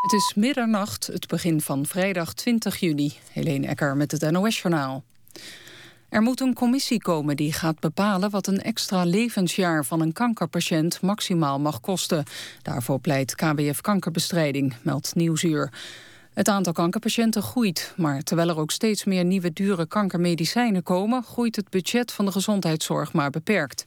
Het is middernacht, het begin van vrijdag 20 juni. Helene Ecker met het NOS-journaal. Er moet een commissie komen die gaat bepalen wat een extra levensjaar van een kankerpatiënt maximaal mag kosten. Daarvoor pleit KWF Kankerbestrijding, meldt Nieuwsuur. Het aantal kankerpatiënten groeit, maar terwijl er ook steeds meer nieuwe dure kankermedicijnen komen, groeit het budget van de gezondheidszorg maar beperkt.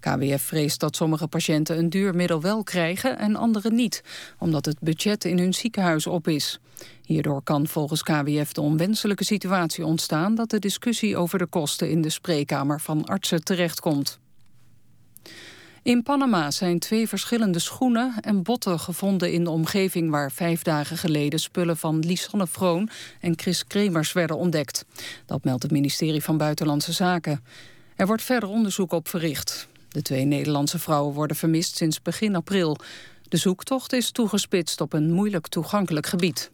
KWF vreest dat sommige patiënten een duur middel wel krijgen en anderen niet, omdat het budget in hun ziekenhuis op is. Hierdoor kan volgens KWF de onwenselijke situatie ontstaan dat de discussie over de kosten in de spreekkamer van artsen terechtkomt. In Panama zijn twee verschillende schoenen en botten gevonden in de omgeving waar vijf dagen geleden spullen van Lisanne Vroon en Chris Kremers werden ontdekt. Dat meldt het ministerie van Buitenlandse Zaken. Er wordt verder onderzoek op verricht. De twee Nederlandse vrouwen worden vermist sinds begin april. De zoektocht is toegespitst op een moeilijk toegankelijk gebied.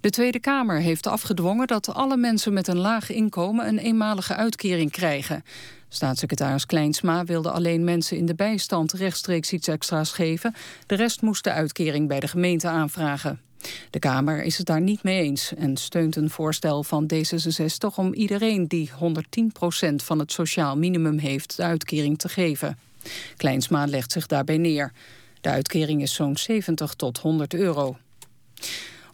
De Tweede Kamer heeft afgedwongen dat alle mensen met een laag inkomen een eenmalige uitkering krijgen. Staatssecretaris Kleinsma wilde alleen mensen in de bijstand rechtstreeks iets extra's geven. De rest moest de uitkering bij de gemeente aanvragen. De Kamer is het daar niet mee eens en steunt een voorstel van D66 om iedereen die 110% van het sociaal minimum heeft de uitkering te geven. Kleinsma legt zich daarbij neer. De uitkering is zo'n 70 tot 100 euro.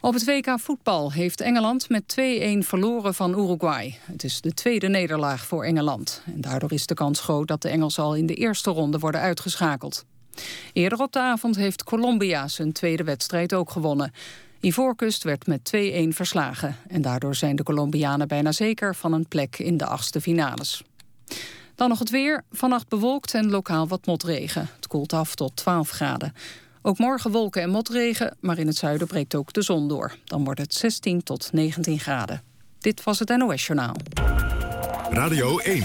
Op het WK voetbal heeft Engeland met 2-1 verloren van Uruguay. Het is de tweede nederlaag voor Engeland. En daardoor is de kans groot dat de Engelsen al in de eerste ronde worden uitgeschakeld. Eerder op de avond heeft Colombia zijn tweede wedstrijd ook gewonnen. Ivoorkust werd met 2-1 verslagen. En daardoor zijn de Colombianen bijna zeker van een plek in de achtste finales. Dan nog het weer. Vannacht bewolkt en lokaal wat motregen. Het koelt af tot 12 graden. Ook morgen wolken en motregen, maar in het zuiden breekt ook de zon door. Dan wordt het 16 tot 19 graden. Dit was het NOS Journaal. Radio 1.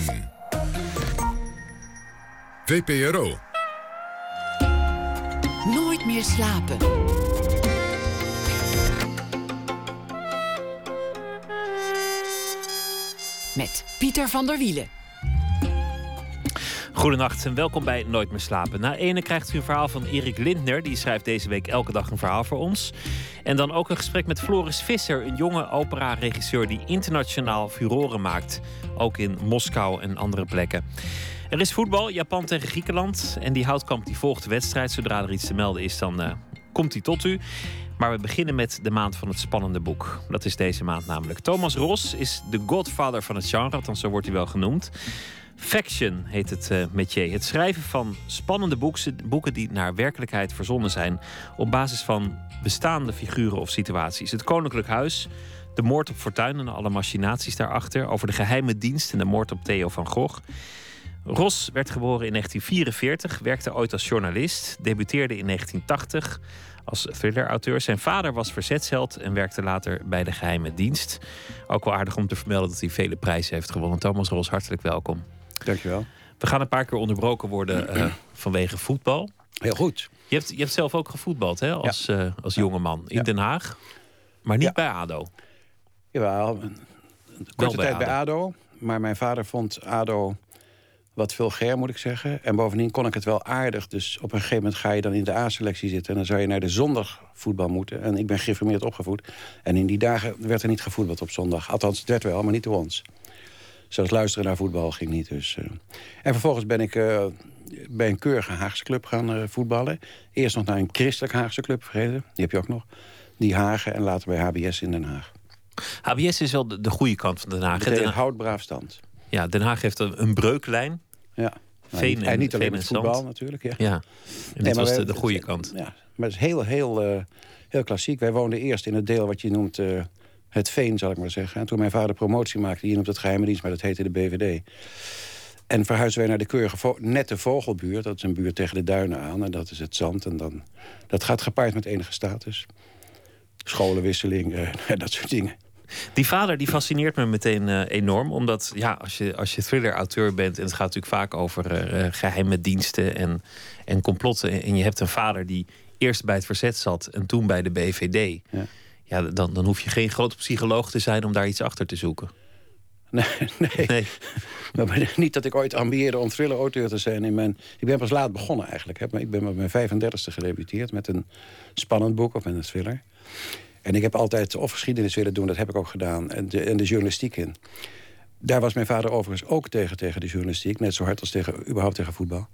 VPRO. Nooit meer slapen. Met Pieter van der Wielen. Goedenacht en welkom bij Nooit meer slapen. Na ene krijgt u een verhaal van Erik Lindner. Die schrijft deze week elke dag een verhaal voor ons. En dan ook een gesprek met Floris Visser, een jonge opera-regisseur die internationaal furoren maakt. Ook in Moskou en andere plekken. Er is voetbal, Japan tegen Griekenland. En die houtkamp die volgt de wedstrijd. Zodra er iets te melden is, dan uh, komt hij tot u. Maar we beginnen met de maand van het spannende boek. Dat is deze maand namelijk. Thomas Ros is de godfather van het genre, althans zo wordt hij wel genoemd. Faction heet het uh, métier. Het schrijven van spannende boeken, boeken die naar werkelijkheid verzonnen zijn. op basis van bestaande figuren of situaties. Het Koninklijk Huis, de moord op Fortuin en alle machinaties daarachter. over de geheime dienst en de moord op Theo van Gogh. Ros werd geboren in 1944, werkte ooit als journalist, debuteerde in 1980 als thriller-auteur. Zijn vader was verzetsheld en werkte later bij de geheime dienst. Ook wel aardig om te vermelden dat hij vele prijzen heeft gewonnen. Thomas Ros, hartelijk welkom. Dankjewel. We gaan een paar keer onderbroken worden uh, vanwege voetbal. Heel goed. Je hebt, je hebt zelf ook gevoetbald hè, als, ja. uh, als jongeman in ja. Den Haag. Maar niet ja. bij ADO. Jawel, een korte bij tijd ADO. bij ADO. Maar mijn vader vond ADO wat vulgair, moet ik zeggen. En bovendien kon ik het wel aardig. Dus op een gegeven moment ga je dan in de A-selectie zitten... en dan zou je naar de zondagvoetbal moeten. En ik ben geïnformeerd opgevoed. En in die dagen werd er niet gevoetbald op zondag. Althans, het werd wel, maar niet door ons. Zelfs luisteren naar voetbal ging niet. Dus, uh. En vervolgens ben ik uh, bij een keurige Haagse club gaan uh, voetballen. Eerst nog naar een christelijk Haagse club, vergeten. Die heb je ook nog. Die Hagen en later bij HBS in Den Haag. HBS is wel de, de goede kant van Den Haag. Den Haag houdt braaf stand. Ja, Den Haag heeft een, een breuklijn. Ja. Veen en, en niet alleen met voetbal natuurlijk. Ja. ja. En dit was de, de goede kant. Ja, maar het is heel, heel, heel klassiek. Wij woonden eerst in het deel wat je noemt het veen, zal ik maar zeggen. En toen mijn vader promotie maakte hier op het geheime dienst... maar dat heette de BVD. En verhuisden wij naar de keurige nette vogelbuurt. Dat is een buurt tegen de duinen aan. En dat is het zand. En dan, dat gaat gepaard met enige status. Scholenwisseling, eh, dat soort dingen. Die vader die fascineert me meteen uh, enorm. Omdat ja, als je, als je thriller-auteur bent... en het gaat natuurlijk vaak over uh, geheime diensten en, en complotten... en je hebt een vader die eerst bij het verzet zat... en toen bij de BVD... Ja ja, dan, dan hoef je geen grote psycholoog te zijn om daar iets achter te zoeken. Nee, nee. nee. maar niet dat ik ooit ambieerde om thriller-auteur te zijn. In mijn, ik ben pas laat begonnen eigenlijk. Hè. Ik ben op mijn 35e gedebuteerd met een spannend boek of met een thriller. En ik heb altijd of geschiedenis willen doen, dat heb ik ook gedaan. En de, en de journalistiek in. Daar was mijn vader overigens ook tegen, tegen de journalistiek. Net zo hard als tegen, überhaupt tegen voetbal.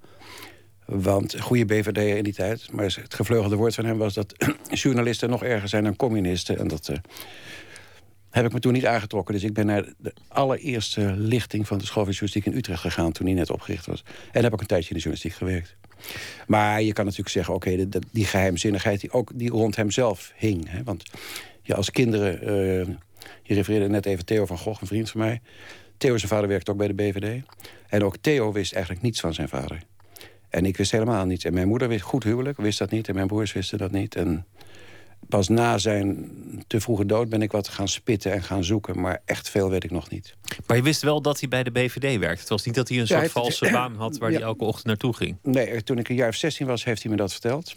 Want goede BVD in die tijd. Maar het gevleugelde woord van hem was dat journalisten nog erger zijn dan communisten. En dat uh, heb ik me toen niet aangetrokken. Dus ik ben naar de allereerste lichting van de school van journalistiek in Utrecht gegaan. toen die net opgericht was. En heb ik een tijdje in de journalistiek gewerkt. Maar je kan natuurlijk zeggen, oké, die geheimzinnigheid die ook die rond hem zelf hing. Hè? Want ja, als kinderen, uh, je refereerde net even Theo van Gogh, een vriend van mij. Theo zijn vader werkte ook bij de BVD. En ook Theo wist eigenlijk niets van zijn vader. En ik wist helemaal niets. En mijn moeder wist goed huwelijk, wist dat niet. En mijn broers wisten dat niet. En pas na zijn te vroege dood ben ik wat gaan spitten en gaan zoeken. Maar echt veel weet ik nog niet. Maar je wist wel dat hij bij de BVD werkte. Het was niet dat hij een soort valse baan had waar hij elke ochtend naartoe ging. Nee, toen ik een jaar of 16 was, heeft hij me dat verteld.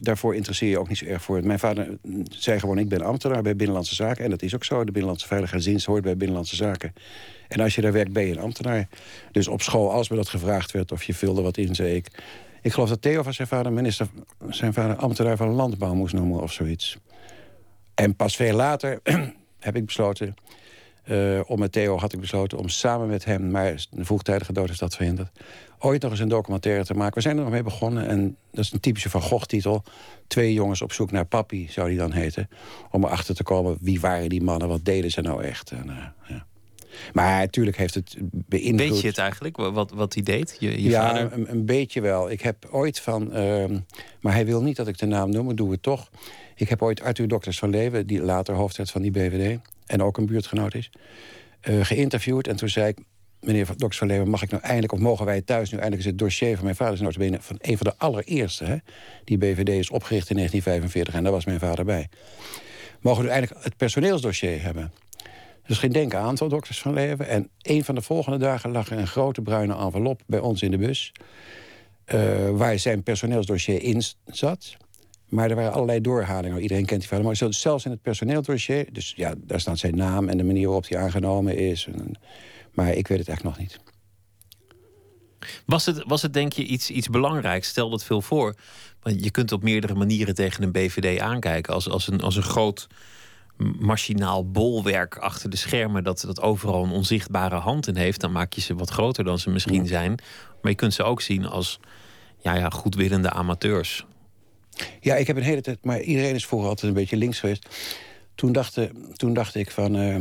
Daarvoor interesseer je ook niet zo erg voor. Mijn vader zei gewoon, ik ben ambtenaar bij Binnenlandse Zaken. En dat is ook zo. De Binnenlandse Veiligheidsdienst hoort bij Binnenlandse Zaken. En als je daar werkt, ben je een ambtenaar. Dus op school, als me dat gevraagd werd of je vulde wat in, zei ik... Ik geloof dat Theo van zijn vader minister, zijn vader ambtenaar van landbouw moest noemen of zoiets. En pas veel later heb ik besloten, uh, om met Theo had ik besloten om samen met hem, maar de vroegtijdige dood is dat verhinderd, ooit nog eens een documentaire te maken. We zijn er nog mee begonnen en dat is een typische Van Gogh-titel. Twee jongens op zoek naar papi, zou die dan heten. Om erachter te komen, wie waren die mannen, wat deden ze nou echt. En, uh, ja. Maar natuurlijk heeft het beïnvloed... Weet je het eigenlijk, wat, wat hij deed, je, je ja, vader? Een, een, beetje wel. Ik heb ooit van... Uh, maar hij wil niet dat ik de naam noem, maar doe het toch. Ik heb ooit Arthur Dokters van Leeuwen, die later hoofd van die BVD... en ook een buurtgenoot is, uh, geïnterviewd. En toen zei ik, meneer Dokters van Leeuwen, mag ik nou eindelijk... of mogen wij thuis nu eindelijk eens het dossier van mijn vader... zijn van een van de allereerste, hè? Die BVD is opgericht in 1945 en daar was mijn vader bij. Mogen we eindelijk het personeelsdossier hebben... Dus geen denken aantal dokters van Leven. En een van de volgende dagen lag er een grote bruine envelop bij ons in de bus. Uh, waar zijn personeelsdossier in zat. Maar er waren allerlei doorhalingen. Iedereen kent die vader. Maar zelfs in het personeelsdossier... dus ja, daar staat zijn naam en de manier waarop hij aangenomen is. maar ik weet het echt nog niet. Was het, was het denk je iets, iets belangrijks? Stel dat veel voor. Want je kunt op meerdere manieren tegen een BVD aankijken. Als, als, een, als een groot machinaal bolwerk achter de schermen dat, dat overal een onzichtbare hand in heeft, dan maak je ze wat groter dan ze misschien zijn. Maar je kunt ze ook zien als ja, ja, goedwillende amateurs. Ja, ik heb een hele tijd, maar iedereen is vroeger altijd een beetje links geweest. Toen dacht, toen dacht ik van. Uh,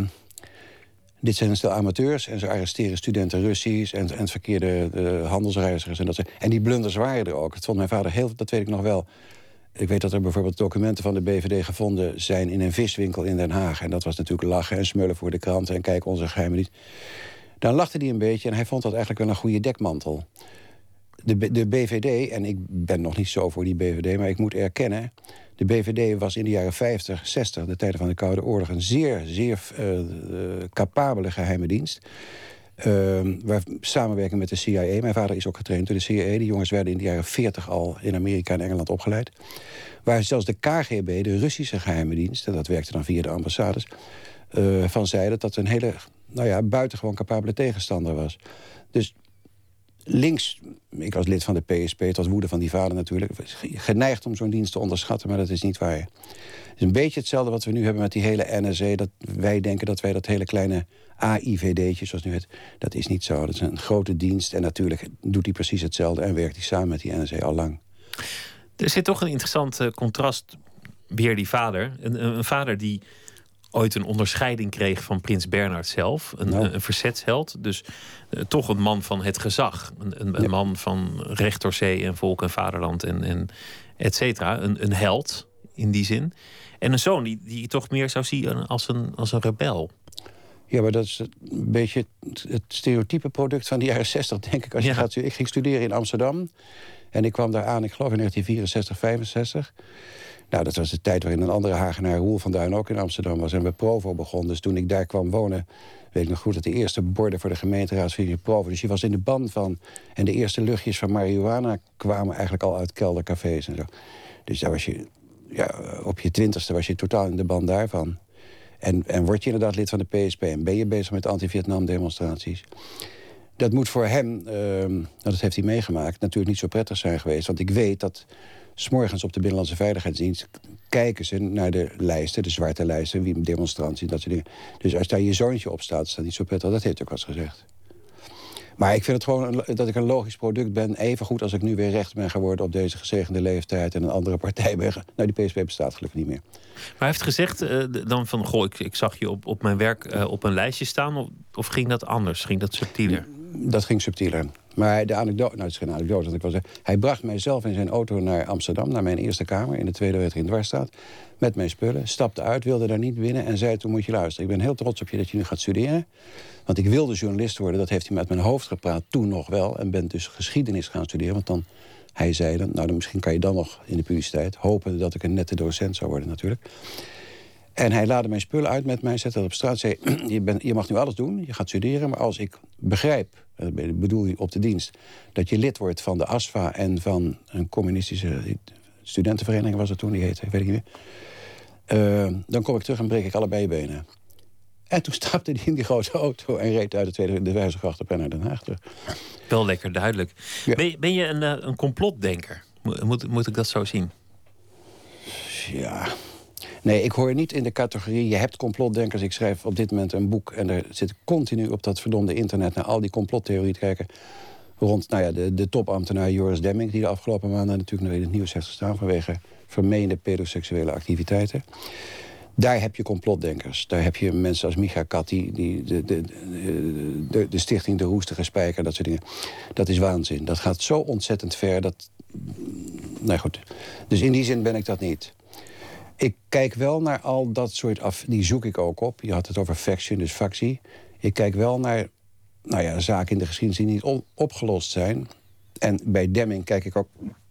dit zijn een stel amateurs en ze arresteren studenten Russisch en, en verkeerde de handelsreizigers. En, dat, en die blunders waren er ook. Dat vond mijn vader heel, dat weet ik nog wel, ik weet dat er bijvoorbeeld documenten van de BVD gevonden zijn in een viswinkel in Den Haag. En dat was natuurlijk lachen en smullen voor de kranten en kijk onze geheimen niet. Dan lachte hij een beetje en hij vond dat eigenlijk wel een goede dekmantel. De, de BVD, en ik ben nog niet zo voor die BVD, maar ik moet erkennen... de BVD was in de jaren 50, 60, de tijden van de Koude Oorlog... een zeer, zeer uh, capabele geheime dienst. Uh, waar samenwerken met de CIA. Mijn vader is ook getraind door de CIA. Die jongens werden in de jaren 40 al in Amerika en Engeland opgeleid. Waar zelfs de KGB, de Russische geheime dienst... en dat werkte dan via de ambassades... Uh, van zeiden dat een hele nou ja, buitengewoon capabele tegenstander was. Dus links, ik was lid van de PSP, het was woede van die vader natuurlijk... geneigd om zo'n dienst te onderschatten, maar dat is niet waar. Het is een beetje hetzelfde wat we nu hebben met die hele NSA... dat wij denken dat wij dat hele kleine AIVD'tje, zoals nu het... dat is niet zo. Dat is een grote dienst en natuurlijk doet hij precies hetzelfde... en werkt hij samen met die NSA al lang. Er zit toch een interessant uh, contrast, weer die vader. Een, vader die ooit een onderscheiding kreeg van prins Bernhard zelf. Een, nou. een verzetsheld. Dus uh, toch een man van het gezag. Een, een, een man van recht door zee en volk en vaderland en, en et cetera. Een, een held in die zin. En een zoon die, die je toch meer zou zien als een, als een rebel. Ja, maar dat is een beetje het stereotype product van de jaren 60, denk ik. Als je gaat, ik ging studeren in Amsterdam. En ik kwam daar aan, ik geloof in 1964, 65. Nou, dat was de tijd waarin een andere Hagenaar, Roel van Duin, ook in Amsterdam was. En we Provo begon. Dus toen ik daar kwam wonen, weet ik nog goed... dat de eerste borden voor de gemeenteraadsvisie Provo... dus je was in de band van... en de eerste luchtjes van marihuana kwamen eigenlijk al uit keldercafés en zo. Dus daar was je, ja, op je twintigste was je totaal in de band daarvan. En, en word je inderdaad lid van de PSP en ben je bezig met anti-Vietnam demonstraties. Dat moet voor hem, uh, dat heeft hij meegemaakt, natuurlijk niet zo prettig zijn geweest. Want ik weet dat s'morgens op de Binnenlandse Veiligheidsdienst kijken ze naar de lijsten, de zwarte lijsten, wie demonstranten, dat soort dingen. Dus als daar je zoontje op staat, is dat niet zo prettig. Dat heeft ook wel eens gezegd. Maar ik vind het gewoon dat ik een logisch product ben. Even goed als ik nu weer recht ben geworden op deze gezegende leeftijd... en een andere partij ben. Nou, die PSP bestaat gelukkig niet meer. Maar hij heeft gezegd uh, dan van... goh, ik, ik, zag je op, op mijn werk uh, op een lijstje staan. Of, of, ging dat anders? Ging dat subtieler? Dat ging subtieler. Maar de anekdote, nou het is geen anekdote, want ik zeggen... hij bracht mij zelf in zijn auto naar Amsterdam, naar mijn eerste kamer... in de tweede wet in Dwarsstraat, met mijn spullen. Stapte uit, wilde daar niet binnen en zei toen moet je luisteren. Ik ben heel trots op je dat je nu gaat studeren. Want ik wilde journalist worden, dat heeft hij met mijn hoofd gepraat toen nog wel. En ben dus geschiedenis gaan studeren, want dan... Hij zei dan, nou dan misschien kan je dan nog in de publiciteit... hopen dat ik een nette docent zou worden natuurlijk. En hij laadde mijn spullen uit met mij, zette dat op straat... zei, je, ben, je mag nu alles doen, je gaat studeren... maar als ik begrijp, eh, bedoel je op de dienst... dat je lid wordt van de ASFA en van een communistische studentenvereniging... was het toen, die heette, weet ik niet meer... Uh, dan kom ik terug en breek ik allebei je benen. En toen stapte hij in die grote auto en reed uit de Tweede de Wijzergracht op en naar Den Haag terug. Wel lekker duidelijk. Ben, je, ben, je een, eh, een complotdenker? Moet, moet ik dat zo zien? Ja. Nee, ik hoor niet in de categorie... je hebt complotdenkers. Ik schrijf op dit moment een boek... en er zit continu op dat verdomde internet... naar al die complottheorieën te kijken... rond nou ja, de, de topambtenaar Joris Demming... die de afgelopen maanden natuurlijk nog in het nieuws heeft gestaan... vanwege vermeende pedoseksuele activiteiten. Daar heb je complotdenkers. Daar heb je mensen als Micha Katti, die, de, de, de, de, stichting De Roestige Spijker, dat soort dingen. Dat is waanzin. Dat gaat zo ontzettend ver. Dat... Nou goed. Dus in die zin ben ik dat niet. Ik kijk wel naar al dat soort af. Die zoek ik ook op. Je had het over faction, dus factie. Ik kijk wel naar nou ja, zaken in de geschiedenis die niet opgelost zijn. En bij Demming kijk ik ook.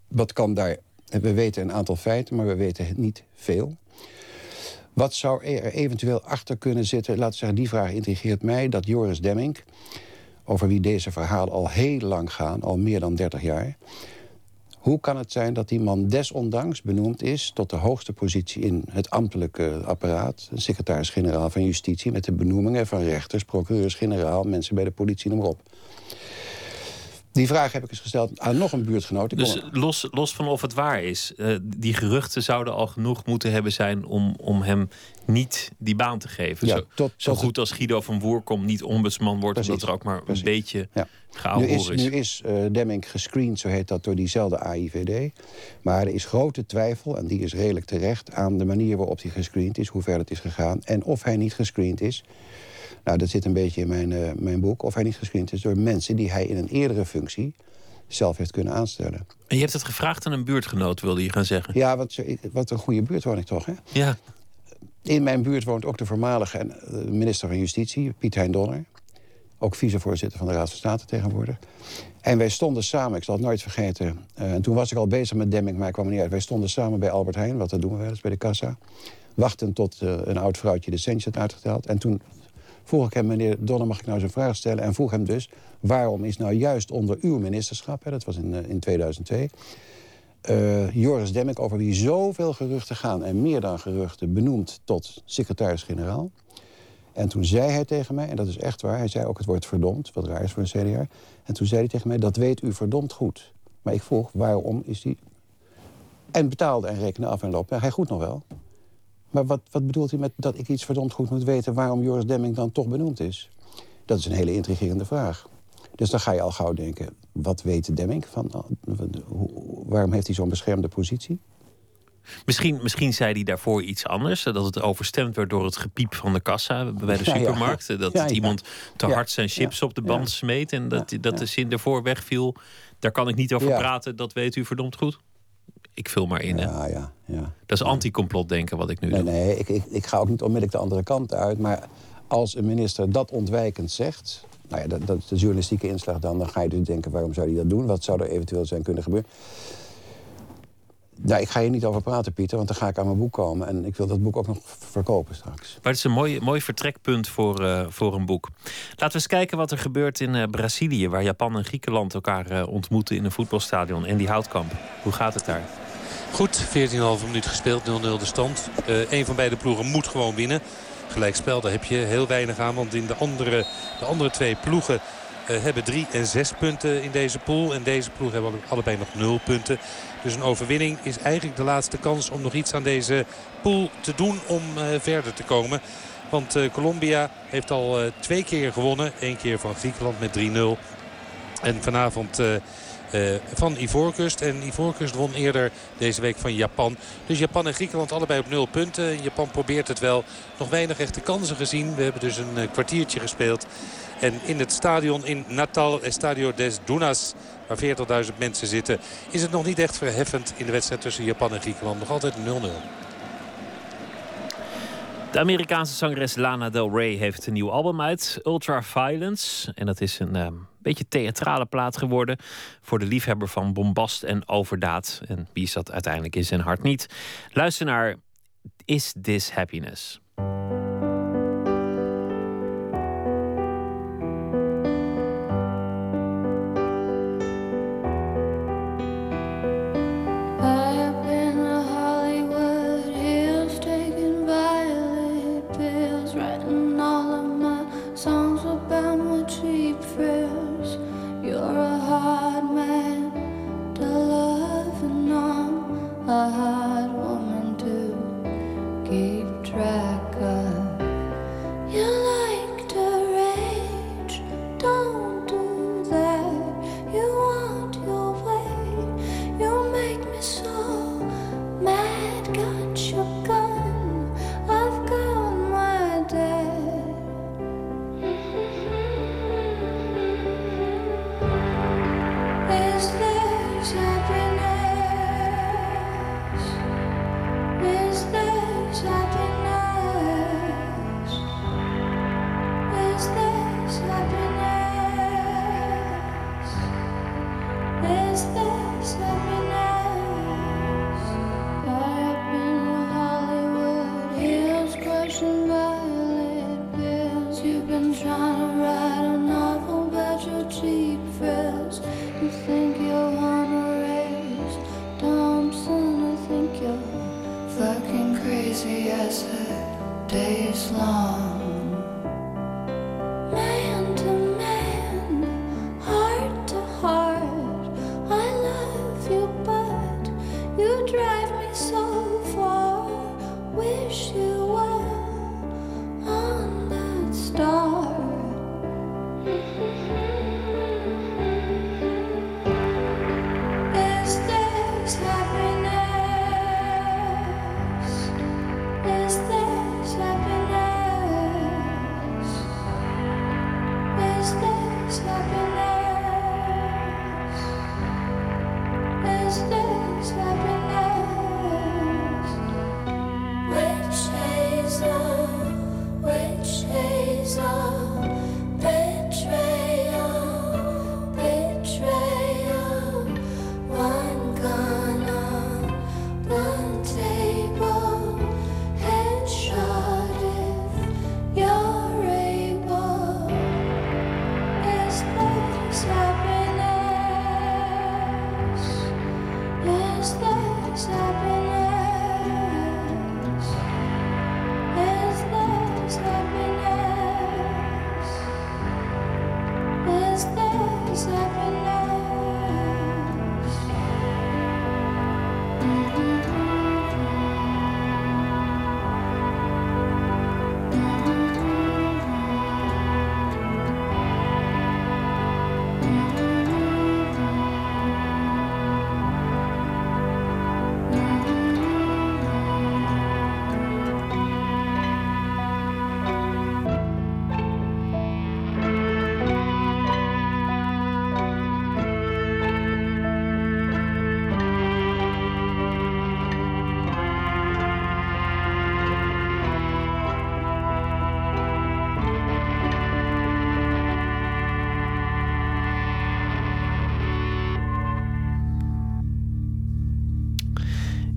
Wat kan daar. We weten een aantal feiten, maar we weten niet veel. Wat zou er eventueel achter kunnen zitten? Laten we zeggen, die vraag intrigeert mij. Dat Joris Demming, over wie deze verhalen al heel lang gaan, al meer dan 30 jaar. Hoe kan het zijn dat die man desondanks benoemd is tot de hoogste positie in het ambtelijke apparaat, secretaris-generaal van Justitie, met de benoemingen van rechters, procureurs-generaal, mensen bij de politie, noem maar op. Die vraag heb ik eens gesteld aan nog een buurtgenoot. dus los, los van of het waar is, uh, die geruchten zouden al genoeg moeten hebben zijn om, om hem niet die baan te geven. zo, tot, zo goed als Guido van Woerkom niet ombudsman wordt, precies, omdat er ook maar een beetje ja. nu is. Nu is uh, Demming gescreend, zo heet dat, door diezelfde AIVD. Maar er is grote twijfel, en die is redelijk terecht, aan de manier waarop hij gescreend is, hoe ver het is gegaan. En of hij niet gescreend is nou, dat zit een beetje in mijn, uh, mijn boek. Of hij niet gescreend is door mensen die hij in een eerdere functie zelf heeft kunnen aanstellen. En je hebt het gevraagd aan een buurtgenoot, wilde je gaan zeggen? Ja, wat, wat een goede buurt woon ik toch, hè? Ja. In mijn buurt woont ook de voormalige eh, minister van Justitie, Piet Hein Donner. Ook vicevoorzitter van de Raad van State tegenwoordig. En wij stonden samen, ik zal het nooit vergeten... Uh, en toen was ik al bezig met Demming, maar ik kwam er niet uit. Wij stonden samen bij Albert Heijn, wat dat doen we wel eens bij de kassa. Wachten tot uh, een oud vrouwtje de centjes had uitgeteld. En toen vroeg ik hem, meneer Donner, mag ik nou zo'n vraag stellen? En vroeg hem dus, waarom is nou juist onder uw ministerschap... Hè, dat was in, uh, in 2002... Uh, Joris Demmik, over wie zoveel geruchten gaan... en meer dan geruchten, benoemd tot secretaris-generaal. En toen zei hij tegen mij, en dat is echt waar... hij zei ook het woord verdomd, wat raar is voor een CDA. En toen zei hij tegen mij, dat weet u verdomd goed. Maar ik vroeg, waarom is hij... En betaalde en rekende af en loop. hij goed nog wel. Maar wat, wat bedoelt hij met dat ik iets verdomd goed moet weten... waarom Joris Demming dan toch benoemd is? Dat is een hele intrigerende vraag. Dus dan ga je al gauw denken, wat weet Demming? Van, waarom heeft hij zo'n beschermde positie? Misschien, misschien zei hij daarvoor iets anders. Dat het overstemd werd door het gepiep van de kassa bij de supermarkt. Dat iemand te hard zijn chips op de band smeet. En dat, dat de zin ervoor wegviel. Daar kan ik niet over praten, dat weet u verdomd goed ik vul maar in. Ja, ja, ja. Dat is anti-complot denken wat ik nu nee, doe. Nee, ik, ik, ik ga ook niet onmiddellijk de andere kant uit. Maar als een minister dat ontwijkend zegt... Nou ja, dat, dat is de journalistieke inslag dan. Dan ga je dus denken, waarom zou hij dat doen? Wat zou er eventueel zijn kunnen gebeuren? Nou, ik ga hier niet over praten, Pieter, want dan ga ik aan mijn boek komen. En ik wil dat boek ook nog verkopen straks. Maar het is een mooi, mooi vertrekpunt voor, uh, voor een boek. Laten we eens kijken wat er gebeurt in uh, Brazilië... waar Japan en Griekenland elkaar uh, ontmoeten in een voetbalstadion. En die houtkamp. Hoe gaat het daar? Goed, 14,5 minuut gespeeld, 0-0 de stand. Uh, een van beide ploegen moet gewoon winnen. gelijkspel. Daar heb je heel weinig aan. Want in de andere, de andere twee ploegen uh, hebben drie en zes punten in deze pool. En deze ploeg hebben allebei nog nul punten. Dus een overwinning is eigenlijk de laatste kans om nog iets aan deze pool te doen om uh, verder te komen. Want Colombia heeft al twee keer gewonnen. Eén keer van Griekenland met 3-0. En vanavond van Ivoorkust. En Ivoorkust won eerder deze week van Japan. Dus Japan en Griekenland allebei op nul punten. Japan probeert het wel. Nog weinig echte kansen gezien. We hebben dus een kwartiertje gespeeld. En in het stadion in Natal, Estadio des Dunas, waar 40.000 mensen zitten... is het nog niet echt verheffend in de wedstrijd tussen Japan en Griekenland. Nog altijd 0-0. De Amerikaanse zangeres Lana Del Rey heeft een nieuw album uit, Ultra Violence. En dat is een uh, beetje theatrale plaat geworden voor de liefhebber van bombast en overdaad. En wie is dat uiteindelijk in zijn hart niet? Luister naar Is This Happiness?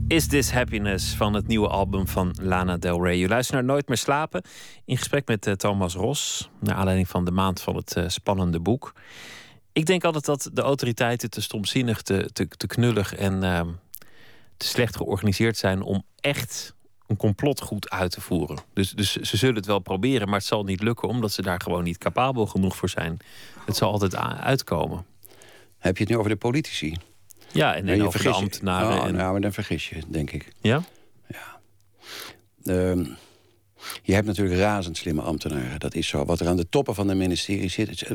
Is This Happiness van het nieuwe album van Lana Del Rey. Je luistert naar Nooit meer slapen. In gesprek met uh, Thomas Ros. Naar aanleiding van de maand van het uh, spannende boek. Ik denk altijd dat de autoriteiten te stomzinnig, te, te, knullig en uh, te slecht georganiseerd zijn om echt een complot goed uit te voeren. Dus, dus ze zullen het wel proberen, maar het zal niet lukken omdat ze daar gewoon niet capabel genoeg voor zijn. Het zal altijd uitkomen. Heb je het nu over de politici? Ja, en, en over de ambtenaren. Oh, en... Nou, maar dan vergis je, denk ik. Ja? Ja. Ehm, je hebt natuurlijk razend slimme ambtenaren. Dat is zo. Wat er aan de toppen van de ministerie zit.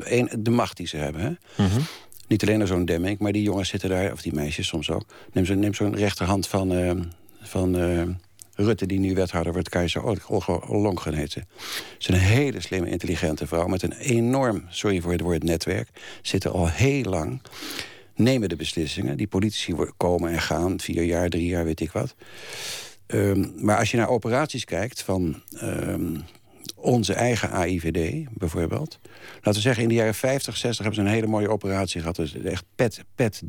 de macht die ze hebben. Hè? Mhm. Niet alleen zo'n Demming, maar die jongens zitten daar, of die meisjes soms ook. Neem zo'n neem zo'n rechterhand van, uh, van uh, Rutte, die nu wethouder wordt, Keizer Ollongren heet ze. Ze is een hele slimme, intelligente vrouw met een enorm, sorry voor het woord netwerk. Zitten al heel lang, nemen de beslissingen. Die politici komen en gaan, vier jaar, drie jaar, weet ik wat. Um, maar als je naar operaties kijkt van um, onze eigen AIVD bijvoorbeeld. Laten we zeggen, in de jaren 50, 60 hebben ze een hele mooie operatie gehad. Dus echt pet, pet,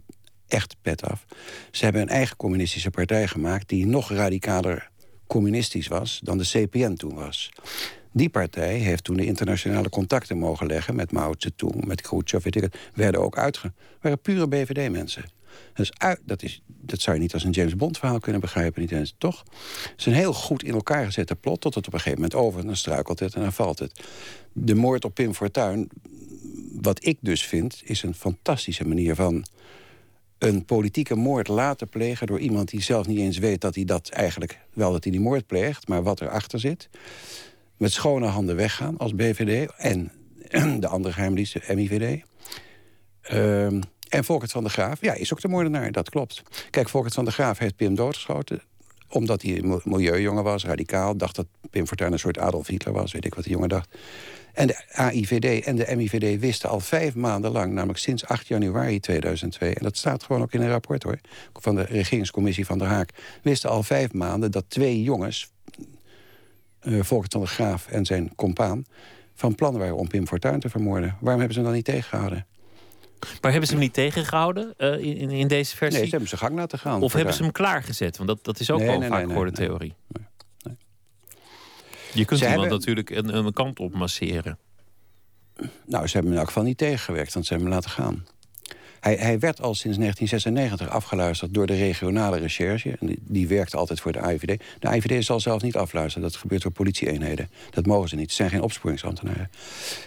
echt pet af. Ze hebben een eigen communistische partij gemaakt... die nog radicaler communistisch was dan de CPN toen was. Die partij heeft toen de internationale contacten mogen leggen... met Mao Zedong, met Khrushchev, weet ik het. Werden ook uitge... waren pure BVD-mensen. Dus uit, dat, is, dat zou je niet als een James Bond verhaal kunnen begrijpen. Niet eens, toch? Het is een heel goed in elkaar gezette plot... tot het op een gegeven moment over en dan struikelt het en dan valt het. De moord op Pim Fortuyn, wat ik dus vind... is een fantastische manier van een politieke moord laten plegen... door iemand die zelf niet eens weet dat hij dat eigenlijk... wel dat hij die moord pleegt, maar wat erachter zit. Met schone handen weggaan als BVD en de andere geheimdienst, de MIVD. Ehm, en Volkert van der Graaf, ja, is ook de moordenaar, dat klopt. Kijk, Volkert van der Graaf heeft Pim doodgeschoten omdat hij milieujongen was, radicaal. Dacht dat Pim Fortuyn een soort Adolf Hitler was. Weet ik wat die jongen dacht. En de AIVD en de MIVD wisten al vijf maanden lang... namelijk sinds 8 januari 2002... en dat staat gewoon ook in een rapport hoor... van de regeringscommissie van der Haak... wisten al vijf maanden dat twee jongens... Uh, Volkert van der Graaf en zijn compaan... van plan waren om Pim Fortuyn te vermoorden. Waarom hebben ze hem dan niet tegengehouden? Maar hebben ze hem niet tegengehouden uh, in, in deze versie? Nee, ze hebben ze gang laten gaan. Of hebben ze hem klaargezet? Want dat, dat is ook wel nee, vaak voor de theorie. Je kunt iemand natuurlijk een, een kant op masseren. Nou, ze hebben hem in elk geval niet tegengewerkt, want ze hebben hem laten gaan. Hij, hij, werd al sinds 1996 afgeluisterd door de regionale recherche. Die, die werkt altijd voor de AIVD. De AIVD zal zelf niet afluisteren. Dat gebeurt door politieeenheden. Dat mogen ze niet. Ze zijn geen opsporingsambtenaren.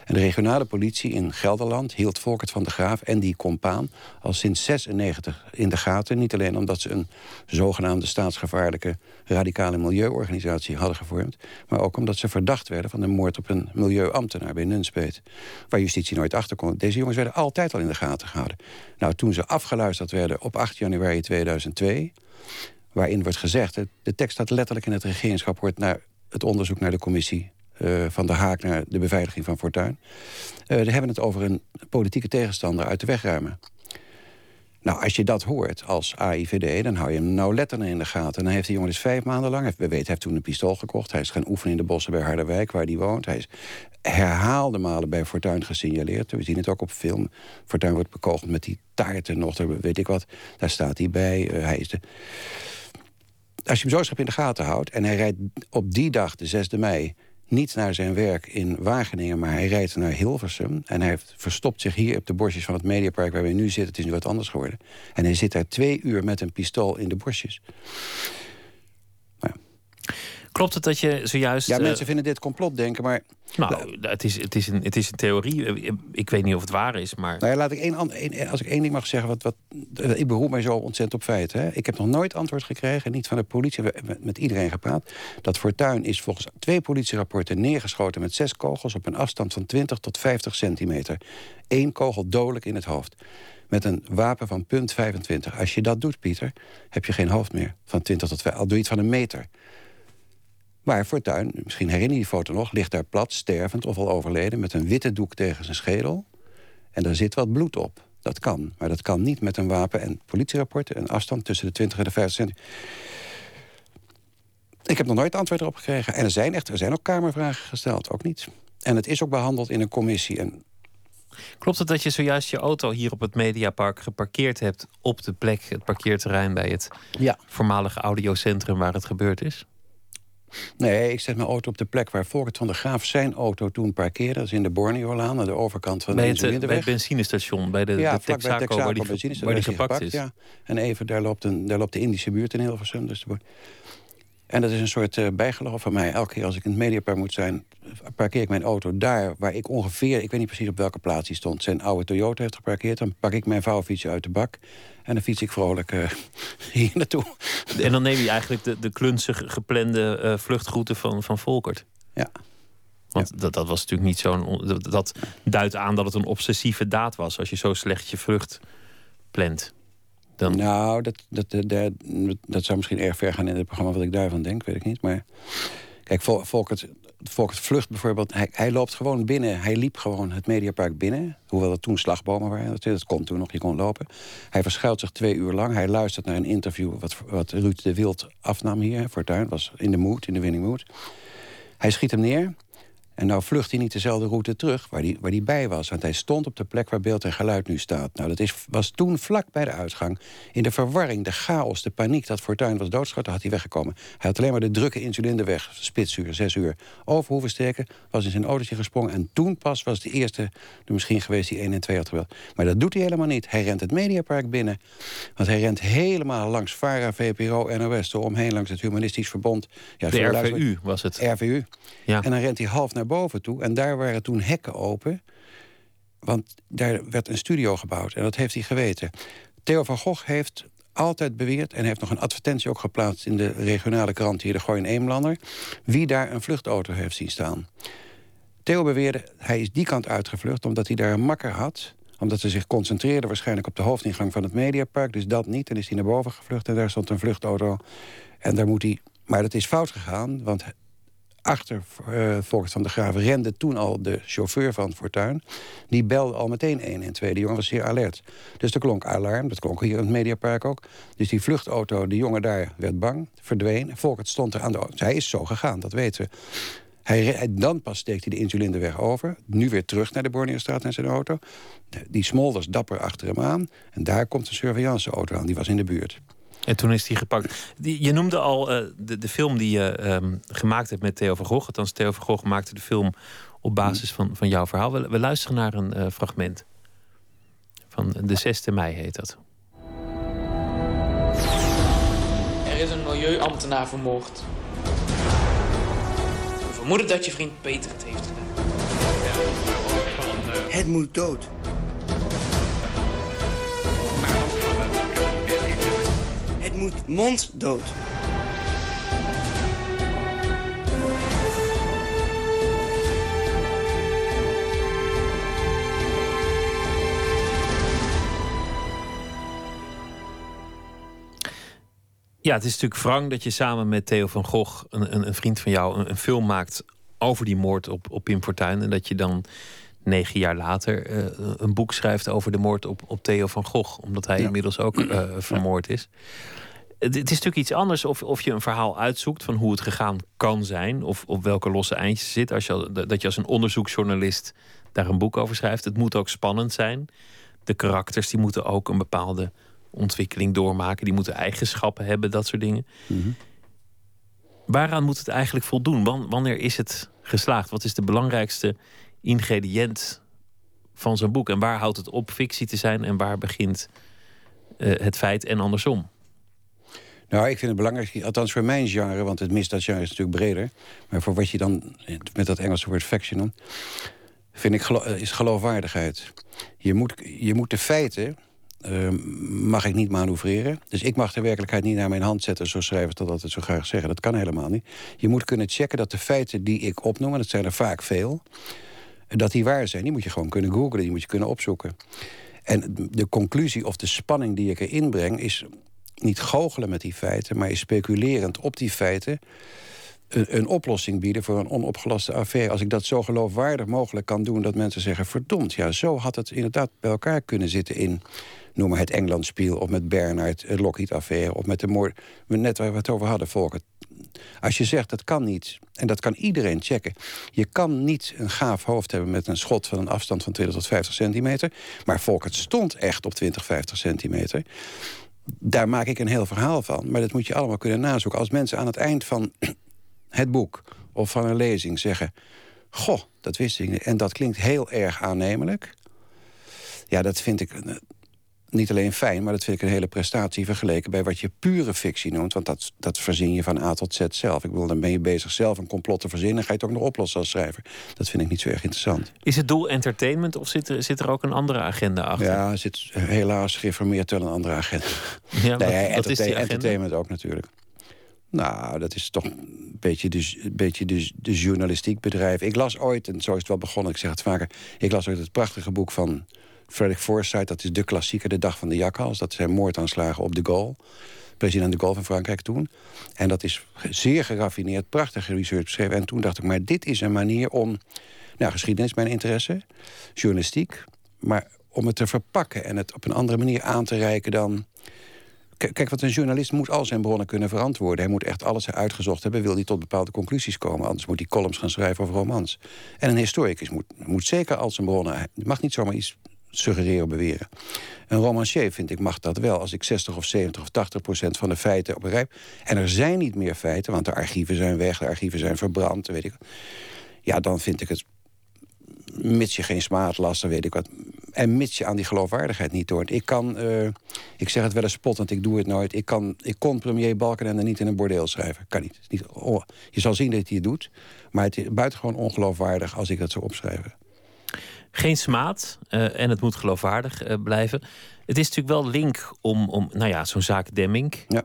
En de regionale politie in Gelderland hield Volkert van de Graaf en die compaan al sinds 96 in de gaten. Niet alleen omdat ze een zogenaamde staatsgevaarlijke radicale milieuorganisatie hadden gevormd. Maar ook omdat ze verdacht werden van de moord op een milieuambtenaar bij Nunspeet. Waar justitie nooit achter kon. Deze jongens werden altijd al in de gaten gehouden. Nou, toen ze afgeluisterd werden op 8 januari 2002... waarin wordt gezegd, de tekst staat letterlijk in het regeringsrapport... naar het onderzoek naar de commissie uh, van de Haak naar de beveiliging van Fortuin. Uh, hebben het over een politieke tegenstander uit de weg ruimen. Nou, als je dat hoort als AIVD, dan hou je hem nou letterlijk in de gaten. En dan heeft die jongen dus vijf maanden lang... we weten, hij heeft toen een pistool gekocht. Hij is gaan oefenen in de bossen bij Harderwijk, waar hij woont. Hij is herhaalde malen bij Fortuin gesignaleerd. We zien het ook op film. Fortuin wordt bekogeld met die taarten nog, weet ik wat. Daar staat hij bij. Uh, hij is de... Als je hem zo schap in de gaten houdt... en hij rijdt op die dag, de 6e mei niet naar zijn werk in Wageningen, maar hij rijdt naar Hilversum. En hij heeft, verstopt zich hier op de bosjes van het Mediapark waar we nu zitten. Het is nu wat anders geworden. En hij zit daar twee uur met een pistool in de bosjes. Klopt het dat je zojuist... Ja, mensen uh, vinden dit complotdenken, maar... Nou, het is, het, is een, het is een theorie. Eh, ik weet niet of het waar is, maar... Nou ja, laat ik één, als ik één ding mag zeggen... Wat, wat, ik beroep mij zo ontzettend op feiten. Hè. Ik heb nog nooit antwoord gekregen, niet van de politie... met, met iedereen gepraat. Dat Fortuin is volgens twee politierapporten neergeschoten... met zes kogels op een afstand van 20 tot 50 centimeter. Eén kogel dodelijk in het hoofd met een wapen van punt 25. Als je dat doet, Pieter, heb je geen hoofd meer. Van 20 tot 50. Al doe je het van een meter. Maar Fortuyn, misschien herinner je die foto nog... ligt daar plat, stervend of al overleden... met een witte doek tegen zijn schedel. En daar zit wat bloed op. Dat kan, maar dat kan niet met een wapen en politierapporten... een afstand tussen de 20 en de 50 centimeter. Ik heb nog nooit antwoord erop gekregen. En er zijn, echt, er zijn ook kamervragen gesteld, ook niet. En het is ook behandeld in een commissie. En Klopt het dat je zojuist je auto hier op het Mediapark geparkeerd hebt... op de plek, het parkeerterrein bij het ja. voormalige audiocentrum waar het gebeurd is? Nee, ik zet mijn auto op de plek waar Volkert van der Graaf zijn auto toen parkeerde. Dat is in de Borneo-laan, aan de overkant van bij de het, bij het benzinestation, bij de, ja, de Texaco, Texaco, waar die, waar die gepakt, gepakt, is. Ja. En even, daar loopt, een, daar loopt de Indische buurt in Hilversum. Dus de En dat is een soort uh, bijgeloof van mij. Elke keer als ik in het Mediapark moet zijn... parkeer ik mijn auto daar waar ik ongeveer... ik weet niet precies op welke plaats die stond... zijn oude Toyota heeft geparkeerd. Dan pak ik mijn vouwfietsje uit de bak... en dan fiets ik vrolijk uh, hier naartoe. En dan neem je eigenlijk de, de klunzig geplande uh, vluchtroute van, van Volkert. Ja. Want dat, dat was natuurlijk niet zo'n... Dat, dat duidt aan dat het een obsessieve daad was... als je zo slecht je vlucht plant. Nou, dat, dat, dat, dat, zou misschien erg ver gaan in het programma wat ik daarvan denk, weet ik niet. Maar kijk, Volkert, Volkert Vlucht bijvoorbeeld, hij, hij loopt gewoon binnen. Hij liep gewoon het Mediapark binnen. Hoewel er toen slagbomen waren. Dat, dat kon toen nog, je kon lopen. Hij verschuilt zich twee uur lang. Hij luistert naar een interview wat, wat Ruud de Wild afnam hier. Fortuin was in de mood, in de winning mood. Hij schiet hem neer. En nou vlucht hij niet dezelfde route terug waar hij, waar hij bij was. Want hij stond op de plek waar beeld en geluid nu staat. Nou, dat is, was toen vlak bij de uitgang. In de verwarring, de chaos, de paniek dat Fortuin was doodgeschoten... had hij weggekomen. Hij had alleen maar de drukke insulinde weg. Spitsuur, zes uur. Over hoeven steken, was in zijn autootje gesprongen. En toen pas was de eerste er misschien geweest die 1 en 2 had geweld. Maar dat doet hij helemaal niet. Hij rent het Mediapark binnen. Want hij rent helemaal langs VARA, VPRO, NOS... omheen langs het Humanistisch Verbond. Ja, de RVU was het. RVU. Ja. En dan rent hij half naar boven toe. En daar waren toen hekken open. Want daar werd een studio gebouwd. En dat heeft hij geweten. Theo van Gogh heeft altijd beweerd... en heeft nog een advertentie ook geplaatst... in de regionale krant hier, de Gooi Eemlander... wie daar een vluchtauto heeft zien staan. Theo beweerde, hij is die kant uitgevlucht... omdat hij daar een makker had omdat ze zich concentreerde waarschijnlijk op de hoofdingang van het Mediapark. Dus dat niet. En is hij naar boven gevlucht en daar stond een vluchtauto. En daar moet hij... Maar dat is fout gegaan, want achter uh, Volkert van der Graven rende toen al de chauffeur van Fortuin. Die belde al meteen 1 en 2. De jongen was zeer alert. Dus er klonk alarm. Dat klonk hier in het Mediapark ook. Dus die vluchtauto, de jongen daar werd bang, verdween. Volkert stond er aan de auto. Hij is zo gegaan, dat weten we. Hij, dan pas steekt hij de insulineweg over. Nu weer terug naar de Borneostraat en zijn auto. Die Smolders dapper achter hem aan. En daar komt een surveillanceauto aan. Die was in de buurt. En toen is hij gepakt. je noemde al uh, de, de film die je um, gemaakt hebt met Theo van Gogh. Althans, Theo van Gogh maakte de film op basis van, van jouw verhaal. We, we luisteren naar een uh, fragment. Van de 6e mei heet dat. Er is een milieuambtenaar vermoord. We vermoeden dat je vriend Peter het heeft gedaan. Het moet dood. Moet monddood. Ja, het is natuurlijk wrang dat je samen met Theo van Gogh, een, een, een vriend van jou, een, een, film maakt over die moord op, op Pim Fortuyn. En dat je dan negen jaar later uh, een boek schrijft over de moord op, op Theo van Gogh. Omdat hij inmiddels ook uh, vermoord is het, is natuurlijk iets anders of, of je een verhaal uitzoekt van hoe het gegaan kan zijn. Of op welke losse eindjes zit. Als je, dat je als een onderzoeksjournalist daar een boek over schrijft. Het moet ook spannend zijn. De karakters die moeten ook een bepaalde ontwikkeling doormaken. Die moeten eigenschappen hebben, dat soort dingen. Mm Waaraan moet het eigenlijk voldoen? Wanneer is het geslaagd? Wat is de belangrijkste ingrediënt van zo'n boek? En waar houdt het op fictie te zijn en waar begint uh, het feit en andersom? Nou, ik vind het belangrijk, althans voor mijn genre... want het misdaadgenre is natuurlijk breder... maar voor wat je dan met dat Engelse woord faction... vind ik eh, is geloofwaardigheid. Je moet, je moet de feiten... Uh, mag ik niet manoeuvreren. Dus ik mag de werkelijkheid niet naar mijn hand zetten... zo schrijvers dat altijd zo graag zeggen. Dat kan helemaal niet. Je moet kunnen checken dat de feiten die ik opnoem... en dat zijn er vaak veel... dat die waar zijn. Die moet je gewoon kunnen googlen, die moet je kunnen opzoeken. En de conclusie of de spanning die ik erin breng... is niet goochelen met die feiten, maar is speculerend op die feiten een, een, oplossing bieden voor een onopgeloste affaire. Als ik dat zo geloofwaardig mogelijk kan doen dat mensen zeggen: verdomd, ja, zo had het inderdaad bij elkaar kunnen zitten in. Noem maar het Engelandspiel, of met Bernard, het Lockheed-affaire, of met de moord. Net waar we het over hadden, Volker. Als je zegt dat kan niet, en dat kan iedereen checken. Je kan niet een gaaf hoofd hebben met een schot van een afstand van 20 tot 50 centimeter. Maar Volker stond echt op 20, 50 centimeter daar maak ik een heel verhaal van. Maar dat moet je allemaal kunnen nazoeken. Als mensen aan het eind van het boek of van een lezing zeggen... Goh, dat wist ik niet. En dat klinkt heel erg aannemelijk. Ja, dat vind ik... niet alleen fijn, maar dat vind ik een hele prestatie vergeleken bij wat je pure fictie noemt. Want dat, dat verzin je van A tot Z zelf. Ik bedoel, dan ben je bezig zelf een complot te verzinnen en ga je het ook nog oplossen als schrijver. Dat vind ik niet zo erg interessant. Is het doel entertainment of zit er, zit er ook een andere agenda achter? Ja, er zit helaas geïnformeerd wel een andere agenda. Ja, nee, wat, is die entertainment ook natuurlijk. Nou, dat is toch een beetje de, een beetje de, de journalistiek bedrijf. Ik las ooit, en zo is het wel begonnen, ik zeg het vaker... ik las ooit het prachtige boek van Frederick Forsyth, dat is de klassieker, de dag van de jakhals. Dat zijn moordaanslagen op de Gaulle. President de Gaulle van Frankrijk toen. En dat is zeer geraffineerd, prachtige research beschreven. En toen dacht ik, maar dit is een manier om... Nou, geschiedenis mijn interesse, journalistiek... maar om het te verpakken en het op een andere manier aan te reiken dan... Kijk, wat een journalist moet al zijn bronnen kunnen verantwoorden. Hij moet echt alles uitgezocht hebben, wil hij tot bepaalde conclusies komen. Anders moet hij columns gaan schrijven over romans. En een historicus moet, moet zeker al zijn bronnen... Mag niet zomaar iets suggereren, beweren. Een romancier, vind ik, mag dat wel. Als ik 60 of 70 of 80 procent van de feiten op een rijp... en er zijn niet meer feiten, want de archieven zijn weg... de archieven zijn verbrand, weet ik Ja, dan vind ik het... mits je geen smaad last, dan weet ik wat... en mits je aan die geloofwaardigheid niet hoort. Ik kan, uh, ik zeg het wel eens spottend, ik doe het nooit... ik, kan, ik kon premier Balkenende niet in een bordeel schrijven. Kan niet. niet oh, je zal zien dat hij het doet... maar het is buitengewoon ongeloofwaardig als ik dat zou opschrijven. Geen smaad uh, en het moet geloofwaardig uh, blijven. Het is natuurlijk wel link om, om nou ja, zo'n zaak Demming. Ja.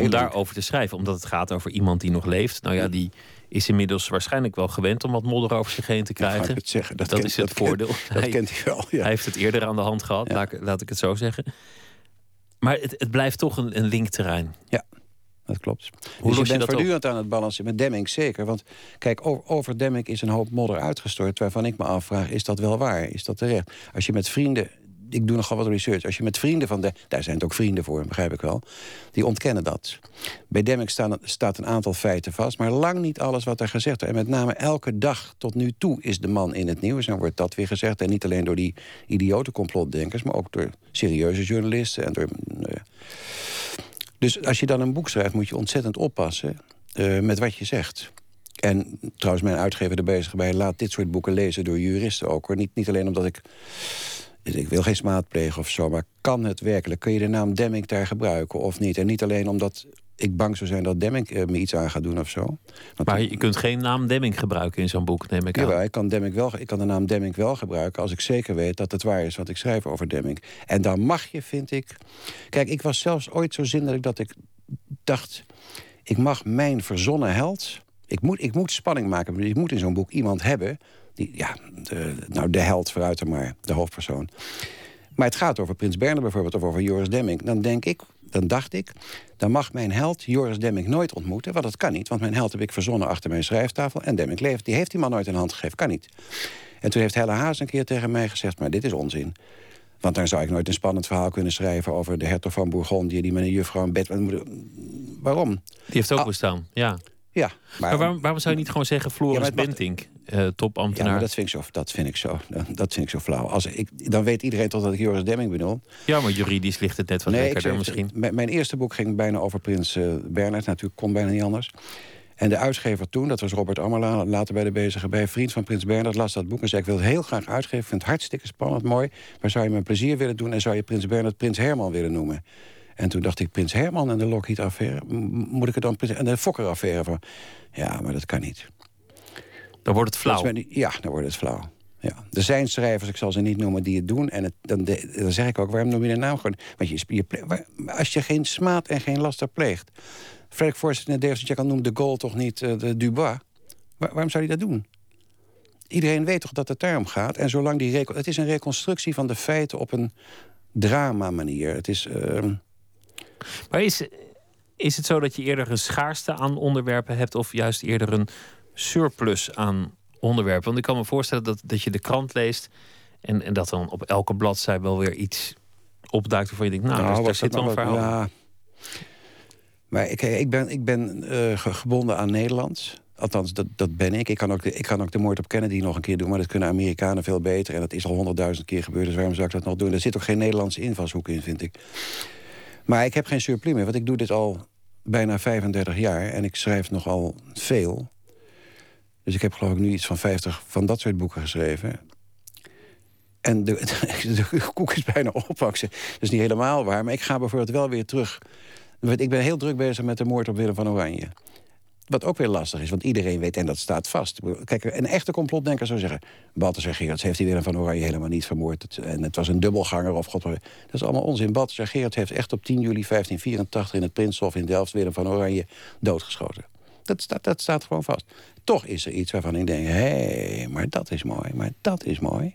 om daarover te schrijven, omdat het gaat over iemand die nog leeft. Nou ja, die is inmiddels waarschijnlijk wel gewend om wat modder over zich heen te krijgen. het zeggen. Dat, dat is het voordeel. dat hij, kent hij wel. Ja. Hij heeft het eerder aan de hand gehad, laat, laat, ik het zo zeggen. Maar het, het blijft toch een, een linkterrein. Ja dat klopt. Hoe dus je, bent voortdurend aan het balanceren. Met Demming zeker. Want kijk, over Demming is een hoop modder uitgestort... waarvan ik me afvraag, is dat wel waar? Is dat terecht? Als je met vrienden... Ik doe nogal wat research. Als je met vrienden van de... Daar zijn het ook vrienden voor, begrijp ik wel. Die ontkennen dat. Bij Demming staan, staat een aantal feiten vast... maar lang niet alles wat er gezegd wordt. En met name elke dag tot nu toe is de man in het nieuws. En wordt dat weer gezegd. En niet alleen door die idiote complotdenkers... maar ook door serieuze journalisten en door... Uh, dus als je dan een boek schrijft, moet je ontzettend oppassen uh, met wat je zegt. En trouwens, mijn uitgever er bezig bij... laat dit soort boeken lezen door juristen ook. Niet, niet alleen omdat ik... Ik wil geen smaad plegen of zo, maar kan het werkelijk? Kun je de naam Demming daar gebruiken of niet? En niet alleen omdat ik bang zou zijn dat Demming eh, me iets aan gaat doen of zo. Want maar je kunt geen naam Demming gebruiken in zo'n boek, neem ik aan. Ja, ik kan, Demming wel, ik kan de naam Demming wel gebruiken... als ik zeker weet dat het waar is wat ik schrijf over Demming. En dan mag je, vind ik... Kijk, ik was zelfs ooit zo zindelijk dat ik dacht... ik mag mijn verzonnen held... Ik moet, ik moet spanning maken. Ik moet in zo'n boek iemand hebben... Die, ja, de, nou, de held vooruit maar, de hoofdpersoon. Maar het gaat over Prins Bernhard bijvoorbeeld... of over Joris Demming. Dan denk ik, dan dacht ik, dan mag mijn held Joris Demming nooit ontmoeten. Want dat kan niet, want mijn held heb ik verzonnen achter mijn schrijftafel. En Demming leeft, die heeft die man nooit een hand gegeven. Kan niet. En toen heeft Helle Haas een keer tegen mij gezegd... maar dit is onzin. Want dan zou ik nooit een spannend verhaal kunnen schrijven... over de hertog van Bourgondië die met een juffrouw in bed... Waarom? Die heeft ook ah, bestaan, ja. Ja, maar, maar waarom, waarom, zou je niet gewoon zeggen Floris ja, Bentink, uh, topambtenaar? Ja, dat vind ik zo, dat vind ik zo, dat vind ik zo flauw. Als ik, dan weet iedereen toch dat ik Joris Demming bedoel. Ja, maar juridisch ligt het net wat nee, lekkerder misschien. Mijn eerste boek ging bijna over prins uh, Bernhard. Natuurlijk kon bijna niet anders. En de uitgever toen, dat was Robert Ammerla, later bij de bezige bij, vriend van Prins Bernhard, las dat boek en zei: Ik wil het heel graag uitgeven. Ik vind het hartstikke spannend, mooi. Maar zou je me plezier willen doen en zou je Prins Bernhard Prins Herman willen noemen? En toen dacht ik, Prins Herman en de Lockheed-affaire... moet ik het dan... En de Fokker-affaire van... Ja, maar dat kan niet. Dan wordt het flauw. Ja, dan wordt het flauw. Ja. Er zijn schrijvers, ik zal ze niet noemen, die het doen. En het, dan, dan zeg ik ook, waarom noem je de naam gewoon? Want je, je, als je geen smaad en geen laster pleegt... Frederick Forsyth en David Jekyll noemt de Gaulle toch niet uh, de Dubois? waarom zou hij dat doen? Iedereen weet toch dat het daarom gaat? En zolang die... Het is een reconstructie van de feiten op een drama-manier. Het is... Uh, maar is, is het zo dat je eerder een schaarste aan onderwerpen hebt, of juist eerder een surplus aan onderwerpen? Want ik kan me voorstellen dat, dat je de krant leest en, en dat dan op elke bladzijde wel weer iets opduikt waarvan je denkt, nou, nou daar zit wel een verhaal. Ja. Maar ik, ik ben, ik ben uh, gebonden aan Nederlands. Althans, dat, dat ben ik. Ik kan, ook de, ik kan ook de moord op Kennedy nog een keer doen... maar dat kunnen Amerikanen veel beter. En dat is al honderdduizend keer gebeurd, dus waarom zou ik dat nog doen? Er zit ook geen Nederlandse invalshoek in, vind ik. Maar ik heb geen surplus meer, want ik doe dit al bijna 35 jaar... en ik schrijf nogal veel. Dus ik heb geloof ik nu iets van 50 van dat soort boeken geschreven. En de, de, koek is bijna op. Dat is niet helemaal waar. Maar ik ga bijvoorbeeld wel weer terug. Ik ben heel druk bezig met de moord op Willem van Oranje. Wat ook weer lastig is, want iedereen weet, en dat staat vast. Kijk, een echte complotdenker zou zeggen... Balthasar Gerards heeft die Willem van Oranje helemaal niet vermoord. en het was een dubbelganger of god... Dat is allemaal onzin. Balthasar Gerards heeft echt op 10 juli 1584... in het Prinshof in Delft Willem van Oranje doodgeschoten. Dat staat, dat staat gewoon vast. Toch is er iets waarvan ik denk... hé, hey, maar dat is mooi, maar dat is mooi.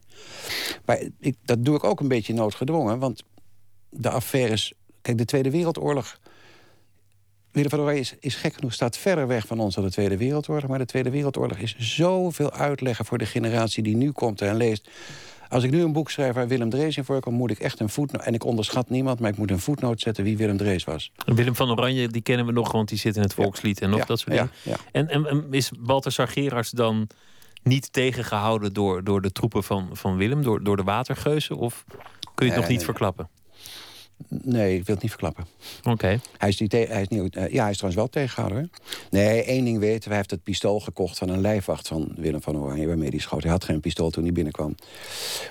Maar ik, dat doe ik ook een beetje noodgedwongen, want de affaires... Kijk, de Tweede Wereldoorlog Willem van is, gek genoeg, staat verder weg van ons dan de Tweede Wereldoorlog. Maar de Tweede Wereldoorlog is zoveel uitleggen voor de generatie die nu komt en leest. Als ik nu een boek schrijf waar Willem Drees in voorkomt, moet ik echt een voetnoot. En ik onderschat niemand, maar ik moet een voetnoot zetten wie Willem Drees was. Willem van Oranje, die kennen we nog, want die zit in het volkslied en nog dat soort dingen. En, en, en, is Balthasar Gerards dan niet tegengehouden door, door de troepen van, van Willem, door, door de watergeuzen? Of kun je het nog niet verklappen? Nee, ik wil het niet verklappen. Oké. Hij is niet, hij is niet uh, ja, hij is trouwens wel tegengehouden. Nee, één ding weten, hij heeft het pistool gekocht van een lijfwacht van Willem van Oranje, waarmee hij schoot. Hij had geen pistool toen hij binnenkwam.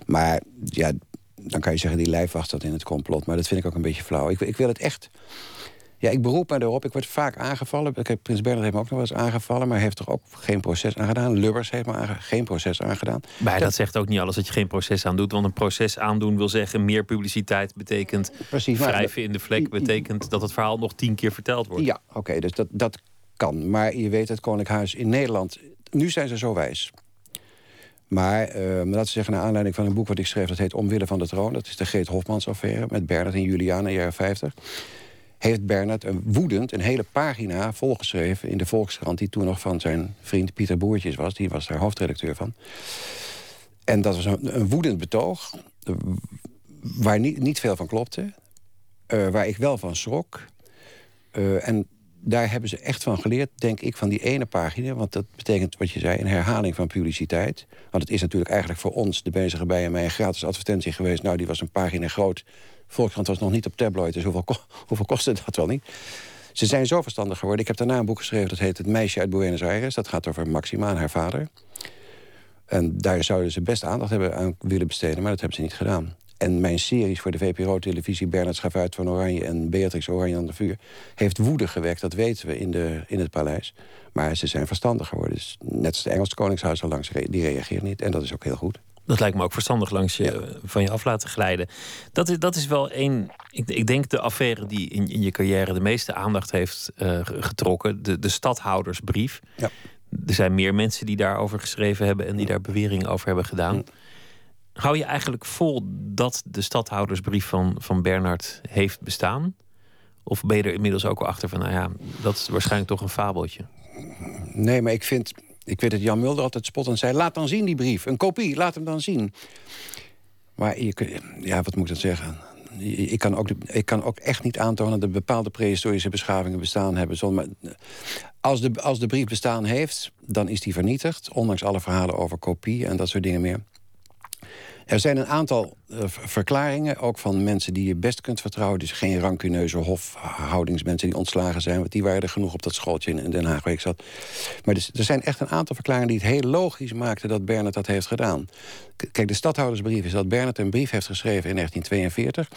Maar ja, dan kan je zeggen, die lijfwacht zat in het complot. Maar dat vind ik ook een beetje flauw. Ik, ik wil het echt ja, ik beroep me erop. Ik word vaak aangevallen. Ik heb, Prins Bernhard heeft me ook nog wel eens aangevallen... maar heeft toch ook geen proces aangedaan. Lubbers heeft me geen proces aangedaan. Maar dat, zegt ook niet alles dat je geen proces aandoet. Want een proces aandoen wil zeggen... meer publiciteit betekent Precies, wrijven in de vlek... betekent dat het verhaal nog tien keer verteld wordt. Ja, oké, dus dat, dat kan. Maar je weet, het Koninklijk Huis in Nederland... nu zijn ze zo wijs... Maar uh, laten we zeggen, naar aanleiding van een boek wat ik schreef... dat heet Omwille van de Troon. Dat is de Geet Hofmans affaire met Bernard en Juliana in de jaren 50 heeft Bernard een woedend een hele pagina volgeschreven... in de Volkskrant, die toen nog van zijn vriend Pieter Boertjes was. Die was daar hoofdredacteur van. En dat was een, een woedend betoog, waar niet, niet veel van klopte. Uh, waar ik wel van schrok. Uh, en daar hebben ze echt van geleerd, denk ik, van die ene pagina. Want dat betekent, wat je zei, een herhaling van publiciteit. Want het is natuurlijk eigenlijk voor ons, de bezige bij mij... een gratis advertentie geweest. Nou, die was een pagina groot Volkskrant was nog niet op tabloid, dus hoeveel, hoeveel kostte dat wel niet? Ze zijn zo verstandig geworden. Ik heb daarna een boek geschreven dat heet Het meisje uit Buenos Aires. Dat gaat over Maxima en haar vader. En daar zouden ze best aandacht hebben aan willen besteden, maar dat hebben ze niet gedaan. En mijn series voor de VPRO-televisie... Bernard Schafuit van Oranje en Beatrix Oranje aan de Vuur... heeft woede gewekt, dat weten we in, de, in het paleis. Maar ze zijn verstandig geworden. Dus net als het Engelse Koningshuis al langs, die reageert niet. En dat is ook heel goed. Dat lijkt me ook verstandig langs je, van je af laten glijden. Dat is, dat is wel één. Ik, ik denk de affaire die in, in je carrière de meeste aandacht heeft uh, getrokken. De, de stadhoudersbrief. Ja. Er zijn meer mensen die daarover geschreven hebben en die daar beweringen over hebben gedaan. Hou je eigenlijk vol dat de stadhoudersbrief van, van Bernard heeft bestaan? Of ben je er inmiddels ook al achter van, nou ja, dat is waarschijnlijk toch een fabeltje? Nee, maar ik vind ik weet dat Jan Mulder altijd spottend zei... laat dan zien die brief, een kopie, laat hem dan zien. Maar je, ja, wat moet ik dat zeggen? Ik kan, ook, ik kan ook echt niet aantonen dat bepaalde prehistorische beschavingen bestaan hebben. Zonder, als, de, als de brief bestaan heeft, dan is die vernietigd. Ondanks alle verhalen over kopie en dat soort dingen meer. Er zijn een aantal uh, verklaringen, ook van mensen die je best kunt vertrouwen. Dus geen rancuneuze hofhoudingsmensen die ontslagen zijn. Want die waren er genoeg op dat schooltje in Den Haag waar ik zat. Maar dus, er zijn echt een aantal verklaringen die het heel logisch maakten dat Bernard dat heeft gedaan. Kijk, de stadhoudersbrief is dat Bernard een brief heeft geschreven in 1942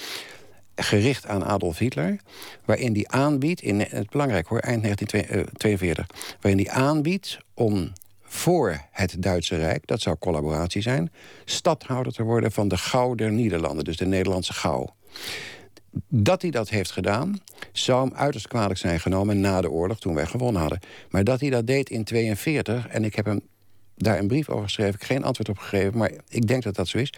gericht aan Adolf Hitler, waarin die aanbiedt, in het belangrijk hoor, eind 1942, waarin die aanbiedt om voor het Duitse Rijk, dat zou collaboratie zijn, stadhouder te worden van de Gauw der Nederlanden, dus de Nederlandse Gauw. Dat hij dat heeft gedaan, zou hem uiterst kwalijk zijn genomen na de oorlog, toen wij gewonnen hadden. Maar dat hij dat deed in 1942, en ik heb hem daar een brief over geschreven. Ik geen antwoord op gegeven, maar ik denk dat dat zo is.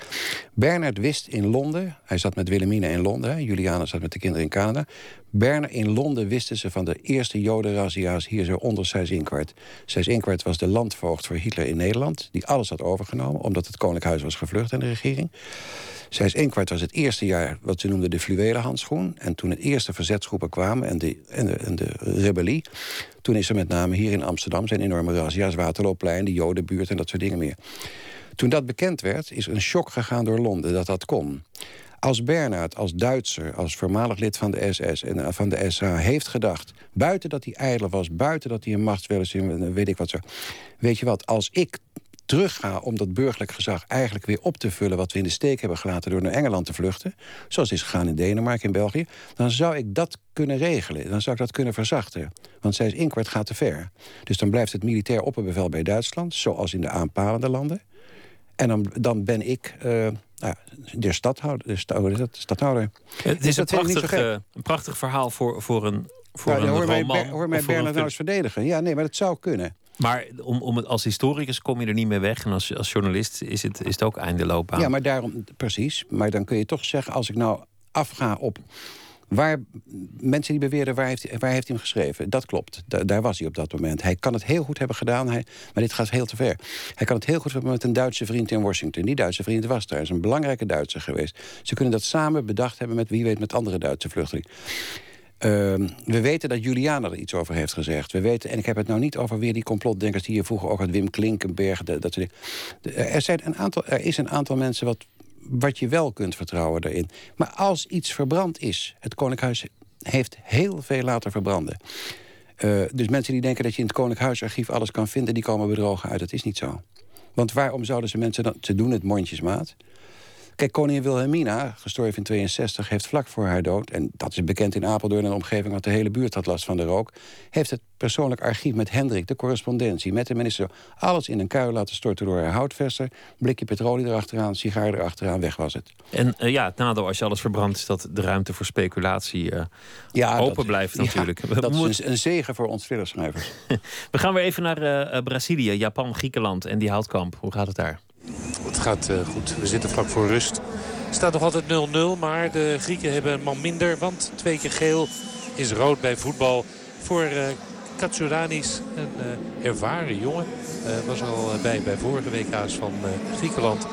Bernard wist in Londen, hij zat met Wilhelmina in Londen... Juliana zat met de kinderen in Canada. Bernard in Londen wisten ze van de eerste jodenrazzia's hier zo onder Seyss-Inquart. Seyss-Inquart was de landvoogd voor Hitler in Nederland... die alles had overgenomen, omdat het Koninklijk Huis was gevlucht in de regering. Kwart was het eerste jaar wat ze noemden de fluwelen handschoen. En toen de eerste verzetsgroepen kwamen en de, en de, en de rebellie... toen is er met name hier in Amsterdam zijn enorme razzia's... Waterloopplein, de Jodenbuurt en dat soort dingen meer. Toen dat bekend werd, is een shock gegaan door Londen dat dat kon. Als Bernhard, als Duitser, als voormalig lid van de SS en eh, van de SA... heeft gedacht, buiten dat hij ijdel was, buiten dat hij een machtswillen... weet ik wat zo... weet je wat, als ik terugga om dat burgerlijk gezag eigenlijk weer op te vullen... wat we in de steek hebben gelaten door naar Engeland te vluchten... zoals is gegaan in Denemarken, in België... dan zou ik dat kunnen regelen. Dan zou ik dat kunnen verzachten. Want zij is inkwart gaat te ver. Dus dan blijft het militair opperbevel bij Duitsland... zoals in de aanpalende landen. En dan, dan ben ik uh, nou, de stadhouder. De stadhouder. Het is een, prachtig, uh, een prachtig verhaal voor, voor een, voor ja, een hoor roman. Mij, hoor mij Bernard nou eens verdedigen. Ja, nee, maar dat zou kunnen. Maar om, om het, als historicus kom je er niet meer weg. En als, als journalist is het, is het ook einde loopbaan. Ja, maar daarom, precies. Maar dan kun je toch zeggen, als ik nou afga op Waar mensen die beweren, waar heeft, waar heeft hij hem geschreven? Dat klopt. daar was hij op dat moment. Hij kan het heel goed hebben gedaan, hij, maar dit gaat heel te ver. Hij kan het heel goed hebben met een Duitse vriend in Washington. Die Duitse vriend was daar. Is een belangrijke Duitser geweest. Ze kunnen dat samen bedacht hebben met wie weet met andere Duitse vluchtelingen. Uh, we weten dat Juliana er iets over heeft gezegd. We weten, en ik heb het nou niet over weer die complotdenkers die hier vroeger ook had, Wim Klinkenberg. Dat, dat er, zijn een aantal, er is een aantal mensen wat wat je wel kunt vertrouwen daarin. Maar als iets verbrand is, het Koninkhuis heeft heel veel laten verbranden. Uh, dus mensen die denken dat je in het Koninkhuisarchief alles kan vinden... die komen bedrogen uit. Dat is niet zo. Want waarom zouden ze mensen dan... Ze doen het mondjesmaat. Kijk, koningin Wilhelmina, gestorven in 62, heeft vlak voor haar dood... en dat is bekend in Apeldoorn en de omgeving... want de hele buurt had last van de rook... heeft het persoonlijk archief met Hendrik, de correspondentie... met de minister, alles in een kuil laten storten door haar houtverster... blikje petrolie erachteraan, sigaar erachteraan, weg was het. En uh, ja, het nadeel als je alles verbrandt... is dat de ruimte voor speculatie uh, ja, open blijft natuurlijk. Ja, dat is een, een, zegen voor ons thrillerschrijvers. We gaan weer even naar uh, Brazilië, Japan, Griekenland en die houtkamp. Hoe gaat het daar? Het gaat uh, goed. We zitten vlak voor rust. Het staat nog altijd 0-0, maar de Grieken hebben een man minder. Want twee keer geel is rood bij voetbal voor uh. Een uh, ervaren jongen. was al bij, bij vorige WK's van Griekenland.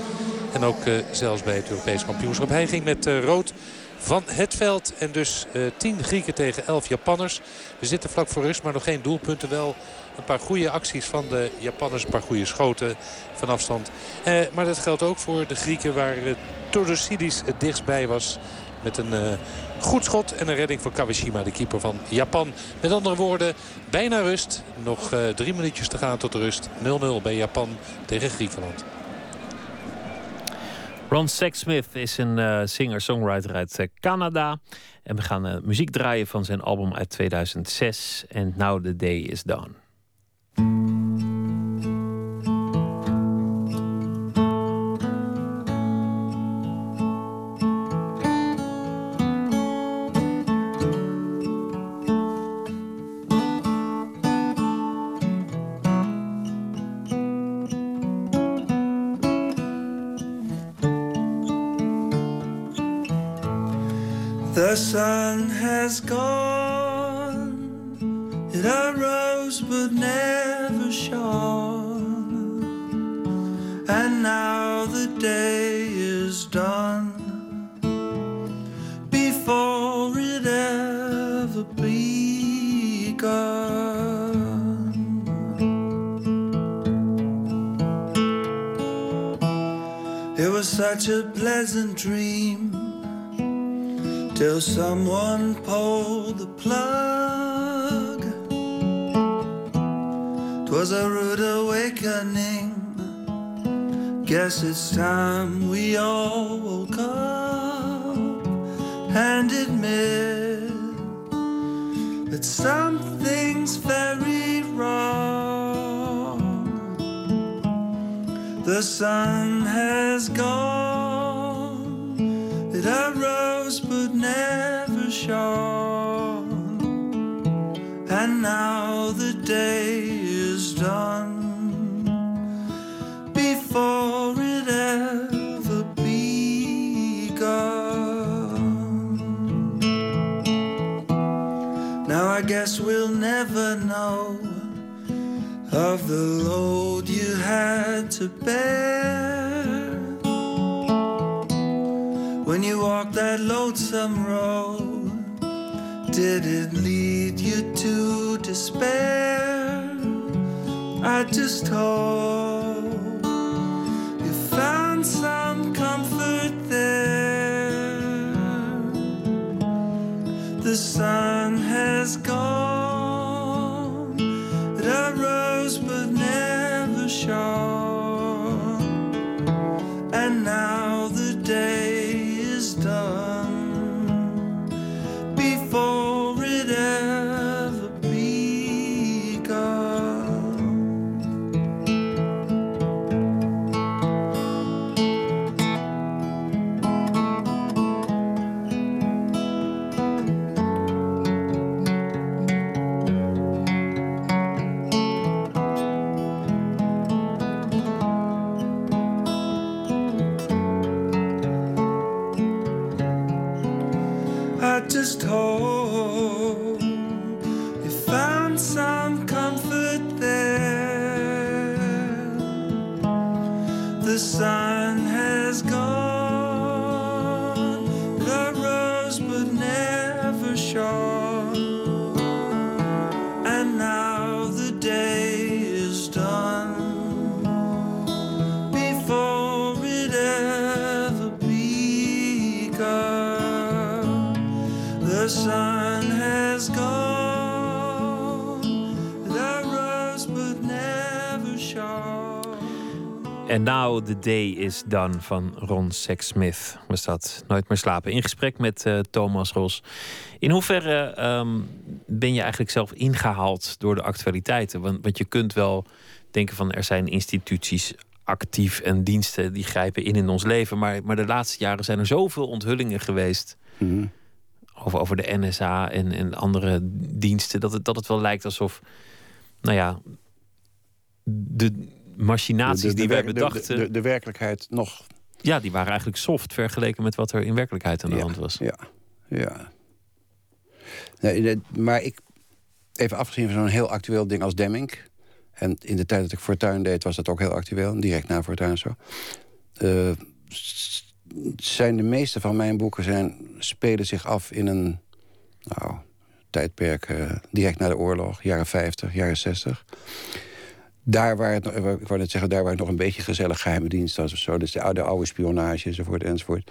En ook zelfs bij het Europees kampioenschap. Hij ging met rood van het veld. En dus uh, 10 Grieken tegen 11 Japanners. We zitten vlak voor rust, maar nog geen doelpunten. Wel een paar goede acties van de Japanners. Een paar goede schoten van afstand. Eh, maar dat geldt ook voor de Grieken waar uh, Todosidis het dichtstbij was. Met een uh, goed schot en een redding van Kawashima, de keeper van Japan. Met andere woorden, bijna rust. Nog uh, drie minuutjes te gaan tot rust. 0-0 bij Japan tegen Griekenland. Ron Sexsmith is een singer-songwriter uit Canada. En we gaan muziek draaien van zijn album uit 2006. And Now the Day is Done. A pleasant dream till someone pulled the plug. Twas a rude awakening. Guess it's time we all woke up and admit that something's very wrong. The sun has gone. Never shone. And now the day is done before it ever begun. Now I guess we'll never know of the load you had to bear you walked that lonesome road. Did it lead you to despair? I just hope you found some comfort there. The sun has gone, it arose but never shone. The Now the Day is Done van Ron Sexsmith was dat. Nooit meer slapen. In gesprek met eh, Thomas Ros. In hoeverre ehm, ben je eigenlijk zelf ingehaald door de actualiteiten? Want, want je kunt wel denken van er zijn instituties actief en diensten die grijpen in in ons leven. Maar, maar de laatste jaren zijn er zoveel onthullingen geweest. Mhm. Over, over de NSA en, en andere diensten. Dat het, dat het wel lijkt alsof. Nou ja. De machinaties De- die wij bedachten. De, werkelijkheid nog. Ja, die waren eigenlijk soft vergeleken met wat er in werkelijkheid aan de hand was. Ja, ja. Nee, maar ik, even afgezien van zo'n heel actueel ding als Demming. En in de tijd dat ik Fortuin deed, was dat ook heel actueel. Direct na Fortuin zo. Eh, zijn de meeste van mijn boeken zijn, spelen zich af in een nou, tijdperk eh, direct na de oorlog, jaren 50, jaren 60. Daar waar het, nog- ik wou net zeggen, daar waar het nog een beetje gezellig geheime dienst was of zo. Dus de oude, oude spionage enzovoort enzovoort.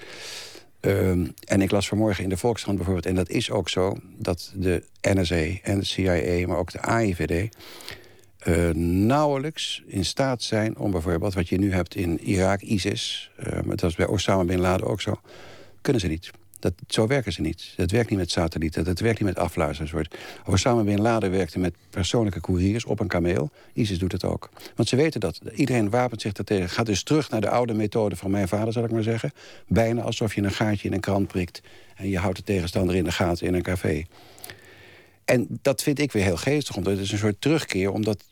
Ehm, en ik las vanmorgen in de Volkskrant bijvoorbeeld, en dat is ook zo, dat de NSA en de CIA, maar ook de AIVD, eh, nauwelijks in staat zijn om bijvoorbeeld wat je nu hebt in Irak, ISIS, eh, maar dat was bij Osama Bin Laden ook zo, kunnen ze niet. Dat, zo werken ze niet. Dat werkt niet met satellieten, dat werkt niet met afluisteren. Osama Bin Laden werkte met persoonlijke couriers op een kameel. ISIS doet het ook. Want ze weten dat. Iedereen wapent zich daartegen. Gaat dus terug naar de oude methode van mijn vader, zal ik maar zeggen. Bijna alsof je een gaatje in een krant prikt... en je houdt de tegenstander in de gaten in een café. En dat vind ik weer heel geestig, omdat het is een soort terugkeer... omdat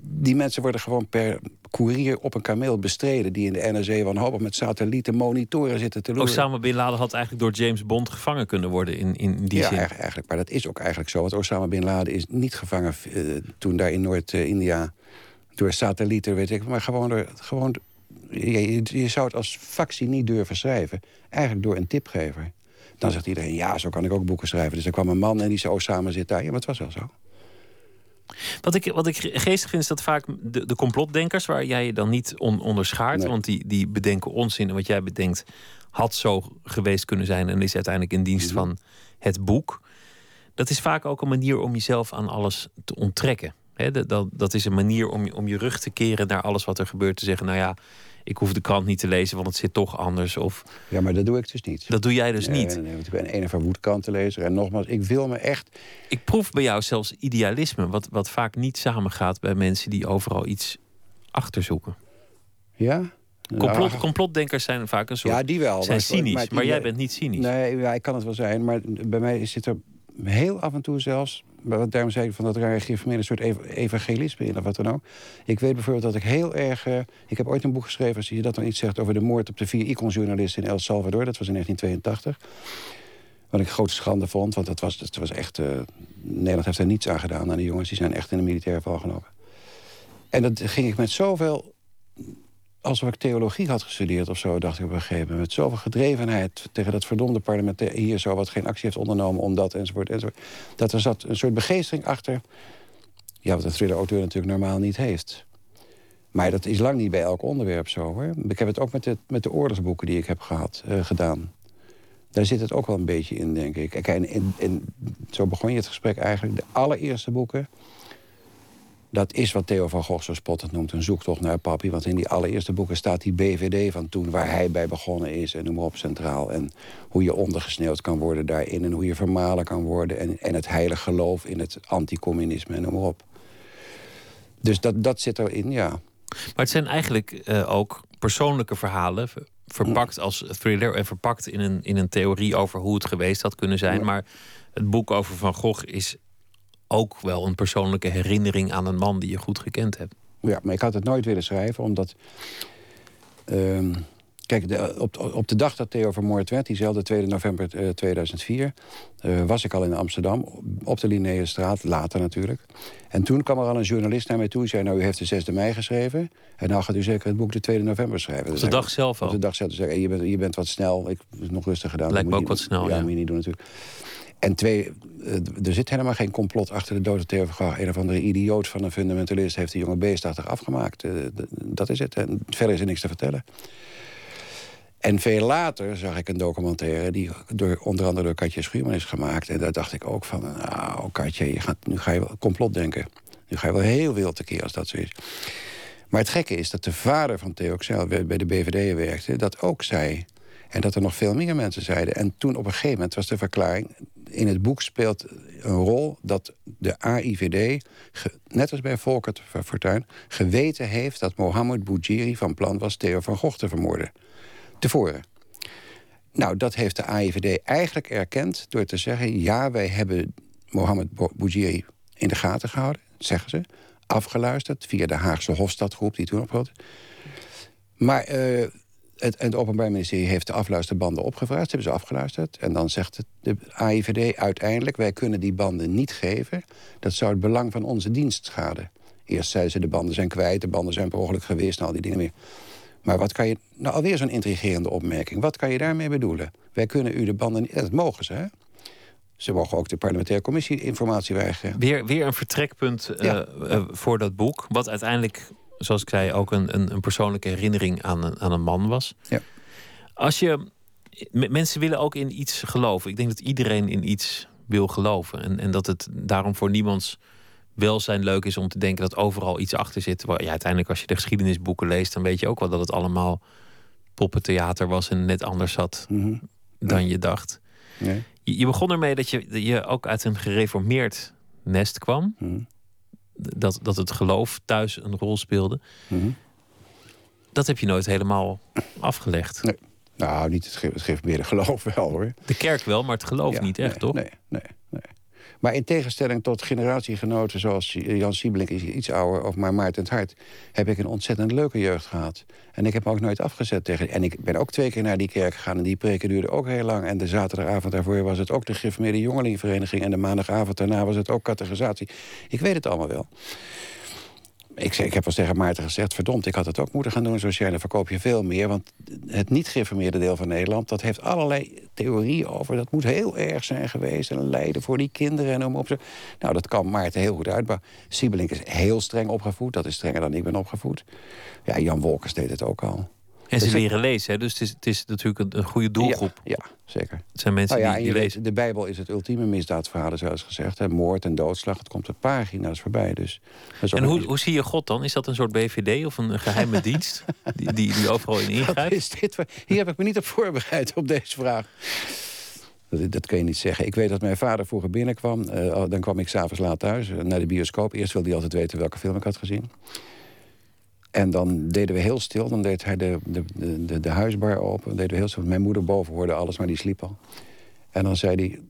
die mensen worden gewoon per koerier op een kameel bestreden... die in de NRC wanhopig met satellieten monitoren zitten te loeren. Osama Bin Laden had eigenlijk door James Bond gevangen kunnen worden in, in die ja, zin. eigenlijk, eigenlijk. Maar dat is ook eigenlijk zo. Want Osama Bin Laden is niet gevangen eh, toen daar in Noord-India... door satellieten, weet ik. Maar gewoon door... Gewoon, je, je- je zou het als factie niet durven schrijven. Eigenlijk door een tipgever. Dan zegt iedereen, ja, zo kan ik ook boeken schrijven. Dus er kwam een man en die zei, Osama zit daar. Ja, maar het was wel zo. Wat ik, wat ik geestig vind is dat vaak de, de complotdenkers, waar jij je dan niet on, onderschaart, Nee. want die, die bedenken onzin en wat jij bedenkt had zo geweest kunnen zijn en is uiteindelijk in dienst Mhm. van het boek. Dat is vaak ook een manier om jezelf aan alles te onttrekken. Hè, dat, dat, is een manier om, om je rug te keren naar alles wat er gebeurt. Te zeggen, nou ja, ik hoef de krant niet te lezen, want het zit toch anders. Of Ja, maar dat doe ik dus niet. dat doe jij dus Nee, niet. Nee, nee, want ik ben een of andere krantenlezer. En nogmaals, ik wil me echt... Ik proef bij jou zelfs idealisme, wat, wat vaak niet samengaat bij mensen die overal iets achterzoeken. Ja? Complot, Nou, complotdenkers zijn vaak een soort. Ja, die wel. zijn maar- cynisch, maar, maar jij bent niet cynisch. Nee, ja, ik kan het wel zijn. Maar bij mij zit er heel af en toe zelfs... wat Daarom zei ik van dat een soort ev- evangelisme in of wat dan ook. Ik weet bijvoorbeeld dat ik heel erg... eh, ik heb ooit een boek geschreven, als je dat dan iets zegt... over de moord op de vier Icon-journalisten in El Salvador. Dat was in 1982. Wat ik grote schande vond, want dat was, dat was echt... eh, Nederland heeft er niets aan gedaan aan die jongens. Die zijn echt in een militaire val genomen. En dat ging ik met zoveel alsof ik theologie had gestudeerd of zo, dacht ik op een gegeven moment. Met zoveel gedrevenheid tegen dat verdomde parlement hier zo, wat geen actie heeft ondernomen om dat enzovoort enzovoort. Dat er zat een soort begeestering achter. Ja, wat een thriller-auteur natuurlijk normaal niet heeft. Maar dat is lang niet bij elk onderwerp zo hoor. Ik heb het ook met de, met de oorlogsboeken die ik heb gehad, eh, gedaan. Daar zit het ook wel een beetje in, denk ik. En, en zo begon je het gesprek eigenlijk. De allereerste boeken, dat is wat Theo van Gogh zo spottend noemt... een zoektocht naar papi. Want in die allereerste boeken staat die BVD van toen... waar hij bij begonnen is en noem maar op centraal. En hoe je ondergesneeuwd kan worden daarin... en hoe je vermalen kan worden... en, en het heilige geloof in het anticommunisme en noem maar op. Dus dat, dat zit erin, ja. Maar het zijn eigenlijk eh, ook persoonlijke verhalen. ver- Verpakt als thriller en verpakt in een, in een theorie over hoe het geweest had kunnen zijn. Maar het boek over Van Gogh is ook wel een persoonlijke herinnering aan een man die je goed gekend hebt. Ja, maar ik had het nooit willen schrijven, omdat... ehm, Kijk, de, op, op de dag dat Theo vermoord werd, diezelfde 2 november 2004... Uh, was ik al in Amsterdam, op de Linnaeusstraat, later natuurlijk. En toen kwam er al een journalist naar mij toe... en zei, nou, u heeft de 6e mei geschreven... en nou gaat u zeker het boek de 2 november schrijven. Op de dag zelf al? Op de dag zelf. Dus je, bent, je bent wat snel, ik heb nog rustig gedaan. Lijkt me ook wat snel, ja. Ja, moet je niet doen natuurlijk. En twee, eh, er zit helemaal geen complot achter de Theo van Een of andere idioot van een fundamentalist... heeft de jonge beest achter afgemaakt. Uh, dat is het. Verder is er niks te vertellen. En veel later zag ik een documentaire die door, onder andere door Katje Schuurman is gemaakt. En daar dacht ik ook van, nou Katje, je gaat, nu ga je wel complot denken. Nu ga je wel heel wild tekeer als dat zo is. Maar het gekke is dat de vader van Theo Xel bij de BVD werkte... dat ook zei. En dat er nog veel meer mensen zeiden. En toen op een gegeven moment was de verklaring... in het boek speelt een rol dat de AIVD... net als bij Volkert Fortuyn... geweten heeft dat Mohammed Boudjiri van plan was... Theo van Gogh te vermoorden tevoren. Nou, dat heeft de AIVD eigenlijk erkend door te zeggen... ja, wij hebben Mohammed Boudjiri in de gaten gehouden, zeggen ze. Afgeluisterd via de Haagse Hofstadgroep die toen ophield. Maar uh, het, het Openbaar Ministerie heeft de afluisterbanden opgevraagd. Ze hebben ze afgeluisterd. En dan zegt het, de AIVD uiteindelijk... wij kunnen die banden niet geven. Dat zou het belang van onze dienst schaden. Eerst zeiden ze de banden zijn kwijt, de banden zijn per ongeluk geweest... en al die dingen meer. Maar wat kan je... Nou, alweer zo'n intrigerende opmerking. Wat kan je daarmee bedoelen? Wij kunnen u de banden niet... Dat mogen ze, hè? Ze mogen ook de parlementaire commissie informatie weigeren. Weer, weer een vertrekpunt uh, uh, voor dat boek. Wat uiteindelijk, zoals ik zei, ook een, een, een persoonlijke herinnering aan een, aan een man was. Ja. Als je. Mensen willen ook in iets geloven. Ik denk dat iedereen in iets wil geloven. En, en dat het daarom voor niemands welzijn leuk is om te denken dat overal iets achter zit. Ja, uiteindelijk, als je de geschiedenisboeken leest, dan weet je ook wel dat het allemaal poppentheater was en net anders zat Mhm. dan je dacht. Nee. Je, je begon ermee dat je, je ook uit een gereformeerd nest kwam. Mhm. Dat, dat het geloof thuis een rol speelde. Mhm. Dat heb je nooit helemaal afgelegd. Nee. Nou, niet het, ge het gereformeerde geloof wel hoor. De kerk wel, maar het geloof Ja, niet echt, nee, toch? Nee, nee. Maar in tegenstelling tot generatiegenoten zoals Jan Siebelink is iets ouder... of maar Maarten het Hart, heb ik een ontzettend leuke jeugd gehad. En ik heb me ook nooit afgezet tegen... En ik ben ook twee keer naar die kerk gegaan en die preken duurde ook heel lang. En de zaterdagavond daarvoor was het ook de Gereformeerde Jongelingenvereniging... en de maandagavond daarna was het ook catechisatie. Ik weet het allemaal wel. Ik, ik heb wel tegen Maarten gezegd... verdomd, ik had het ook moeten gaan doen zoals jij. Dan verkoop je veel meer. Want het niet-gereformeerde deel van Nederland... dat heeft allerlei theorieën over. Dat moet heel erg zijn geweest. En lijden voor die kinderen en om op ze. Nou, dat kan Maarten heel goed uitbouwen. Siebelink is heel streng opgevoed. Dat is strenger dan ik ben opgevoed. Ja, Jan Wolkers deed het ook al. En ze Dus leren lezen, hè? dus het is, het is natuurlijk een, een goede doelgroep. Ja, ja zeker. Het zijn mensen Nou ja, die, die lezen. weet, de Bijbel is het ultieme misdaadverhaal, zoals gezegd. Hè. Moord en doodslag, het komt op pagina's voorbij. Dus En hoe, een- hoe zie je God dan? Is dat een soort BVD of een geheime dienst die, die, die overal in ingrijpt? is dit? Hier heb ik me niet op voorbereid op deze vraag. Dat, dat kun je niet zeggen. Ik weet dat mijn vader vroeger binnenkwam. eh, dan kwam ik s'avonds laat thuis eh, naar de bioscoop. Eerst wilde hij altijd weten welke film ik had gezien. En dan deden we heel stil. Dan deed hij de, de, de, de, huisbar open. Deden we heel stil. Mijn moeder boven hoorde alles, maar die sliep al. En dan zei hij...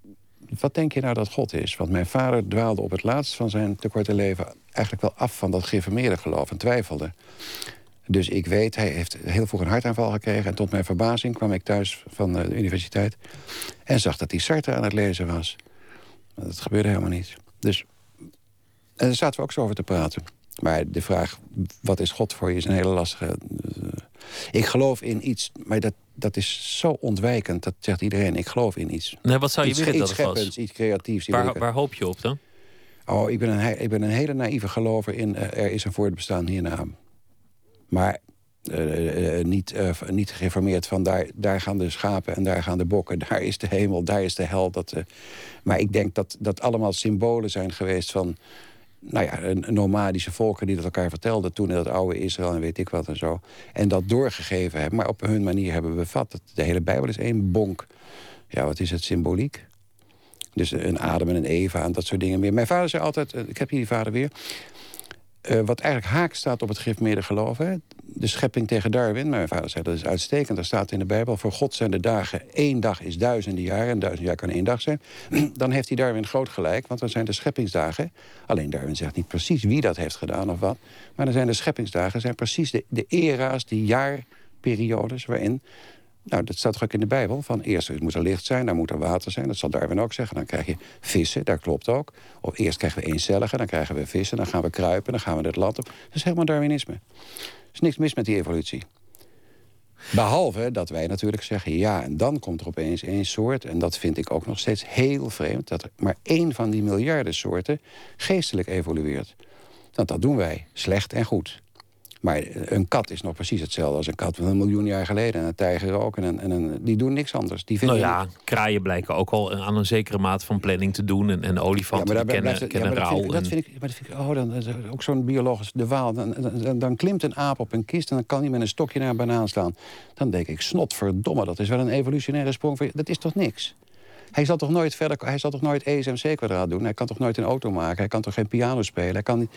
Wat denk je nou dat God is? Want mijn vader dwaalde op het laatst van zijn te korte leven... eigenlijk wel af van dat geïnformeerde geloof en twijfelde. Dus ik weet, hij heeft heel vroeg een hartaanval gekregen... en tot mijn verbazing kwam ik thuis van de universiteit... en zag dat hij Sartre aan het lezen was. Dat gebeurde helemaal niet. Dus, en daar zaten we ook zo over te praten. Maar de vraag, wat is God voor je, is een hele lastige... ik geloof in iets, maar dat, dat is zo ontwijkend. Dat zegt iedereen, ik geloof in iets. Nee, wat zou je iets, willen iets dat het was? iets creatiefs. Waar, waar hoop je op dan? Oh, ik ben een, ik ben een hele naïeve gelover in eh, er is een voortbestaan hierna. Maar eh, eh, niet, niet gereformeerd van daar, daar gaan de schapen en daar gaan de bokken. Daar is de hemel, daar is de hel. Dat, maar ik denk dat dat allemaal symbolen zijn geweest van... Nou ja, nomadische volken die dat elkaar vertelden toen in dat oude Israël en weet ik wat en zo. En dat doorgegeven hebben, maar op hun manier hebben bevat. Dat de hele Bijbel is één bonk. Ja, wat is het symboliek? Dus een Adam en een Eva en dat soort dingen meer. Mijn vader zei altijd, eh, ik heb hier die vader weer... eh, wat eigenlijk haak staat op het gereformeerde geloof. Hè? De schepping tegen Darwin. Mijn vader zei dat is uitstekend. Daar staat in de Bijbel. Voor God zijn de dagen. één dag is duizenden jaren. En duizend jaar kan één dag zijn. Dan heeft hij Darwin groot gelijk. Want dan zijn de scheppingsdagen. Alleen Darwin zegt niet precies wie dat heeft gedaan of wat. Maar dan zijn de scheppingsdagen zijn precies de, de era's die jaar periodes waarin nou, dat staat ook in de Bijbel. Van eerst moet er licht zijn, dan moet er water zijn. Dat zal Darwin ook zeggen. Dan krijg je vissen, dat klopt ook. Of eerst krijgen we eencelligen, dan krijgen we vissen. Dan gaan we kruipen, dan gaan we het land op. Dat is helemaal Darwinisme. Er is niks mis met die evolutie. Behalve dat wij natuurlijk zeggen, ja, en dan komt er opeens één soort... en dat vind ik ook nog steeds heel vreemd... dat er maar één van die miljarden soorten geestelijk evolueert. Want dat doen wij, slecht en goed. Maar een kat is nog precies hetzelfde als een kat van een miljoen jaar geleden. En een tijger ook. En, en, die doen niks anders. Die vinden nou ja, kraaien blijken ook al aan een zekere mate van planning te doen. En, en olifanten ja, kennen, ja, rouw. Dat vind ik, maar dat vind ik, oh, dan, ook zo'n biologisch de waal. Dan, dan, dan, klimt een aap op een kist en dan kan hij met een stokje naar een banaan slaan. Dan denk ik, snot verdomme, dat is wel een evolutionaire sprong. Dat is toch niks? Hij zal toch nooit verder, hij zal toch nooit ESMC kwadraat doen? Hij kan toch nooit een auto maken? Hij kan toch geen piano spelen? Hij kan niet...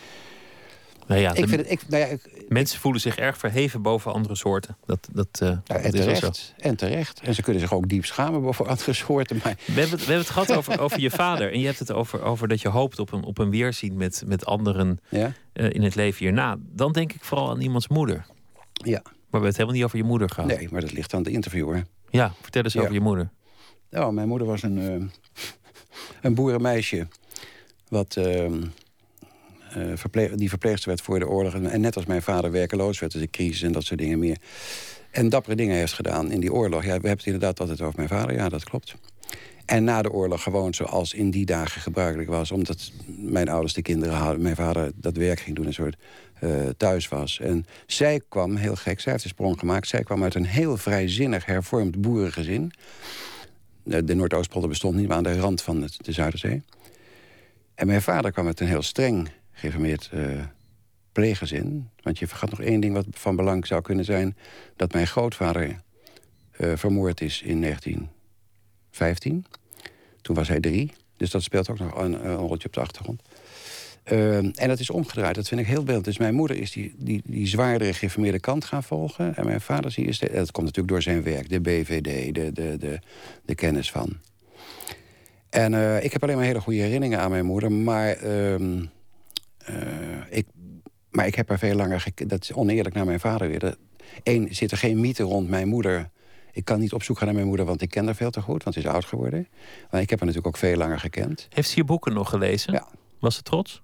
Nou ja, ik vind het, ik, nou ja, mensen voelen zich erg verheven boven andere soorten. Dat, dat, uh, en, terecht, en terecht. En ze kunnen zich ook diep schamen boven andere soorten. Maar... We, hebben, we hebben het gehad over, over je vader. En je hebt het over, over dat je hoopt op een, op een weerzien met, met anderen ja? uh, in het leven hierna. Dan denk ik vooral aan iemands moeder. Ja. Maar we hebben het helemaal niet over je moeder gehad. Nee, maar dat ligt aan de interviewer. Ja, vertel eens over je moeder. Nou, mijn moeder was een, uh, een boerenmeisje. Wat ehm, uh, die verpleegster werd voor de oorlog. En, net als mijn vader werkeloos werd, dus de crisis en dat soort dingen meer. En dappere dingen heeft gedaan in die oorlog. Ja, we hebben het inderdaad altijd over mijn vader, ja, dat klopt. En na de oorlog gewoon zoals in die dagen gebruikelijk was. Omdat mijn ouders de kinderen hadden. Mijn vader dat werk ging doen, een soort uh, thuis was. En zij kwam, heel gek, zij heeft de sprong gemaakt. Zij kwam uit een heel vrijzinnig hervormd boerengezin. De, de Noordoostpolder bestond niet, maar aan de rand van het, de Zuiderzee. En mijn vader kwam uit een heel streng geïnformeerd uh, pleeggezin. Want je vergat nog één ding wat van belang zou kunnen zijn... dat mijn grootvader uh, vermoord is in 1915. Toen was hij drie. Dus dat speelt ook nog een, een op de achtergrond. Uh, en dat is omgedraaid, dat vind ik heel beeld. Dus mijn moeder is die, die, die zwaardere geïnformeerde kant gaan volgen. En mijn vader is dat komt natuurlijk door zijn werk, de BVD, de, de, de, kennis van. En ik heb alleen maar hele goede herinneringen aan mijn moeder. Maar uh, ik, maar ik heb er veel langer... Dat is oneerlijk naar mijn vader weer. Eén, zit er geen mythe rond mijn moeder... Ik kan niet op zoek gaan naar mijn moeder, want ik ken haar veel te goed. Want ze is oud geworden. Maar ik heb haar natuurlijk ook veel langer gekend. Heeft ze je boeken nog gelezen? Ja. Was ze trots?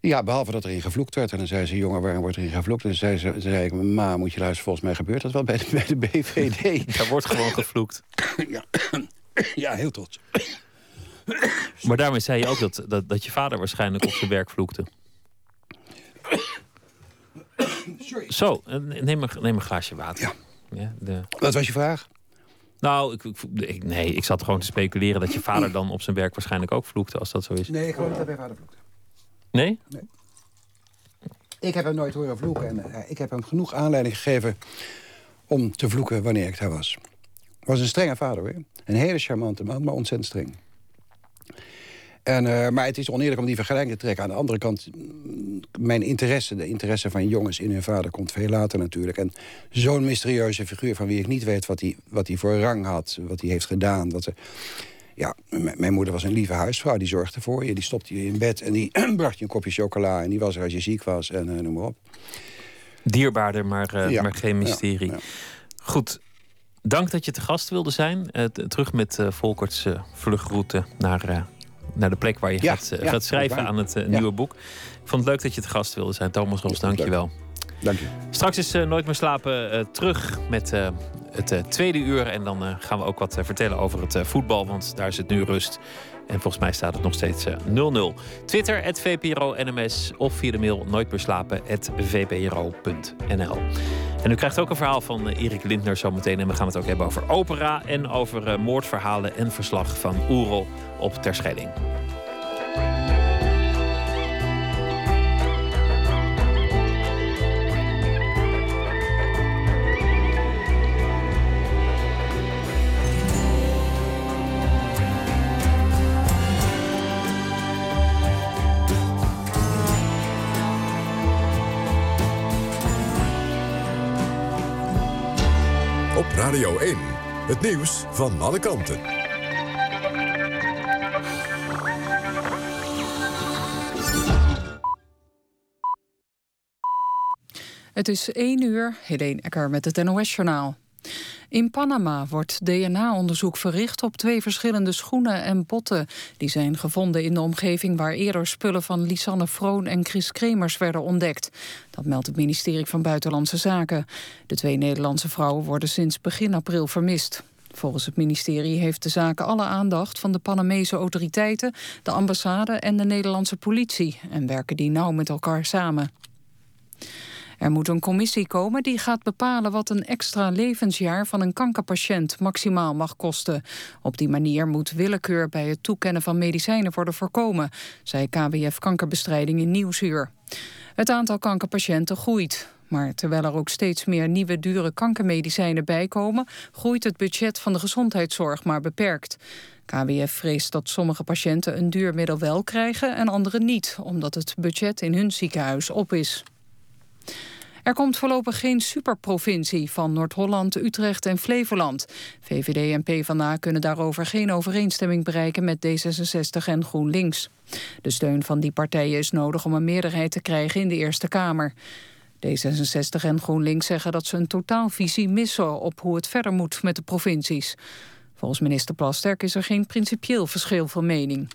Ja, behalve dat er in gevloekt werd. En dan zei ze, jongen, waarom wordt er in gevloekt? En zei ze, zei ik, ma, moet je luisteren, volgens mij gebeurt dat wel bij de, bij de BVD. Daar wordt gewoon gevloekt. ja. ja, heel trots. Maar daarmee zei je ook dat, dat, dat je vader waarschijnlijk op zijn werk vloekte. Sorry. Zo, neem een, neem een glaasje water. Ja. ja de... Wat was je vraag? Nou, ik, ik, nee, ik zat gewoon te speculeren dat je vader dan op zijn werk waarschijnlijk ook vloekte, als dat zo is. Nee, ik geloof niet dat mijn vader vloekte. Nee? Nee. Ik heb hem nooit horen vloeken en uh, ik heb hem genoeg aanleiding gegeven om te vloeken wanneer ik daar was. was een strenge vader, hoor. Een hele charmante man, maar ontzettend streng. En, uh, maar het is oneerlijk om die vergelijking te trekken. Aan de andere kant, mm, mijn interesse, de interesse van jongens in hun vader... komt veel later natuurlijk. En zo'n mysterieuze figuur van wie ik niet weet wat hij wat voor rang had... wat hij heeft gedaan. Wat ze, ja, mijn moeder was een lieve huisvrouw, die zorgde voor je. Die stopte je in bed en die bracht je een kopje chocola... en die was er als je ziek was en uh, noem maar op. Dierbaarder, maar, uh, ja, maar geen mysterie. Ja, Goed, dank dat je te gast wilde zijn. terug met Volkerts vluchtroute naar naar de plek waar je gaat, eh, gaat schrijven aan het eh, nieuwe boek. Ik vond het leuk dat je te gast wilde zijn. Thomas Roos, dank je wel. Dank je. Straks is uh, Nooit meer slapen terug met het tweede uur. En dan gaan we ook wat vertellen over het voetbal. Want daar is het nu rust. En volgens mij staat het nog steeds 0-0. Twitter, het VPRO NMS. Of via de mail nooitmeerslapen.vpro.nl. En u krijgt ook een verhaal van Erik Lindner zometeen. En we gaan het ook hebben over opera en over moordverhalen en verslag van Oerol op Terschelling. Radio 1, het nieuws van alle kanten. Het is 1 uur, Helene Ecker met het NOS-journaal. In Panama wordt DNA-onderzoek verricht op twee verschillende schoenen en botten. Die zijn gevonden in de omgeving waar eerder spullen van Lisanne Vroon en Chris Kremers werden ontdekt. Dat meldt het ministerie van Buitenlandse Zaken. De twee Nederlandse vrouwen worden sinds begin april vermist. Volgens het ministerie heeft de zaak alle aandacht van de Panamese autoriteiten, de ambassade en de Nederlandse politie en werken die nauw met elkaar samen. Er moet een commissie komen die gaat bepalen wat een extra levensjaar van een kankerpatiënt maximaal mag kosten. Op die manier moet willekeur bij het toekennen van medicijnen worden voorkomen, zei KWF Kankerbestrijding in Nieuwsuur. Het aantal kankerpatiënten groeit. Maar terwijl er ook steeds meer nieuwe dure kankermedicijnen bijkomen, groeit het budget van de gezondheidszorg maar beperkt. KWF vreest dat sommige patiënten een duur middel wel krijgen en anderen niet, omdat het budget in hun ziekenhuis op is. Er komt voorlopig geen superprovincie van Noord-Holland, Utrecht en Flevoland. VVD en PvdA kunnen daarover geen overeenstemming bereiken met D66 en GroenLinks. De steun van die partijen is nodig om een meerderheid te krijgen in de Eerste Kamer. D66 en GroenLinks zeggen dat ze een totaalvisie missen op hoe het verder moet met de provincies. Volgens minister Plasterk is er geen principieel verschil van mening.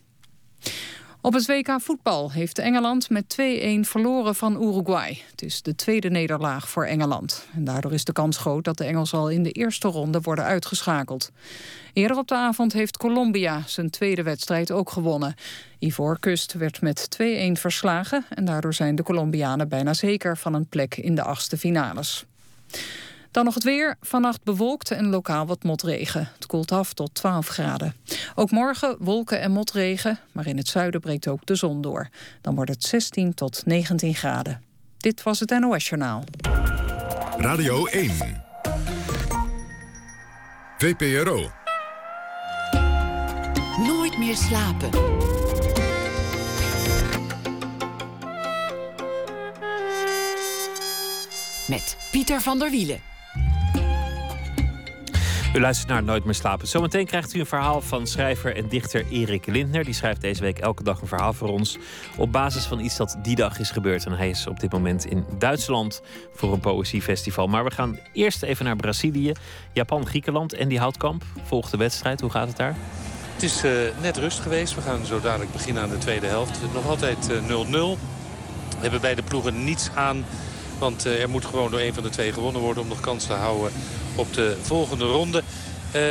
Op het WK voetbal heeft Engeland met 2-1 verloren van Uruguay. Het is de tweede nederlaag voor Engeland. En daardoor is de kans groot dat de Engelsen al in de eerste ronde worden uitgeschakeld. Eerder op de avond heeft Colombia zijn tweede wedstrijd ook gewonnen. Ivoorkust werd met 2-1 verslagen... en daardoor zijn de Colombianen bijna zeker van een plek in de achtste finales. Dan nog het weer. Vannacht bewolkt en lokaal wat motregen. Het koelt af tot 12 graden. Ook morgen wolken en motregen, maar in het zuiden breekt ook de zon door. Dan wordt het 16 tot 19 graden. Dit was het NOS Journaal. Radio 1. VPRO. Nooit meer slapen. Met Pieter van der Wielen. U luistert naar Nooit meer slapen. Zometeen krijgt u een verhaal van schrijver en dichter Erik Lindner. Die schrijft deze week elke dag een verhaal voor ons. Op basis van iets dat die dag is gebeurd. En hij is op dit moment in Duitsland voor een poëziefestival. Maar we gaan eerst even naar Brazilië, Japan, Griekenland. En die houtkamp volgt de wedstrijd. Hoe gaat het daar? Het is uh, net rust geweest. We gaan zo dadelijk beginnen aan de tweede helft. Nog altijd 0-0. Uh, we hebben beide ploegen niets aan. Want uh, er moet gewoon door een van de twee gewonnen worden om nog kans te houden op de volgende ronde. Uh,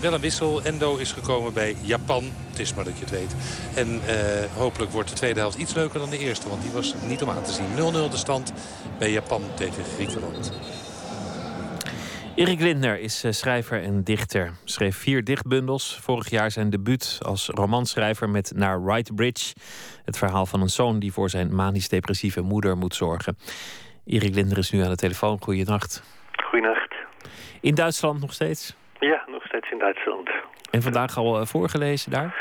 wel een wissel. Endo is gekomen bij Japan. Het is maar dat je het weet. En uh, hopelijk wordt de tweede helft iets leuker dan de eerste. Want die was niet om aan te zien. 0-0 de stand bij Japan tegen Griekenland. Erik Lindner is uh, schrijver en dichter. Schreef vier dichtbundels. Vorig jaar zijn debuut als romanschrijver met Naar Right Bridge. Het verhaal van een zoon die voor zijn manisch-depressieve moeder moet zorgen. Erik Lindner is nu aan de telefoon. Goeienacht. Goeienacht. In Duitsland nog steeds? Ja, nog steeds in Duitsland. En vandaag al uh, voorgelezen daar?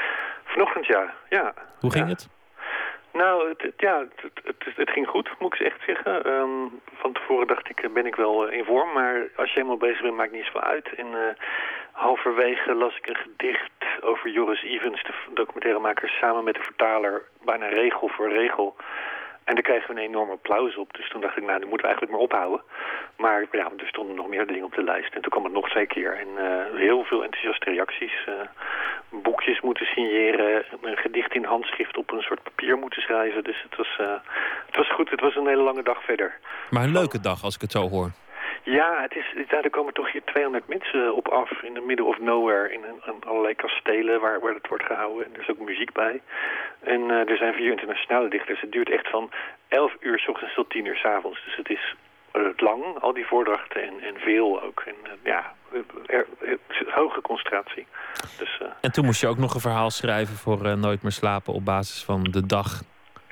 Vanochtend ja, ja. Hoe ging ja. het? Nou, het, het ja, het, het, ging goed, moet ik echt zeggen. Um, van tevoren dacht ik, ben ik wel uh, in vorm. Maar als je helemaal bezig bent, maakt niet zoveel uit. En uh, halverwege las ik een gedicht over Joris Evans, de documentairemaker... samen met de vertaler, bijna regel voor regel... En daar kregen we een enorm applaus op. Dus toen dacht ik, nou, nu moeten we eigenlijk maar ophouden. Maar ja, er stonden nog meer dingen op de lijst. En toen kwam het nog twee keer. En uh, heel veel enthousiaste reacties. Uh, boekjes moeten signeren. Een gedicht in handschrift op een soort papier moeten schrijven. Dus het was, uh, het was goed. Het was een hele lange dag verder. Maar een leuke dag, als ik het zo hoor. Ja, het is, ja, er komen toch hier 200 mensen op af in de middle of nowhere. In, in allerlei kastelen waar, waar het wordt gehouden. En er is ook muziek bij. En uh, er zijn vier internationale dichters. Het duurt echt van 11 uur s ochtends tot 10 uur s avonds. Dus het is lang, al die voordrachten en, en veel ook. En uh, ja, hoge concentratie. Dus, en toen moest je ook nog een verhaal schrijven voor Nooit meer slapen op basis van de dag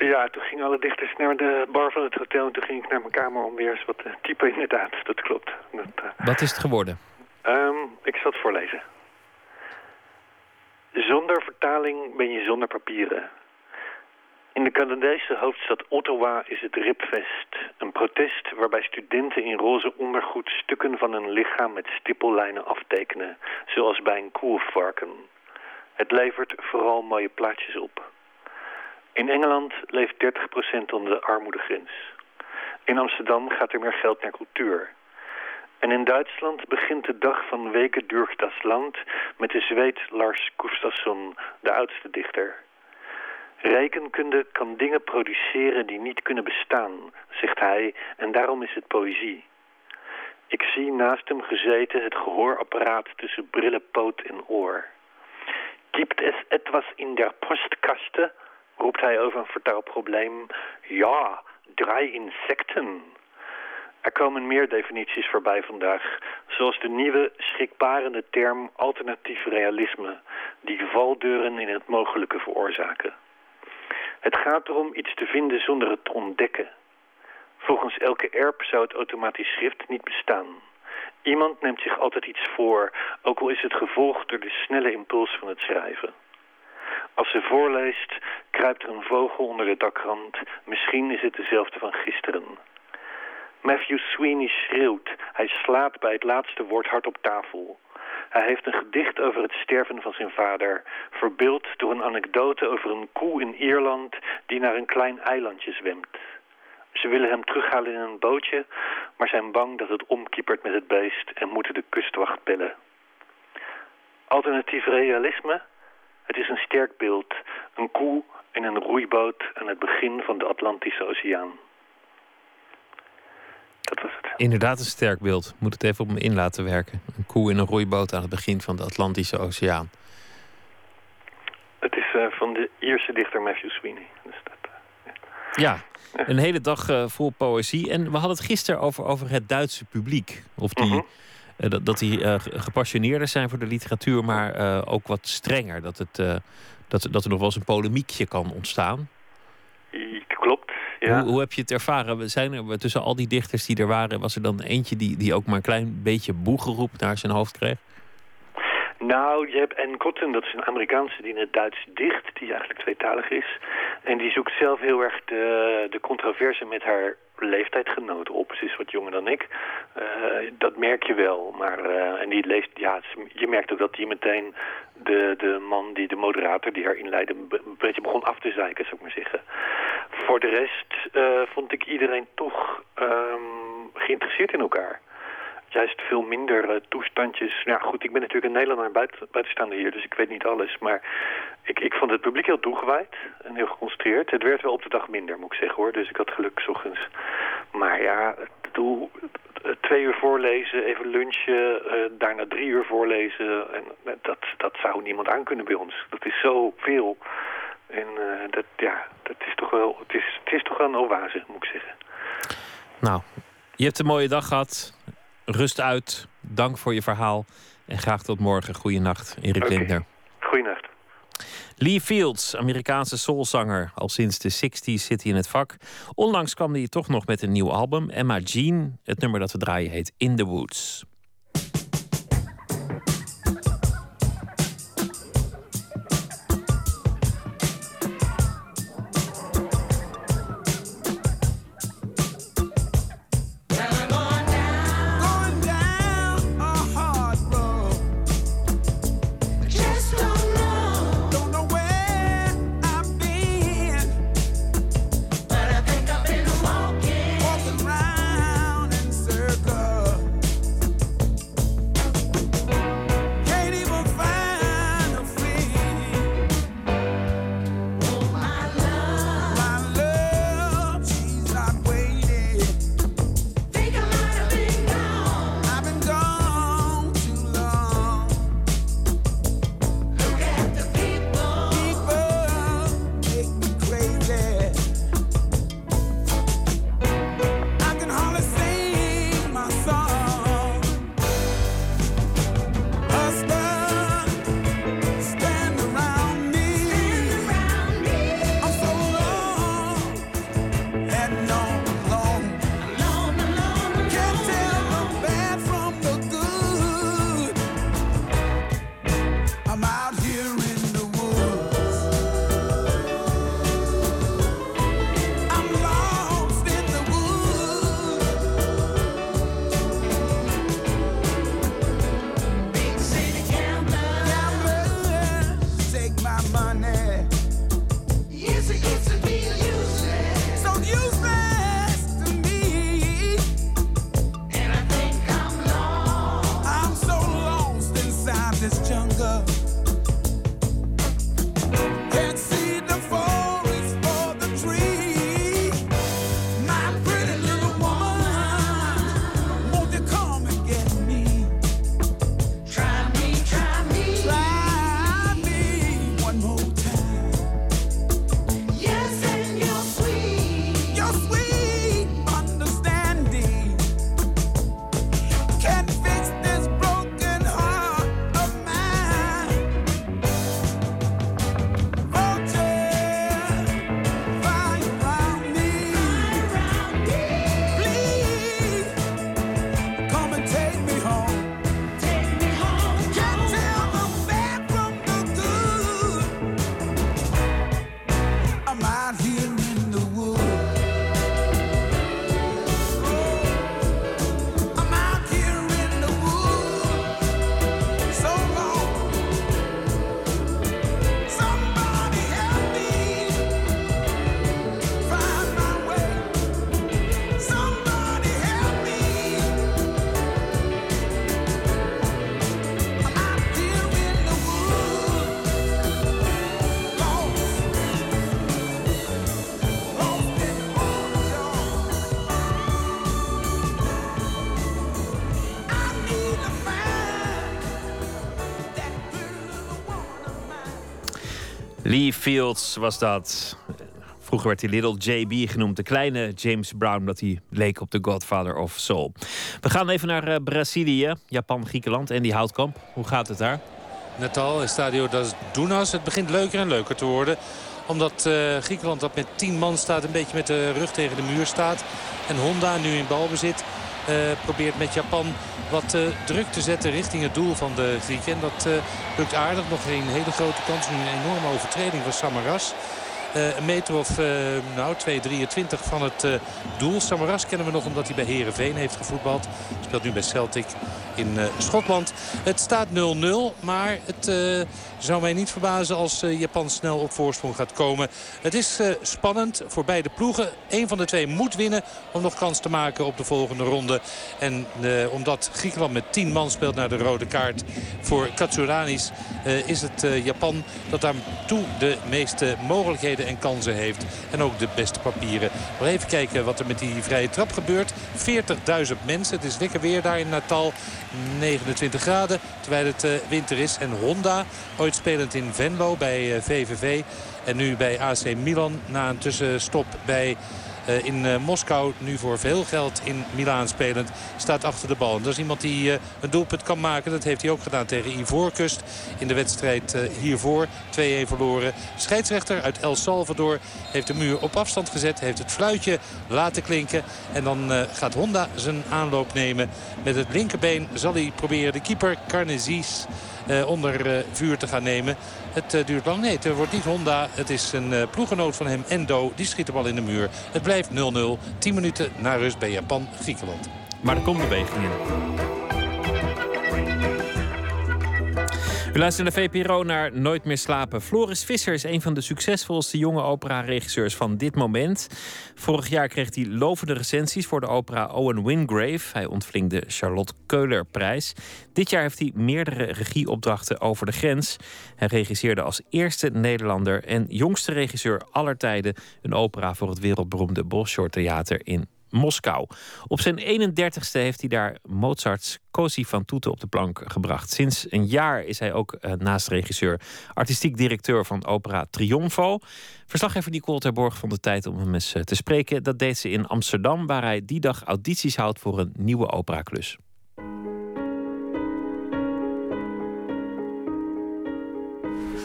ja, toen gingen alle dichters naar de bar van het hotel... en toen ging ik naar mijn kamer om weer eens wat te typen, inderdaad. Dat klopt. Dat, uh... Wat is het geworden? Um, ik zal het voorlezen. Zonder vertaling ben je zonder papieren. In de Canadese hoofdstad Ottawa is het Ripfest. Een protest waarbij studenten in roze ondergoed... stukken van een lichaam met stippellijnen aftekenen. Zoals bij een koelvarken. Het levert vooral mooie plaatjes op... In Engeland leeft 30% onder de armoedegrens. In Amsterdam gaat er meer geld naar cultuur. En in Duitsland begint de dag van weken durch das Land met de zweet Lars Gustafsson, de oudste dichter. Rekenkunde kan dingen produceren die niet kunnen bestaan, zegt hij, en daarom is het poëzie. Ik zie naast hem gezeten het gehoorapparaat tussen brillenpoot en oor. Gibt es etwas in der Postkaste? Roept hij over een vertaalprobleem. Ja, drie insecten. Er komen meer definities voorbij vandaag, zoals de nieuwe schrikbarende term alternatief realisme, die valdeuren in het mogelijke veroorzaken. Het gaat erom iets te vinden zonder het te ontdekken. Volgens elke erp zou het automatisch schrift niet bestaan. Iemand neemt zich altijd iets voor, ook al is het gevolgd door de snelle impuls van het schrijven. Als ze voorleest, kruipt er een vogel onder de dakrand. Misschien is het dezelfde van gisteren. Matthew Sweeney schreeuwt. Hij slaat bij het laatste woord hard op tafel. Hij heeft een gedicht over het sterven van zijn vader, verbeeld door een anekdote over een koe in Ierland die naar een klein eilandje zwemt. Ze willen hem terughalen in een bootje, maar zijn bang dat het omkiepert met het beest en moeten de kustwacht bellen. Alternatief realisme? Het is een sterk beeld. Een koe in een roeiboot aan het begin van de Atlantische Oceaan. Dat was het. Inderdaad een sterk beeld. Moet het even op me in laten werken. Een koe in een roeiboot aan het begin van de Atlantische Oceaan. Het is uh, van de Ierse dichter Matthew Sweeney. Dus dat, uh, ja. ja. een hele dag uh, vol poëzie. En we hadden het gisteren over, over het Duitse publiek. Of die, -huh. Dat, dat die gepassioneerder zijn voor de literatuur, maar ook wat strenger. Dat, het, dat, dat er nog wel eens een polemiekje kan ontstaan. Klopt. Ja. Hoe, hoe, heb je het ervaren? Zijn er tussen al die dichters die er waren, was er dan eentje die, die ook maar een klein beetje boegeroep naar zijn hoofd kreeg? Nou, je hebt Anne Cotton, dat is een Amerikaanse die in het Duits dicht, die eigenlijk tweetalig is. En die zoekt zelf heel erg de, de controverse met haar leeftijdgenoten op. Ze is wat jonger dan ik. Uh, dat merk je wel. Maar, uh, en die leest, ja, je merkt ook dat die meteen de, de man, die, de moderator die haar inleidde, een beetje begon af te zeiken, zou ik maar zeggen. Voor de rest uh, vond ik iedereen toch um, geïnteresseerd in elkaar juist veel minder uh, toestandjes. Nou goed, ik ben natuurlijk een Nederlander buiten, buitenstaander hier, dus ik weet niet alles. Maar ik, ik vond het publiek heel toegewijd en heel geconcentreerd. Het werd wel op de dag minder, moet ik zeggen hoor. Dus ik had geluk s ochtends. Maar ja, doel, twee uur voorlezen, even lunchen, uh, daarna drie uur voorlezen. En dat, dat zou niemand aankunnen bij ons. Dat is zoveel. En uh, dat, ja, dat is toch wel, het is, het is toch wel een oase, moet ik zeggen. Nou, je hebt een mooie dag gehad. Rust uit. Dank voor je verhaal. En graag tot morgen. Goeienacht, Erik okay. Lindner. Goeienacht. Lee Fields, Amerikaanse soulzanger. Al sinds de 60s zit hij in het vak. Onlangs kwam hij toch nog met een nieuw album. Emma Jean, het nummer dat we draaien heet In the Woods. Fields was dat. Vroeger werd hij Little JB genoemd, de kleine James Brown, omdat hij leek op de Godfather of Soul. We gaan even naar uh, Brazilië, Japan, Griekenland en die houtkamp. Hoe gaat het daar? Natal, Stadio das Dunas. Het begint leuker en leuker te worden omdat uh, Griekenland dat met 10 man staat. Een beetje met de rug tegen de muur staat. En Honda nu in balbezit. Uh, probeert met Japan wat uh, druk te zetten richting het doel van de Grieken. En dat lukt aardig. Nog een hele grote kans. Nu een enorme overtreding van Samaras. Een meter of nou, 2,23 van het doel. Samaras kennen we nog omdat hij bij Herenveen heeft gevoetbald. Speelt nu bij Celtic in Schotland. Het staat 0-0, maar het zou mij niet verbazen als uh, Japan snel op voorsprong gaat komen. Het is spannend voor beide ploegen. Eén van de twee moet winnen om nog kans te maken op de volgende ronde. En omdat Griekenland met 10 man speelt naar de rode kaart voor Katsuranis... is het Japan dat daar toe de meeste mogelijkheden en kansen heeft. En ook de beste papieren. Maar even kijken wat er met die vrije trap gebeurt. 40.000 mensen. Het is lekker weer daar in Natal. 29 graden, terwijl het winter is. En Honda, ooit spelend in Venlo bij VVV. Eh, en nu bij AC Milan na een tussenstop bij in uh, Moskou nu voor veel geld in Milaan spelend. Staat achter de bal. En dat is iemand die uh, een doelpunt kan maken. Dat heeft hij ook gedaan tegen Ivoorkust. In de wedstrijd hiervoor 2-1 verloren. Scheidsrechter uit El Salvador heeft de muur op afstand gezet. Heeft het fluitje laten klinken. En dan gaat Honda zijn aanloop nemen. Met het linkerbeen zal hij proberen de keeper Carnezies eh, onder eh, vuur te gaan nemen. Het uh, duurt lang. Nee, het wordt niet Honda. Het is een ploegenoot van hem, Endo. Die schiet de bal in de muur. Het blijft 0-0. 10 minuten na rust bij Japan-Griekenland. Maar er komt beweging in. U luistert naar VPRO naar Nooit meer slapen. Floris Visser is een van de succesvolste jonge opera-regisseurs van dit moment. Vorig jaar kreeg hij lovende recensies voor de opera Owen Wingrave. Hij ontving de Charlotte Keuler-prijs. Dit jaar heeft hij meerdere regieopdrachten over de grens. Hij regisseerde als eerste Nederlander en jongste regisseur aller tijden een opera voor het wereldberoemde Bolshoi Theater in Moskou. Op zijn 31ste heeft hij daar Mozarts Cosi van Toeten op de plank gebracht. Sinds een jaar is hij ook uh, naast regisseur artistiek directeur van opera Triomfo. Verslaggever Nicole Terborg vond de tijd om hem eens eh, te spreken. Dat deed ze in Amsterdam, waar hij die dag audities houdt voor een nieuwe operaklus.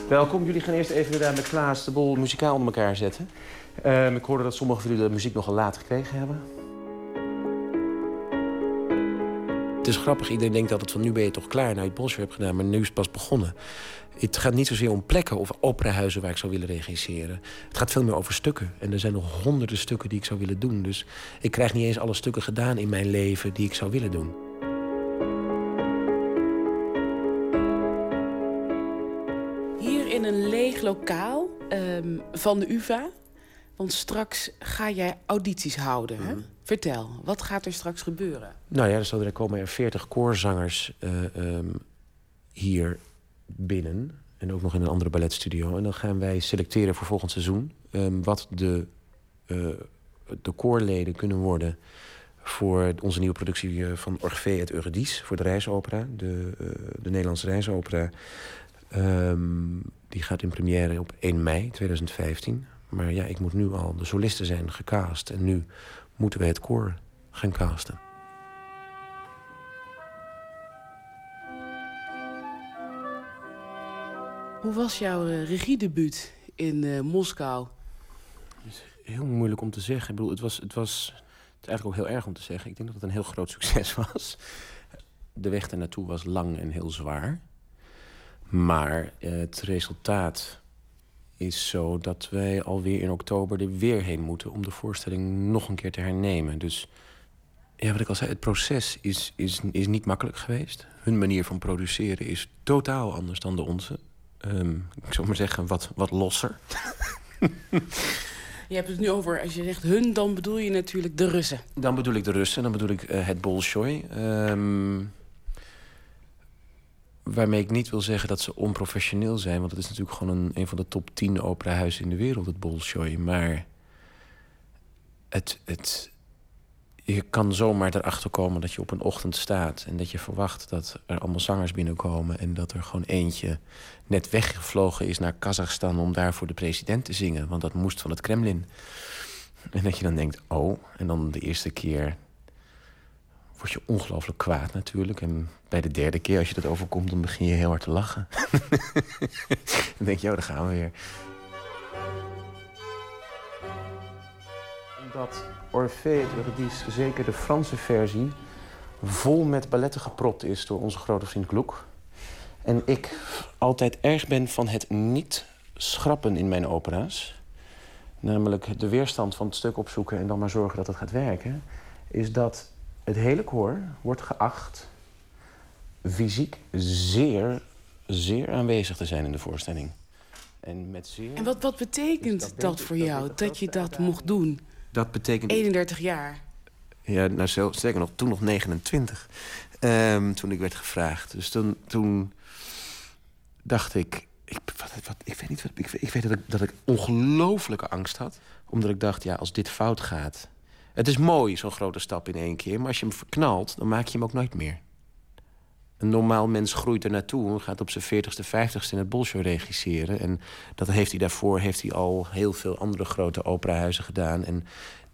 Welkom, jullie gaan eerst even daar met Klaas de boel muzikaal onder elkaar zetten. Uh, ik hoorde dat sommigen van jullie de muziek nogal laat gekregen hebben. Het is grappig, iedereen denkt altijd van nu ben je toch klaar nou je het Bolshoi hebt gedaan, maar nu is het pas begonnen. Het gaat niet zozeer om plekken of operahuizen waar ik zou willen regisseren. Het gaat veel meer over stukken. En er zijn nog honderden stukken die ik zou willen doen. Dus ik krijg niet eens alle stukken gedaan in mijn leven die ik zou willen doen. Hier in een leeg lokaal um, van de UvA. Want straks ga jij audities houden. Hè? Mhm. Vertel, wat gaat er straks gebeuren? Nou ja, er komen er veertig koorzangers uh, um, hier binnen. En ook nog in een andere balletstudio. En dan gaan wij selecteren voor volgend seizoen... Um, wat de, uh, de koorleden kunnen worden... voor onze nieuwe productie eh, van Orphée et Eurydice... voor de reisopera, de, de Nederlandse reisopera. Um, die gaat in première op 1 mei 2015. Maar ja, ik moet nu al... De solisten zijn gecast en nu moeten we het koor gaan casten. Hoe was jouw uh, regiedebuut in uh, Moskou? heel moeilijk om te zeggen. Ik bedoel, het was, het was het is eigenlijk ook heel erg om te zeggen. Ik denk dat het een heel groot succes was. De weg ernaartoe was lang en heel zwaar. Maar uh, het resultaat is zo dat wij alweer in oktober er weer heen moeten om de voorstelling nog een keer te hernemen. Dus ja, wat ik al zei, het proces is, is, is niet makkelijk geweest. Hun manier van produceren is totaal anders dan de onze. Um, ik zou maar zeggen, wat, wat losser. Je hebt het nu over, als je zegt hun, dan bedoel je natuurlijk de Russen. Dan bedoel ik de Russen, dan bedoel ik uh, het Bolshoi. Um, Waarmee ik niet wil zeggen dat ze onprofessioneel zijn. Want het is natuurlijk gewoon een, een van de top 10 operahuizen in de wereld, het Bolshoi. Maar het, het, je kan zomaar erachter komen dat je op een ochtend staat en dat je verwacht dat er allemaal zangers binnenkomen en dat er gewoon eentje net weggevlogen is naar Kazachstan om daar voor de president te zingen, want dat moest van het Kremlin. En dat je dan denkt, oh, en dan de eerste keer word je ongelooflijk kwaad natuurlijk. En bij de derde keer, als je dat overkomt, dan begin je heel hard te lachen. dan denk je, oh, daar gaan we weer. Omdat Orphée het Eurydice, zeker de Franse versie, vol met balletten gepropt is door onze grote vriend Gloek. En ik altijd erg ben van het niet schrappen in mijn opera's. Namelijk de weerstand van het stuk opzoeken en dan maar zorgen dat het gaat werken. Is dat het hele koor wordt geacht fysiek zeer, zeer aanwezig te zijn in de voorstelling. En, met zeer... en wat, wat betekent dus dat, voor jou, dat, je dat mocht doen? Dat betekent... 31 jaar. Ja, nou, zeker nog, toen nog 29. Ehm, toen ik werd gevraagd. Dus toen, toen dacht ik... Ik, wat, wat, ik weet niet wat... Ik, ik weet dat ik, dat ik ongelooflijke angst had. Omdat ik dacht, ja, als dit fout gaat... Het is mooi, zo'n grote stap in één keer. Maar als je hem verknalt, dan maak je hem ook nooit meer. Een normaal mens groeit er naartoe en gaat op zijn 40ste, 50ste in het Bolshoi regisseren. En dat heeft hij daarvoor heeft hij al heel veel andere grote operahuizen gedaan. En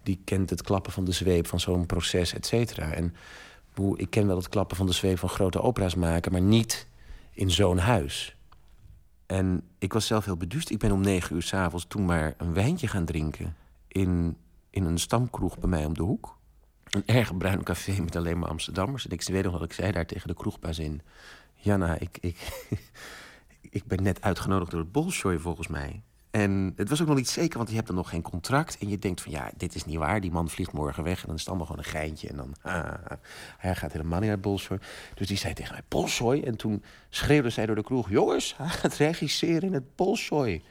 die kent het klappen van de zweep van zo'n proces, et cetera. En ik ken wel het klappen van de zweep van grote opera's maken, maar niet in zo'n huis. En ik was zelf heel beduust. Ik ben om negen uur s'avonds toen maar een wijntje gaan drinken in in een stamkroeg bij mij om de hoek. Een erg bruin café met alleen maar Amsterdammers. En ik weet nog dat ik zei daar tegen de kroegbaas in... Janna, ik, ik, ik ben net uitgenodigd door het Bolshoi volgens mij. En het was ook nog niet zeker, want je hebt dan nog geen contract. En je denkt van, ja, dit is niet waar. Die man vliegt morgen weg. En dan is het allemaal gewoon een geintje. En dan, ah, hij gaat helemaal niet naar Bolshoi. Dus die zei tegen mij, Bolshoi? En toen schreeuwde zij door de kroeg... jongens, hij gaat regisseren in het Bolshoi.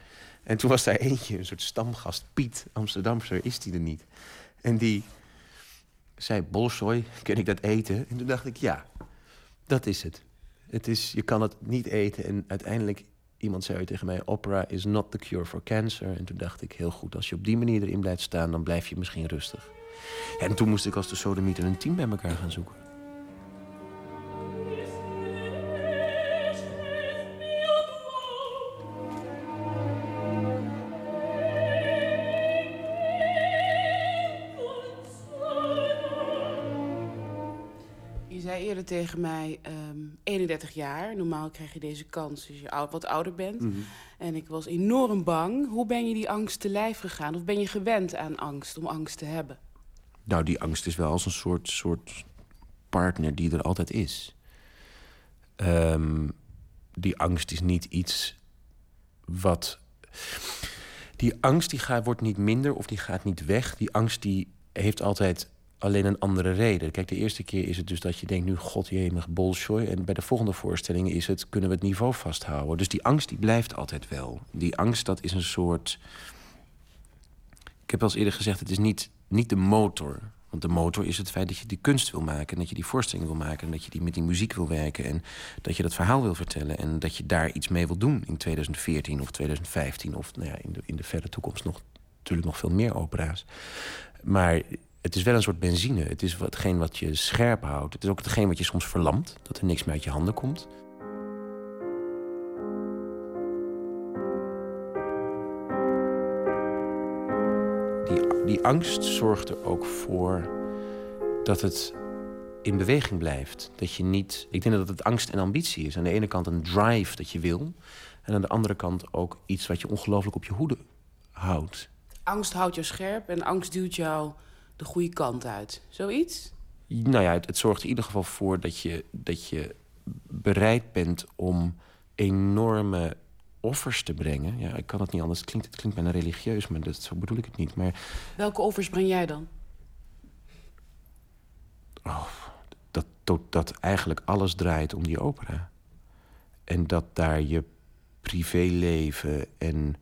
En toen was daar eentje, een soort stamgast, Piet, Amsterdamse, is die er niet. En die zei, bolshoi, kun ik dat eten? En toen dacht ik, ja, dat is het. het is, je kan het niet eten. En uiteindelijk, iemand zei tegen mij, opera is not the cure for cancer. En toen dacht ik, heel goed, als je op die manier erin blijft staan... dan blijf je misschien rustig. En toen moest ik als de sodemieter een team bij elkaar gaan zoeken. Tegen mij, 31 ehm, jaar. Normaal krijg je deze kans als je wat ouder bent. Mhm. En ik was enorm bang. Hoe ben je die angst te lijf gegaan? Of ben je gewend aan angst, om angst te hebben? Nou, die angst is wel als een soort, soort partner die er altijd is. Ehm, die angst is niet iets wat... Die angst die gaat, wordt niet minder of die gaat niet weg. Die angst die heeft altijd alleen een andere reden. Kijk, de eerste keer is het dus dat je denkt... nu god jemig bolshoi. En bij de volgende voorstellingen is het... kunnen we het niveau vasthouden. Dus die angst die blijft altijd wel. Die angst dat is een soort... Ik heb al eens eerder gezegd, het is niet, niet de motor. Want de motor is het feit dat je die kunst wil maken... en dat je die voorstelling wil maken... en dat je die met die muziek wil werken... en dat je dat verhaal wil vertellen... en dat je daar iets mee wil doen in 2014 of 2015... of nou ja, in, de, in de verre toekomst nog, natuurlijk nog veel meer opera's. Maar het is wel een soort benzine. Het is hetgeen wat je scherp houdt. Het is ook hetgeen wat je soms verlamt. Dat er niks meer uit je handen komt. Die, die angst zorgt er ook voor dat het in beweging blijft. Dat je niet. Ik denk dat het angst en ambitie is. Aan de ene kant een drive dat je wil. En aan de andere kant ook iets wat je ongelooflijk op je hoede houdt. Angst houdt je scherp en angst duwt jou de goede kant uit. Zoiets? Nou ja, het, zorgt in ieder geval voor dat je, dat je bereid bent om enorme offers te brengen. Ja, ik kan het niet anders. Het klinkt, het klinkt bijna religieus, maar dat, zo bedoel ik het niet. Maar... Welke offers breng jij dan? Oh, dat, dat, dat eigenlijk alles draait om die opera. En dat daar je privéleven en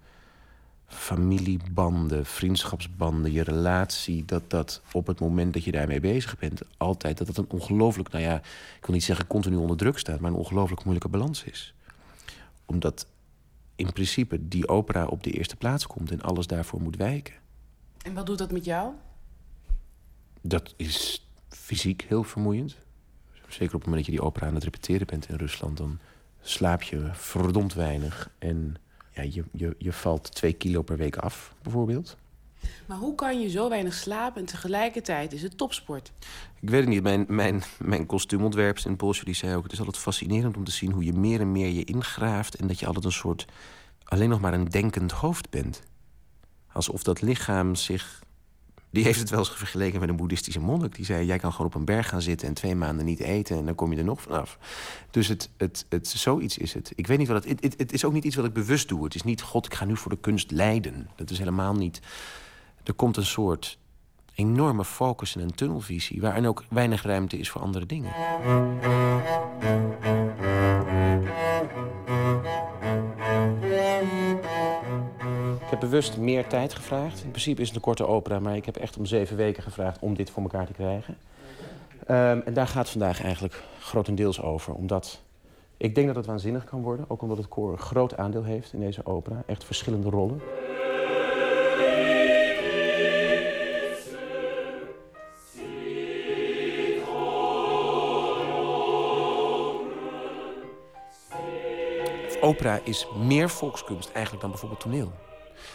familiebanden, vriendschapsbanden, je relatie, dat dat op het moment dat je daarmee bezig bent, altijd dat dat een ongelooflijk, nou ja, ik wil niet zeggen continu onder druk staat, maar een ongelooflijk moeilijke balans is. Omdat in principe die opera op de eerste plaats komt en alles daarvoor moet wijken. En wat doet dat met jou? Dat is fysiek heel vermoeiend. Zeker op het moment dat je die opera aan het repeteren bent in Rusland... dan slaap je verdomd weinig. En ja, je, je, je valt twee kilo per week af, bijvoorbeeld. Maar hoe kan je zo weinig slapen en tegelijkertijd is het topsport? Ik weet het niet. Mijn, mijn, mijn kostuumontwerper in Polsje die zei ook... het is altijd fascinerend om te zien hoe je meer en meer je ingraaft... en dat je altijd een soort... alleen nog maar een denkend hoofd bent. Alsof dat lichaam zich die heeft het wel eens vergeleken met een boeddhistische monnik. Die zei, jij kan gewoon op een berg gaan zitten en twee maanden niet eten... en dan kom je er nog vanaf. Dus het, het, het, zoiets is het. Ik weet niet wat het, het... Het is ook niet iets wat ik bewust doe. Het is niet, god, ik ga nu voor de kunst lijden. Dat is helemaal niet... Er komt een soort enorme focus en een tunnelvisie... waarin ook weinig ruimte is voor andere dingen. Heb bewust meer tijd gevraagd. In principe is het een korte opera, maar ik heb echt om zeven weken gevraagd om dit voor elkaar te krijgen. Ehm, en daar gaat vandaag eigenlijk grotendeels over. Omdat ik denk dat het waanzinnig kan worden. Ook omdat het koor een groot aandeel heeft in deze opera. Echt verschillende rollen. Opera is meer volkskunst eigenlijk dan bijvoorbeeld toneel.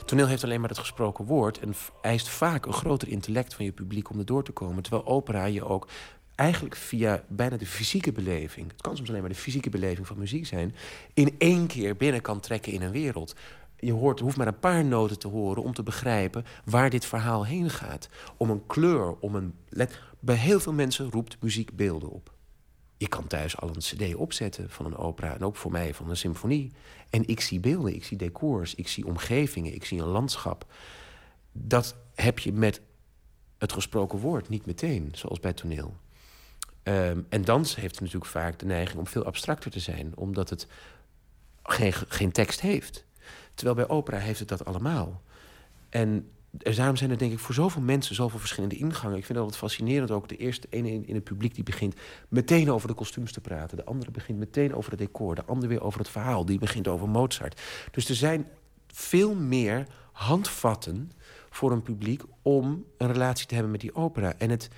Toneel heeft alleen maar het gesproken woord en eist vaak een groter intellect van je publiek om er door te komen. Terwijl opera je ook eigenlijk via bijna de fysieke beleving, het kan soms alleen maar de fysieke beleving van muziek zijn, in één keer binnen kan trekken in een wereld. Je hoort, hoeft maar een paar noten te horen om te begrijpen waar dit verhaal heen gaat. Om een kleur, om een. Let, bij heel veel mensen roept muziek beelden op. Je kan thuis al een cd opzetten van een opera en ook voor mij van een symfonie. En ik zie beelden, ik zie decors, ik zie omgevingen, ik zie een landschap. Dat heb je met het gesproken woord niet meteen, zoals bij toneel. Ehm, en dans heeft natuurlijk vaak de neiging om veel abstracter te zijn, omdat het geen, geen tekst heeft. Terwijl bij opera heeft het dat allemaal. En daarom zijn er denk ik voor zoveel mensen zoveel verschillende ingangen. Ik vind het altijd fascinerend ook. De eerste ene in, in het publiek die begint meteen over de kostuums te praten. De andere begint meteen over het decor. De andere weer over het verhaal. Die begint over Mozart. Dus er zijn veel meer handvatten voor een publiek om een relatie te hebben met die opera. En het,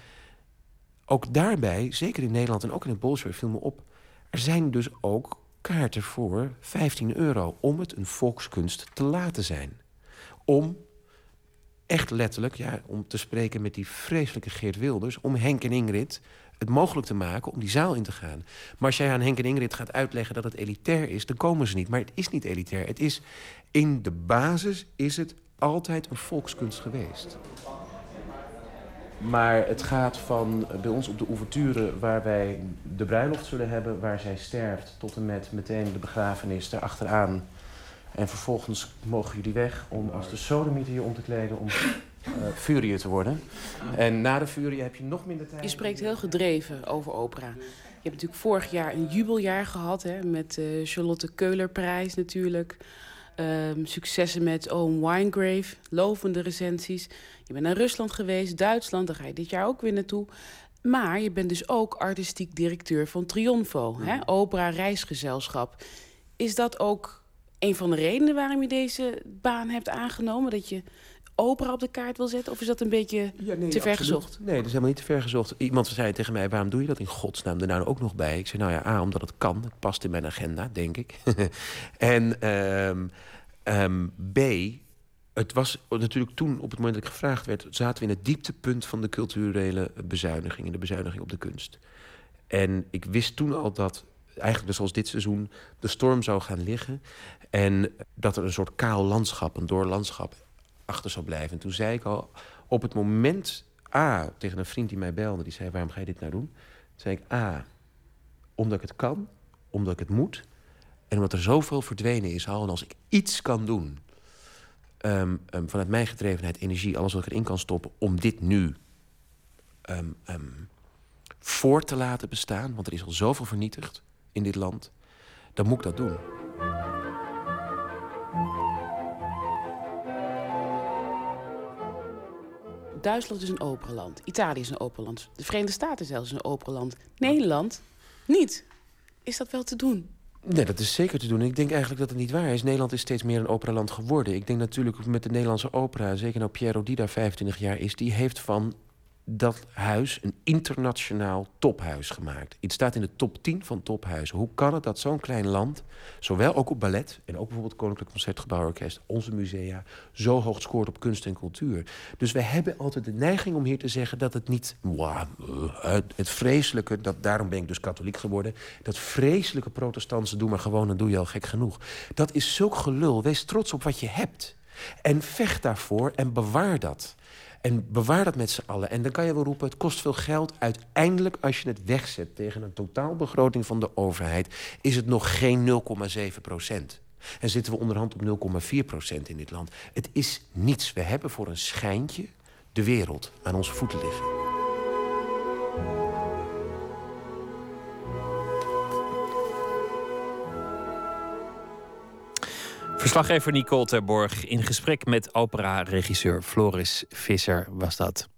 ook daarbij, zeker in Nederland en ook in het Bolshoi, viel me op... er zijn dus ook kaarten voor 15 euro om het een volkskunst te laten zijn. Om echt letterlijk, ja, om te spreken met die vreselijke Geert Wilders... om Henk en Ingrid het mogelijk te maken om die zaal in te gaan. Maar als jij aan Henk en Ingrid gaat uitleggen dat het elitair is... dan komen ze niet. Maar het is niet elitair. Het is, in de basis is het altijd een volkskunst geweest. Maar het gaat van bij ons op de ouverture waar wij de bruiloft zullen hebben... waar zij sterft, tot en met meteen de begrafenis erachteraan... En vervolgens mogen jullie weg om als de sodemieter je om te kleden om uh, furie te worden. En na de furie heb je nog minder tijd. Je spreekt heel gedreven over opera. Je hebt natuurlijk vorig jaar een jubeljaar gehad hè, met de Charlotte Keulerprijs natuurlijk. Um, successen met Owen Winegrave, lovende recensies. Je bent naar Rusland geweest, Duitsland, daar ga je dit jaar ook weer naartoe. Maar je bent dus ook artistiek directeur van Triunfo, hè, opera reisgezelschap. Is dat ook een van de redenen waarom je deze baan hebt aangenomen? Dat je opera op de kaart wil zetten? Of is dat een beetje te ver gezocht? Nee, dat is helemaal niet te ver gezocht. Iemand zei tegen mij, waarom doe je dat in godsnaam er nou ook nog bij? Ik zei, nou ja, A, omdat het kan. Het past in mijn agenda, denk ik. en um, um, B, het was natuurlijk toen, op het moment dat ik gevraagd werd... zaten we in het dieptepunt van de culturele bezuiniging... in de bezuiniging op de kunst. En ik wist toen al dat eigenlijk dus als dit seizoen de storm zou gaan liggen. En dat er een soort kaal landschap, een doorlandschap achter zou blijven. En toen zei ik al, op het moment A, tegen een vriend die mij belde, die zei: Waarom ga je dit nou doen? Zei ik: A, omdat ik het kan, omdat ik het moet. En omdat er zoveel verdwenen is al. En als ik iets kan doen, ehm, ehm, vanuit mijn gedrevenheid, energie, alles wat ik erin kan stoppen, om dit nu um, voor te laten bestaan. Want er is al zoveel vernietigd in dit land, dan moet ik dat doen. Duitsland is een operaland. Italië is een operaland. De Verenigde Staten zelfs een operaland. Nederland niet. Is dat wel te doen? Nee, dat is zeker te doen. Ik denk eigenlijk dat het niet waar is. Nederland is steeds meer een operaland geworden. Ik denk natuurlijk met de Nederlandse opera... zeker nou Piero, die daar 25 jaar is... die heeft van dat huis een internationaal tophuis gemaakt. Het staat in de top 10 van tophuizen. Hoe kan het dat zo'n klein land, zowel ook op ballet... en ook bijvoorbeeld Koninklijk Concertgebouworkest... onze musea, zo hoog scoort op kunst en cultuur. Dus we hebben altijd de neiging om hier te zeggen... dat het niet... Het vreselijke, dat, daarom ben ik dus katholiek geworden... dat vreselijke protestantse, doe maar gewoon, dan doe je al gek genoeg. Dat is zulk gelul. Wees trots op wat je hebt. En vecht daarvoor en bewaar dat. En bewaar dat met z'n allen. En dan kan je wel roepen, het kost veel geld. Uiteindelijk, als je het wegzet tegen een totaalbegroting van de overheid... is het nog geen 0,7 procent. En zitten we onderhand op 0,4 procent in dit land. Het is niets. We hebben voor een schijntje de wereld aan onze voeten liggen. Verslaggever Nicole Terborg in gesprek met opera-regisseur Floris Visser was dat.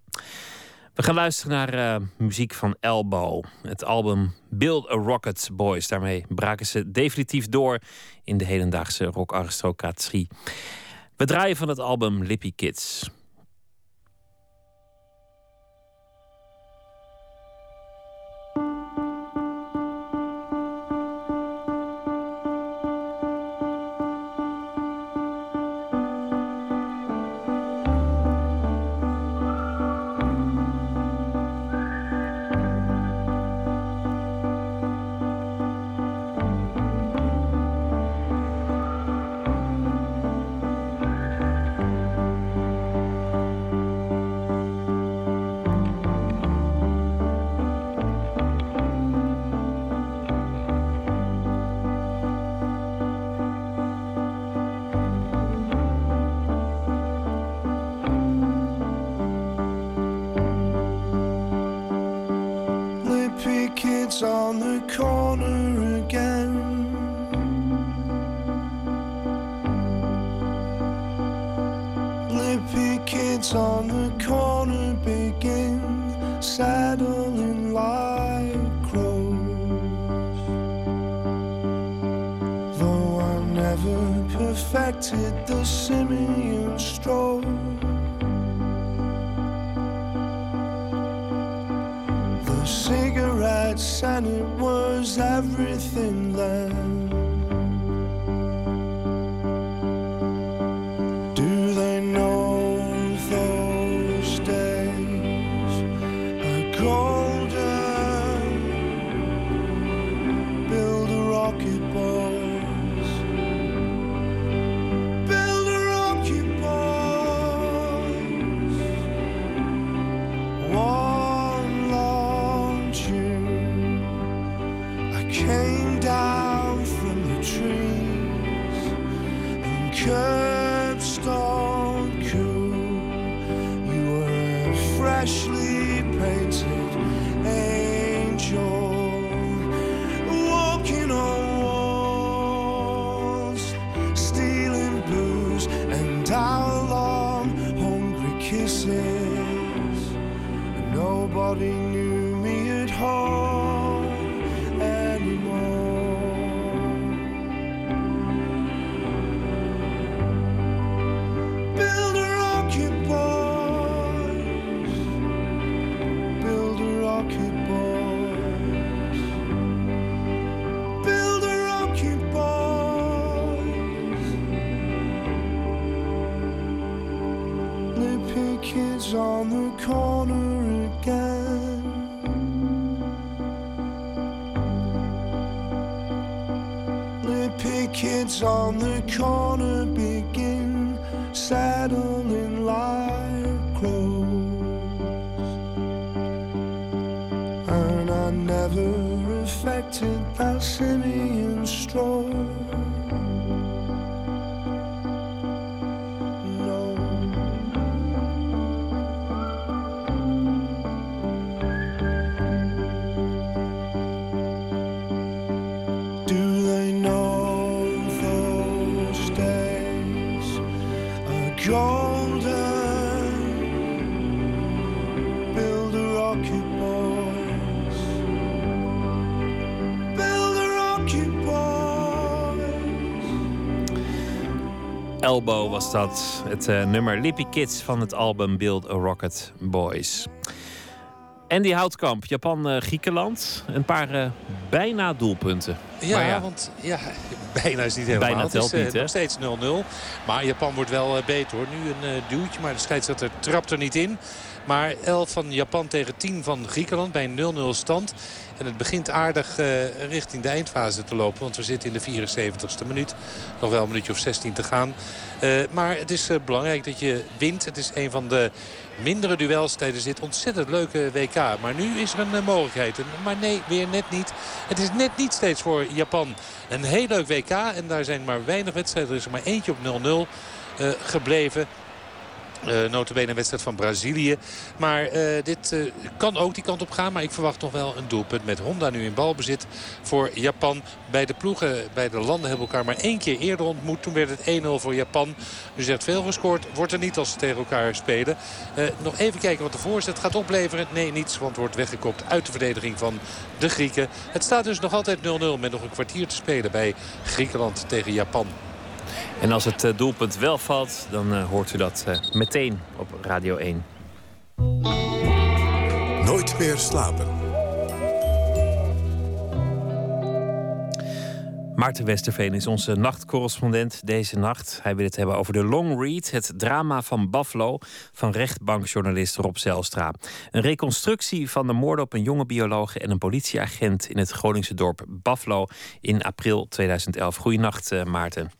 We gaan luisteren naar uh, muziek van Elbow. Het album Build a Rocket Boys. Daarmee braken ze definitief door in de hedendaagse rockaristocratie. We draaien van het album Lippy Kids. corner Elbow was dat. Het uh, nummer Lippy Kids van het album Build a Rocket Boys. En die houtkamp, Japan-Griekenland. een paar bijna doelpunten. Ja, ja, want ja, bijna is niet helemaal. Bijna telt het is, niet, nog steeds 0-0. Maar Japan wordt wel beter hoor. Nu een duwtje, maar de scheidsrechter trapt er niet in. Maar 11 van Japan tegen 10 van Griekenland bij een 0-0 stand. En het begint aardig uh, richting de eindfase te lopen. Want we zitten in de 74ste minuut. Nog wel een minuutje of 16 te gaan. Uh, maar het is uh, belangrijk dat je wint. Het is een van de mindere duels tijdens dit ontzettend leuke WK. Maar nu is er een mogelijkheid. Maar nee, weer net niet. Het is net niet steeds voor Japan een heel leuk WK. En daar zijn maar weinig wedstrijden. Er is er maar eentje op 0-0 gebleven. Uh, notabene een wedstrijd van Brazilië. Maar uh, dit uh, kan ook die kant op gaan. Maar ik verwacht nog wel een doelpunt met Honda nu in balbezit voor Japan. Bij de ploegen, bij de landen hebben elkaar maar één keer eerder ontmoet. Toen werd het 1-0 voor Japan. Nu zegt veel gescoord. Wordt er niet als ze tegen elkaar spelen. nog even kijken wat de voorzet gaat opleveren. Nee, niets. Want wordt weggekopt uit de verdediging van de Grieken. Het staat dus nog altijd 0-0 met nog een kwartier te spelen bij Griekenland tegen Japan. En als het eh, doelpunt wel valt, dan uh, hoort u dat uh, meteen op Radio 1. Nooit meer slapen. Maarten Westerveen is onze nachtcorrespondent deze nacht. Hij wil het hebben over de Long Read, het drama van Buffalo van rechtbankjournalist Rob Zelstra. Een reconstructie van de moorden op een jonge bioloog en een politieagent in het Groningse dorp Buffalo in april 2011. Goedenacht, Maarten.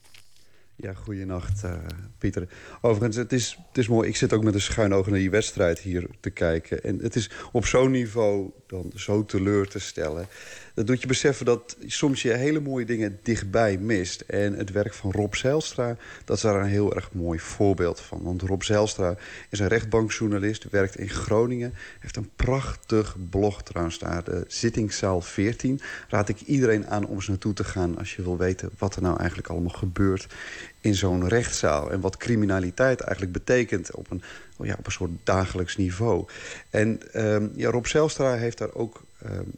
Ja, goeienacht, uh, Pieter. Overigens, het is, het is mooi. Ik zit ook met een schuin oog naar die wedstrijd hier te kijken. En het is op zo'n niveau dan zo teleur te stellen. Dat doet je beseffen dat soms je hele mooie dingen dichtbij mist. En het werk van Rob Zijlstra, dat is daar een heel erg mooi voorbeeld van. Want Rob Zijlstra is een rechtbankjournalist, werkt in Groningen. Heeft een prachtig blog trouwens daar, de Zittingszaal 14. Raad ik iedereen aan om eens naartoe te gaan... als je wil weten wat er nou eigenlijk allemaal gebeurt in zo'n rechtszaal. En wat criminaliteit eigenlijk betekent op een, ja, op een soort dagelijks niveau. En um, ja, Rob Zelstra heeft daar ook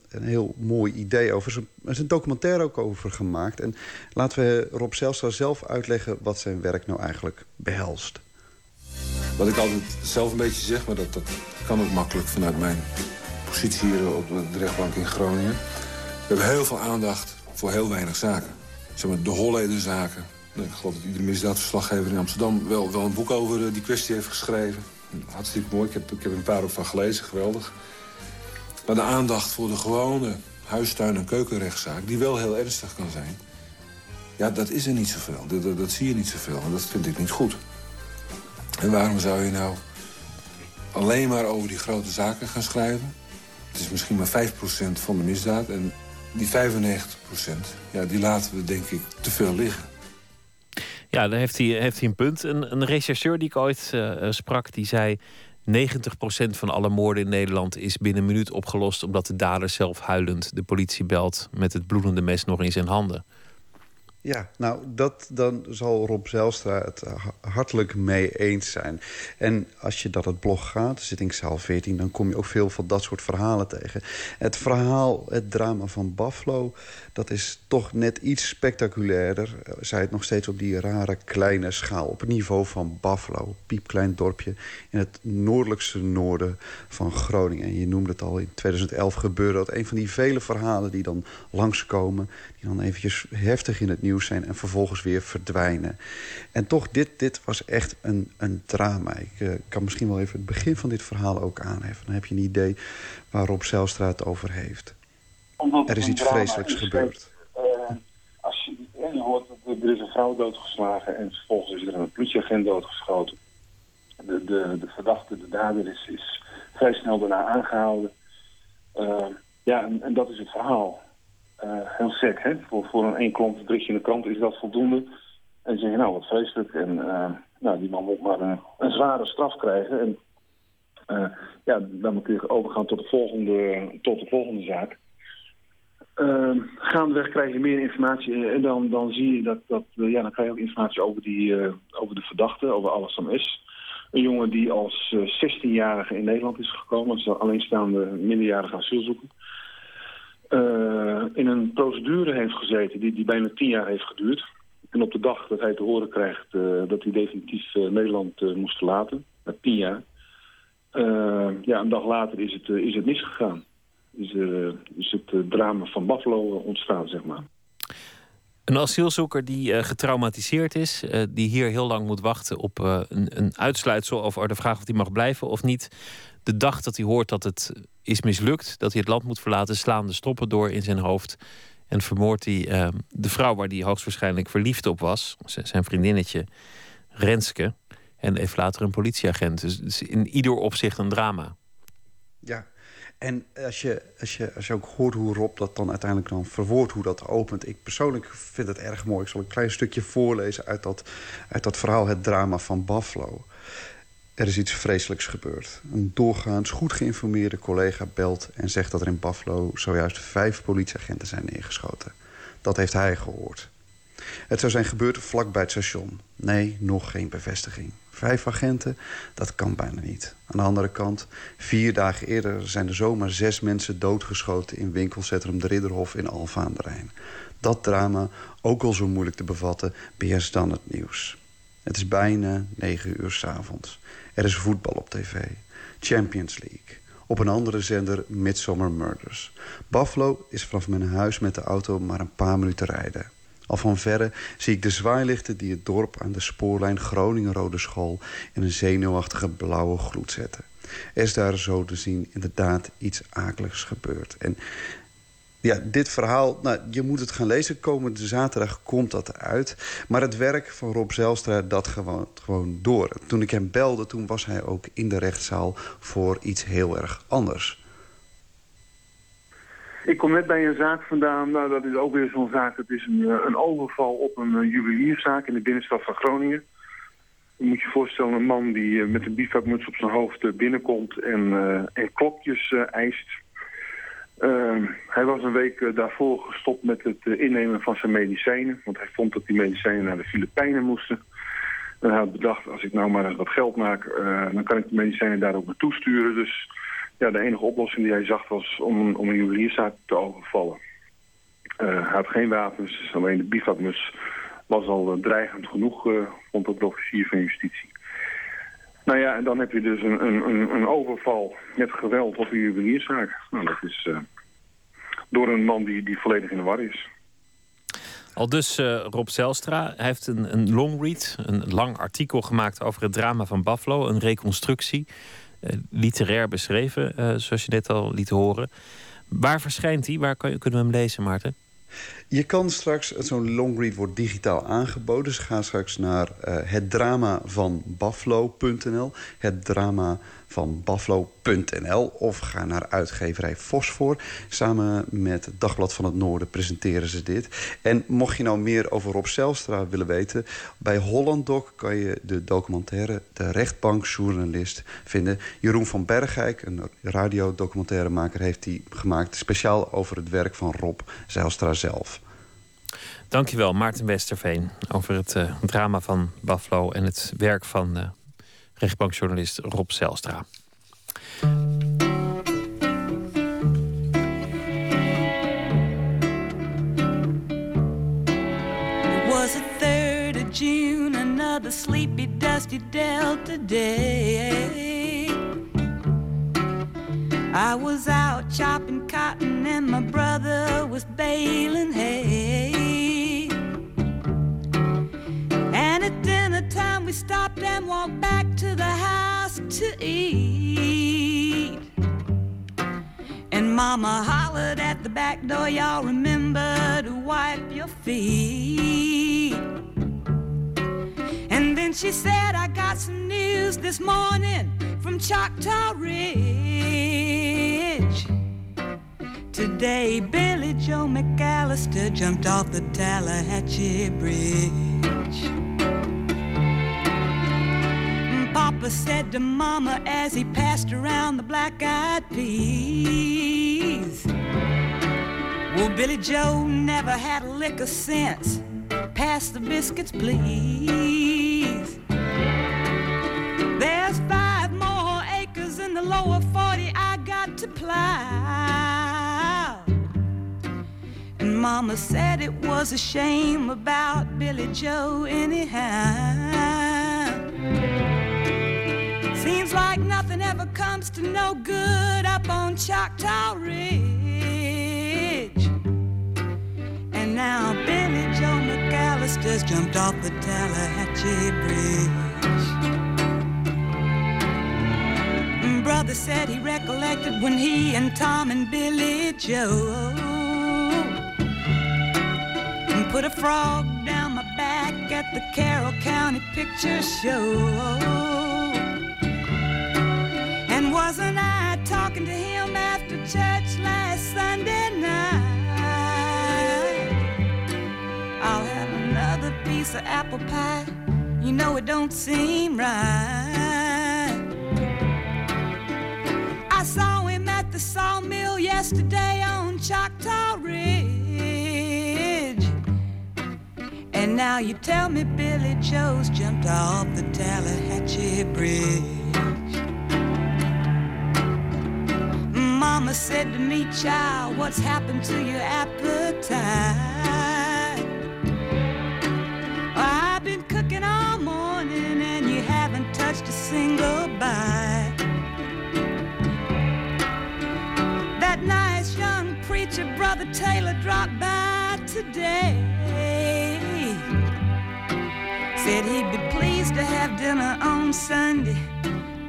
een heel mooi idee over. Er is een documentaire ook over gemaakt. En laten we Rob Zelstra zelf uitleggen wat zijn werk nou eigenlijk behelst. Wat ik altijd zelf een beetje zeg, maar dat, dat kan ook makkelijk vanuit mijn positie hier op de rechtbank in Groningen. We hebben heel veel aandacht voor heel weinig zaken. Zeg maar, de Hollederzaken, ik geloof dat iedere misdaadverslaggever in Amsterdam wel, wel een boek over eh, die kwestie heeft geschreven. Hartstikke mooi. Ik heb, ik heb er een paar ook van gelezen. Geweldig. Maar de aandacht voor de gewone huistuin- en keukenrechtszaak... die wel heel ernstig kan zijn... ja, dat is er niet zoveel. Dat, dat, zie je niet zoveel. En dat vind ik niet goed. En waarom zou je nou alleen maar over die grote zaken gaan schrijven? Het is misschien maar 5% van de misdaad. En die 95%, ja, die laten we denk ik te veel liggen. Ja, daar heeft hij, heeft hij een punt. Een, een rechercheur die ik ooit uh, sprak, die zei... 90% van alle moorden in Nederland is binnen een minuut opgelost... omdat de dader zelf huilend de politie belt... met het bloedende mes nog in zijn handen. Ja, nou, dat, dan zal Rob Zelstra het hartelijk mee eens zijn. En als je dat het blog gaat, zittingszaal 14... dan kom je ook veel van dat soort verhalen tegen. Het verhaal, het drama van Buffalo dat is toch net iets spectaculairder. Eh, zij het nog steeds op die rare kleine schaal. Op het niveau van Buffalo, piepklein dorpje... in het noordelijkste noorden van Groningen. En je noemde het al, in 2011 gebeurde dat. Een van die vele verhalen die dan langskomen... die dan eventjes heftig in het nieuws zijn... en vervolgens weer verdwijnen. En toch, dit, dit was echt een, een drama. Ik uh, kan misschien wel even het begin van dit verhaal ook aanheffen. Dan heb je een idee waarop Zijlstra het over heeft er is iets vreselijks gebeurd. Uh, als je, je hoort dat er is een vrouw doodgeslagen en vervolgens is er een politieagent doodgeschoten. De, de, de verdachte, de dader, is, is vrij snel daarna aangehouden. Uh, ja, en, en, dat is het verhaal. Uh, heel sec, hè? Voor, voor een één berichtje in de krant is dat voldoende. En zeg je, nou, wat vreselijk. En nou, die man moet maar een, een zware straf krijgen. En ja, dan moet je overgaan tot de volgende, tot de volgende zaak. Uh, gaandeweg krijg je meer informatie en dan, dan zie je dat, dat uh, ja, dan krijg je ook informatie over, die, uh, over de verdachte, over alles van is. Een jongen die als 16-jarige in Nederland is gekomen, als alleenstaande minderjarige asielzoeker. in een procedure heeft gezeten die, die bijna tien jaar heeft geduurd. En op de dag dat hij te horen krijgt dat hij definitief Nederland moest verlaten, na tien jaar, ja, een dag later is het, is het misgegaan. Is, er, is het drama van Buffalo ontstaan, zeg maar. Een asielzoeker die getraumatiseerd is, die hier heel lang moet wachten op een, een uitsluitsel over de vraag of hij mag blijven of niet. De dag dat hij hoort dat het is mislukt, dat hij het land moet verlaten, slaan de stoppen door in zijn hoofd. En vermoordt hij ehm, de vrouw waar hij hoogstwaarschijnlijk verliefd op was, zijn vriendinnetje Renske. En heeft later een politieagent. Dus, dus in ieder opzicht een drama. Ja, en als je, als, je, als je ook hoort hoe Rob dat dan uiteindelijk dan verwoordt, hoe dat opent. Ik persoonlijk vind het erg mooi. Ik zal een klein stukje voorlezen uit dat, uit dat verhaal, het drama van Buffalo. Er is iets vreselijks gebeurd. Een doorgaans goed geïnformeerde collega belt en zegt dat er in Buffalo zojuist vijf politieagenten zijn neergeschoten. Dat heeft hij gehoord. Het zou zijn gebeurd vlakbij het station. Nee, nog geen bevestiging. Vijf agenten, dat kan bijna niet. Aan de andere kant, vier dagen eerder zijn er zomaar zes mensen doodgeschoten... in winkelcentrum De Ridderhof in Alfa aan de Rijn. Dat drama, ook al zo moeilijk te bevatten, beheerst dan het nieuws. Het is bijna negen uur s'avonds. Er is voetbal op tv. Champions League. Op een andere zender Midsummer Murders. Buffalo is vanaf mijn huis met de auto maar een paar minuten rijden. Al van verre zie ik de zwaailichten die het dorp aan de spoorlijn Groningen-Rode School... in een zenuwachtige blauwe gloed zetten. Er is daar zo te zien inderdaad iets akeligs gebeurd. En ja, dit verhaal, nou, je moet het gaan lezen. Komende zaterdag komt dat uit. Maar het werk van Rob Zelstra, dat gewoon, gewoon door. Toen ik hem belde, toen was hij ook in de rechtszaal... voor iets heel erg anders. Ik kom net bij een zaak vandaan. Nou, dat is ook weer zo'n zaak. Het is een, eh, een overval op een uh, juwelierszaak in de binnenstad van Groningen. Je moet je voorstellen, een man die uh, met een bivakmuts op zijn hoofd binnenkomt... en, en klokjes eist Ehm, hij was een week eh, daarvoor gestopt met het eh, innemen van zijn medicijnen. Want hij vond dat die medicijnen naar de Filipijnen moesten. En hij had bedacht, als ik nou maar wat geld maak... Eh, dan kan ik de medicijnen daar ook naartoe sturen. Dus ja, de enige oplossing die hij zag was om, om een juwelierszaak te overvallen. hij had geen wapens, dus alleen de bivakmus was al dreigend genoeg... vond de officier van justitie. Nou ja, en dan heb je dus een, een, een overval met geweld op een juwelierszaak. Nou, dat is door een man die, die volledig in de war is. Al dus Rob Zelstra. Heeft een, een long read, een lang artikel gemaakt over het drama van Buffalo. Een reconstructie, literair beschreven, zoals je net al liet horen. Waar verschijnt hij? Waar kunnen we hem lezen, Maarten? Je kan straks, zo'n longread wordt digitaal aangeboden. Dus ga straks naar uh, het drama van Buffalo.nl. Het drama van Buffalo.nl of ga naar uitgeverij Fosfor. Samen met Dagblad van het Noorden presenteren ze dit. En mocht je nou meer over Rob Zelstra willen weten... bij Hollanddoc kan je de documentaire De Rechtbankjournalist vinden. Jeroen van Bergijk, een radiodocumentairemaker... heeft die gemaakt speciaal over het werk van Rob Zelstra zelf. Dankjewel, Maarten Westerveen, over het uh, drama van Buffalo en het werk van uh, rechtbankjournalist Rob Zelstra. It was the 3rd of June, another sleepy, dusty Delta day. I was out chopping cotton and my brother was baling hay. And at dinner time we stopped and walked back to the house to eat. And mama hollered at the back door, y'all remember to wipe your feet. And then she said, I got some news this morning from Choctaw Ridge. Today, Billy Joe McAllister jumped off the Tallahatchie Bridge. Papa said to Mama as he passed around the black eyed peas. Well, Billy Joe never had a lick of sense. Pass the biscuits, please. There's five more acres in the lower 40 I got to plow. Mama said it was a shame about Billy Joe, anyhow. Seems like nothing ever comes to no good up on Choctaw Ridge. And now Billy Joe McAllister's jumped off the Tallahatchie Bridge. Brother said he recollected when he and Tom and Billy Joe put a frog down my back at the Carroll County Picture Show. And wasn't I talking to him after church last Sunday night? I'll have another piece of apple pie. You know it don't seem right. I saw him at the sawmill yesterday on Choctaw Ridge. And now you tell me Billy Joe's jumped off the Tallahatchie Bridge. Mama said to me, child, what's happened to your appetite? I've been cooking all morning and you haven't touched a single bite. That nice young preacher, Brother Taylor, dropped by today. Said he'd be pleased to have dinner on Sunday.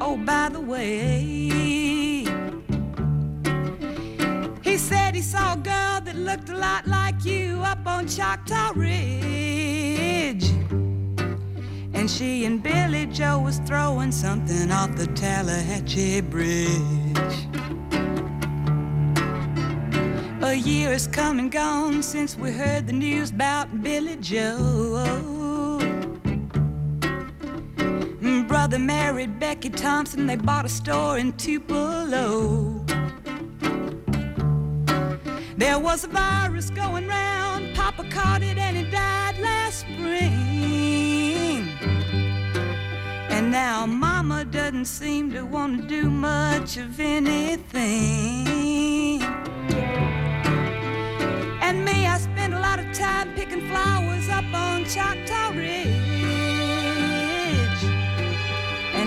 Oh, by the way. He said he saw a girl that looked a lot like you up on Choctaw Ridge. And she and Billy Joe was throwing something off the Tallahatchie Bridge. A year has come and gone since we heard the news about Billy Joe. Brother married Becky Thompson, they bought a store in Tupelo. There was a virus going round, Papa caught it and he died last spring. And now Mama doesn't seem to want to do much of anything. And me, I spend a lot of time picking flowers up on Choctaw Ridge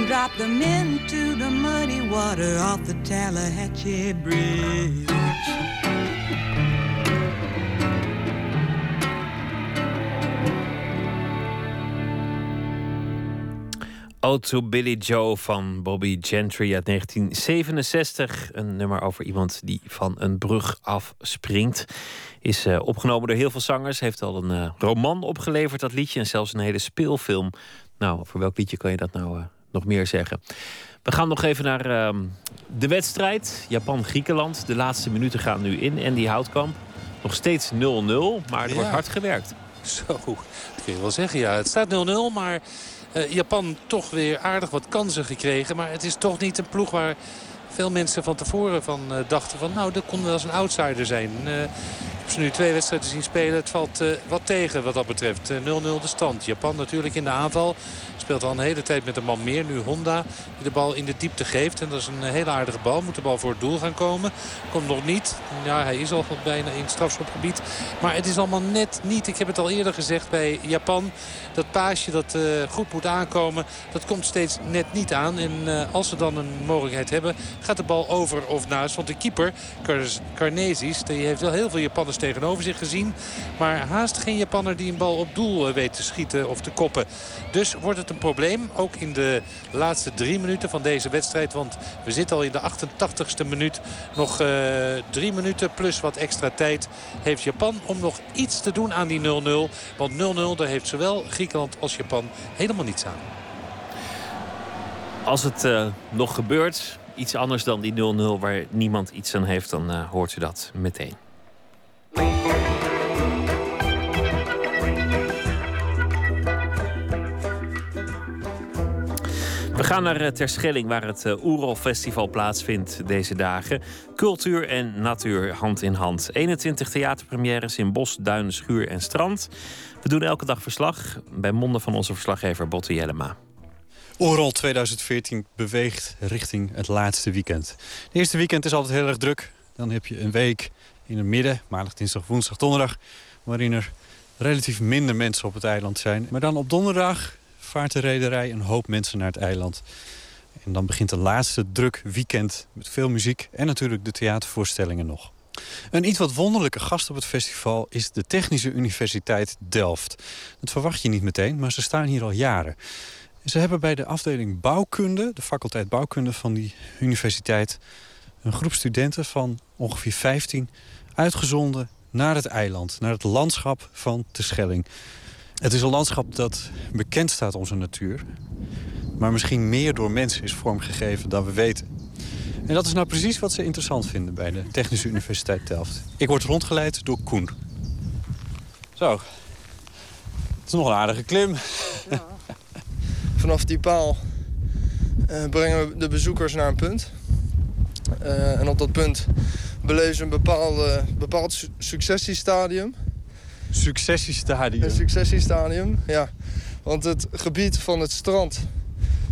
drop them into the muddy water off the Tallahatchie Bridge. Ode to Billy Joe van Bobby Gentry uit 1967. Een nummer over iemand die van een brug afspringt. Is uh, opgenomen door heel veel zangers. Heeft al een uh, roman opgeleverd, dat liedje. En zelfs een hele speelfilm. Nou, voor welk liedje kan je dat nou uh, nog meer zeggen? We gaan nog even naar ehm, de wedstrijd. Japan-Griekenland. De laatste minuten gaan nu in. En die Houtkamp. Nog steeds 0-0, maar er ja. wordt hard gewerkt. Zo, dat kun je wel zeggen. Ja, het staat 0-0, maar uh, Japan toch weer aardig wat kansen gekregen. Maar het is toch niet een ploeg waar veel mensen van tevoren van uh, dachten van... nou, dat kon wel eens een outsider zijn. Uh, heb ze nu twee wedstrijden zien spelen. Het valt wat tegen wat dat betreft. 0-0 de stand. Japan natuurlijk in de aanval. Speelt al een hele tijd met een man meer. Nu Honda die de bal in de diepte geeft. En dat is een hele aardige bal. Moet de bal voor het doel gaan komen. Komt nog niet. Ja, hij is al bijna in het strafschopgebied. Maar het is allemaal net niet. Ik heb het al eerder gezegd bij Japan. Dat paasje dat uh, goed moet aankomen. Dat komt steeds net niet aan. En als ze dan een mogelijkheid hebben. Gaat de bal over of naast. Want de keeper Carnesis. Die heeft wel heel veel Japanners tegenover zich gezien. Maar haast geen Japanner die een bal op doel weet te schieten of te koppen. Dus wordt het een probleem. Ook in de laatste drie minuten van deze wedstrijd. Want we zitten al in de 88ste minuut. Nog uh, drie minuten plus wat extra tijd heeft Japan om nog iets te doen aan die 0-0. Want 0-0 daar heeft zowel Griekenland als Japan helemaal niets aan. Als het uh, nog gebeurt, iets anders dan die 0-0 waar niemand iets aan heeft, dan hoort u dat meteen. We gaan naar Terschelling, waar het Oerol Festival plaatsvindt deze dagen. Cultuur en natuur hand in hand. 21 theaterpremières in bos, duin, schuur en strand. We doen elke dag verslag bij monden van onze verslaggever Botte Jellema. Oerol 2014 beweegt richting het laatste weekend. Het eerste weekend is altijd heel erg druk. Dan heb je een week in het midden, maandag, dinsdag, woensdag, donderdag... waarin er relatief minder mensen op het eiland zijn. Maar dan op donderdag vaart de rederij een hoop mensen naar het eiland. En dan begint de laatste druk weekend met veel muziek en natuurlijk de theatervoorstellingen nog. Een iets wat wonderlijke gast op het festival is de Technische Universiteit Delft. Dat verwacht je niet meteen, maar ze staan hier al jaren. Ze hebben bij de afdeling bouwkunde, de faculteit bouwkunde van die universiteit... een groep studenten van ongeveer 15 uitgezonden naar het eiland. Naar het landschap van Terschelling. Het is een landschap dat bekend staat om zijn natuur. Maar misschien meer door mensen is vormgegeven dan we weten. En dat is nou precies wat ze interessant vinden bij de Technische Universiteit Delft. Ik word rondgeleid door Koen. Zo. Het is nog een aardige klim. Vanaf die paal uh, brengen we de bezoekers naar een punt. Uh, en op dat punt beleven een bepaalde, bepaald successiestadium. Successiestadium? Een successiestadium, ja. Want het gebied van het strand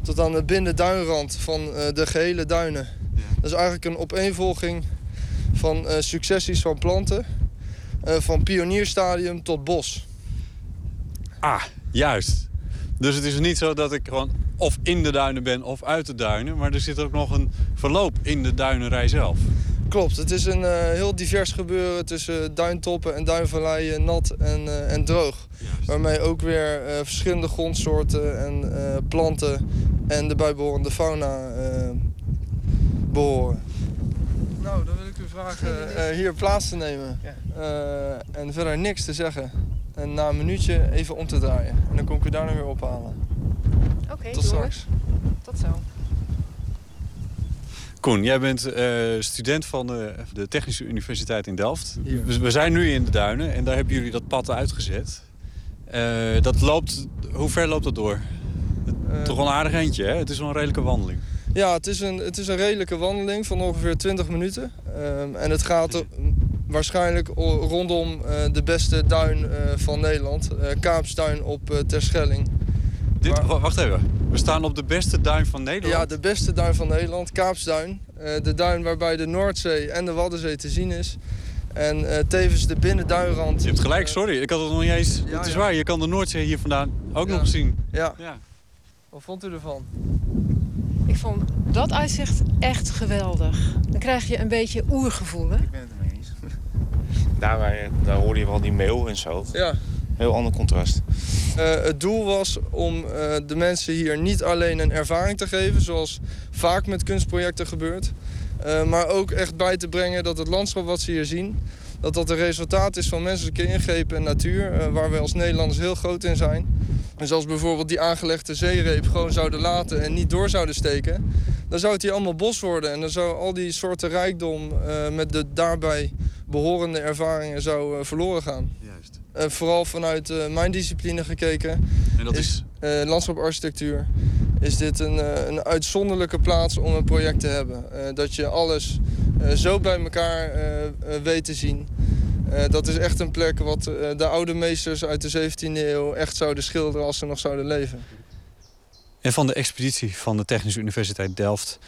tot aan de binnenduinrand van uh, de gehele duinen... dat is eigenlijk een opeenvolging van successies van planten. van pionierstadium tot bos. Ah, juist. Dus het is niet zo dat ik gewoon of in de duinen ben of uit de duinen. Maar er zit ook nog een verloop in de duinerij zelf. Klopt, het is een uh, heel divers gebeuren tussen duintoppen en duinvalleien, nat en, uh, en droog. Juist. Waarmee ook weer uh, verschillende grondsoorten en planten en de bijbehorende fauna behoren. Nou, dan wil ik u vragen hier plaats te nemen. Ja. en verder niks te zeggen. En na een minuutje even om te draaien. En dan kom ik u daarna weer ophalen. Oké, okay, Tot straks. Tot zo. Koen, jij bent uh, student van de, de, Technische Universiteit in Delft. We, we, zijn nu in de duinen en daar hebben jullie dat pad uitgezet. Uh, dat loopt, hoe ver loopt dat door? Uh, Toch wel een aardig eentje, hè? Het is wel een redelijke wandeling. Ja, het is een, het is een redelijke wandeling van ongeveer 20 minuten. Um, en het gaat er waarschijnlijk rondom uh, de beste duin uh, van Nederland. Uh, Kaapstuin op Terschelling. Dit, maar, wacht even. We staan op de beste duin van Nederland? Ja, de beste duin van Nederland. Kaapsduin. de duin waarbij de Noordzee en de Waddenzee te zien is. En tevens de binnenduinrand. Je hebt gelijk, sorry. Ik had het nog niet eens... Ja, het is ja. waar, je kan de Noordzee hier vandaan ook ja. nog zien. Ja. ja. Wat vond u ervan? Ik vond dat uitzicht echt geweldig. Dan krijg je een beetje oergevoel, hè? Ik ben het ermee eens. daar, waar, daar hoorde je wel die meeuw en zo. Ja. Heel ander contrast. Uh, het doel was om uh, de mensen hier niet alleen een ervaring te geven... zoals vaak met kunstprojecten gebeurt... Uh, maar ook echt bij te brengen dat het landschap wat ze hier zien... dat dat een resultaat is van menselijke ingrepen en natuur... waar wij als Nederlanders heel groot in zijn. Dus als bijvoorbeeld die aangelegde zeereep gewoon zouden laten en niet door zouden steken... dan zou het hier allemaal bos worden. En dan zou al die soorten rijkdom met de daarbij behorende ervaringen zou, verloren gaan. Uh, vooral vanuit mijn discipline gekeken, en dat is, is... landschaparchitectuur... is dit een, een uitzonderlijke plaats om een project te hebben. dat je alles zo bij elkaar weet te zien... Uh, dat is echt een plek wat uh, de oude meesters uit de 17e eeuw echt zouden schilderen als ze nog zouden leven. En van de expeditie van de Technische Universiteit Delft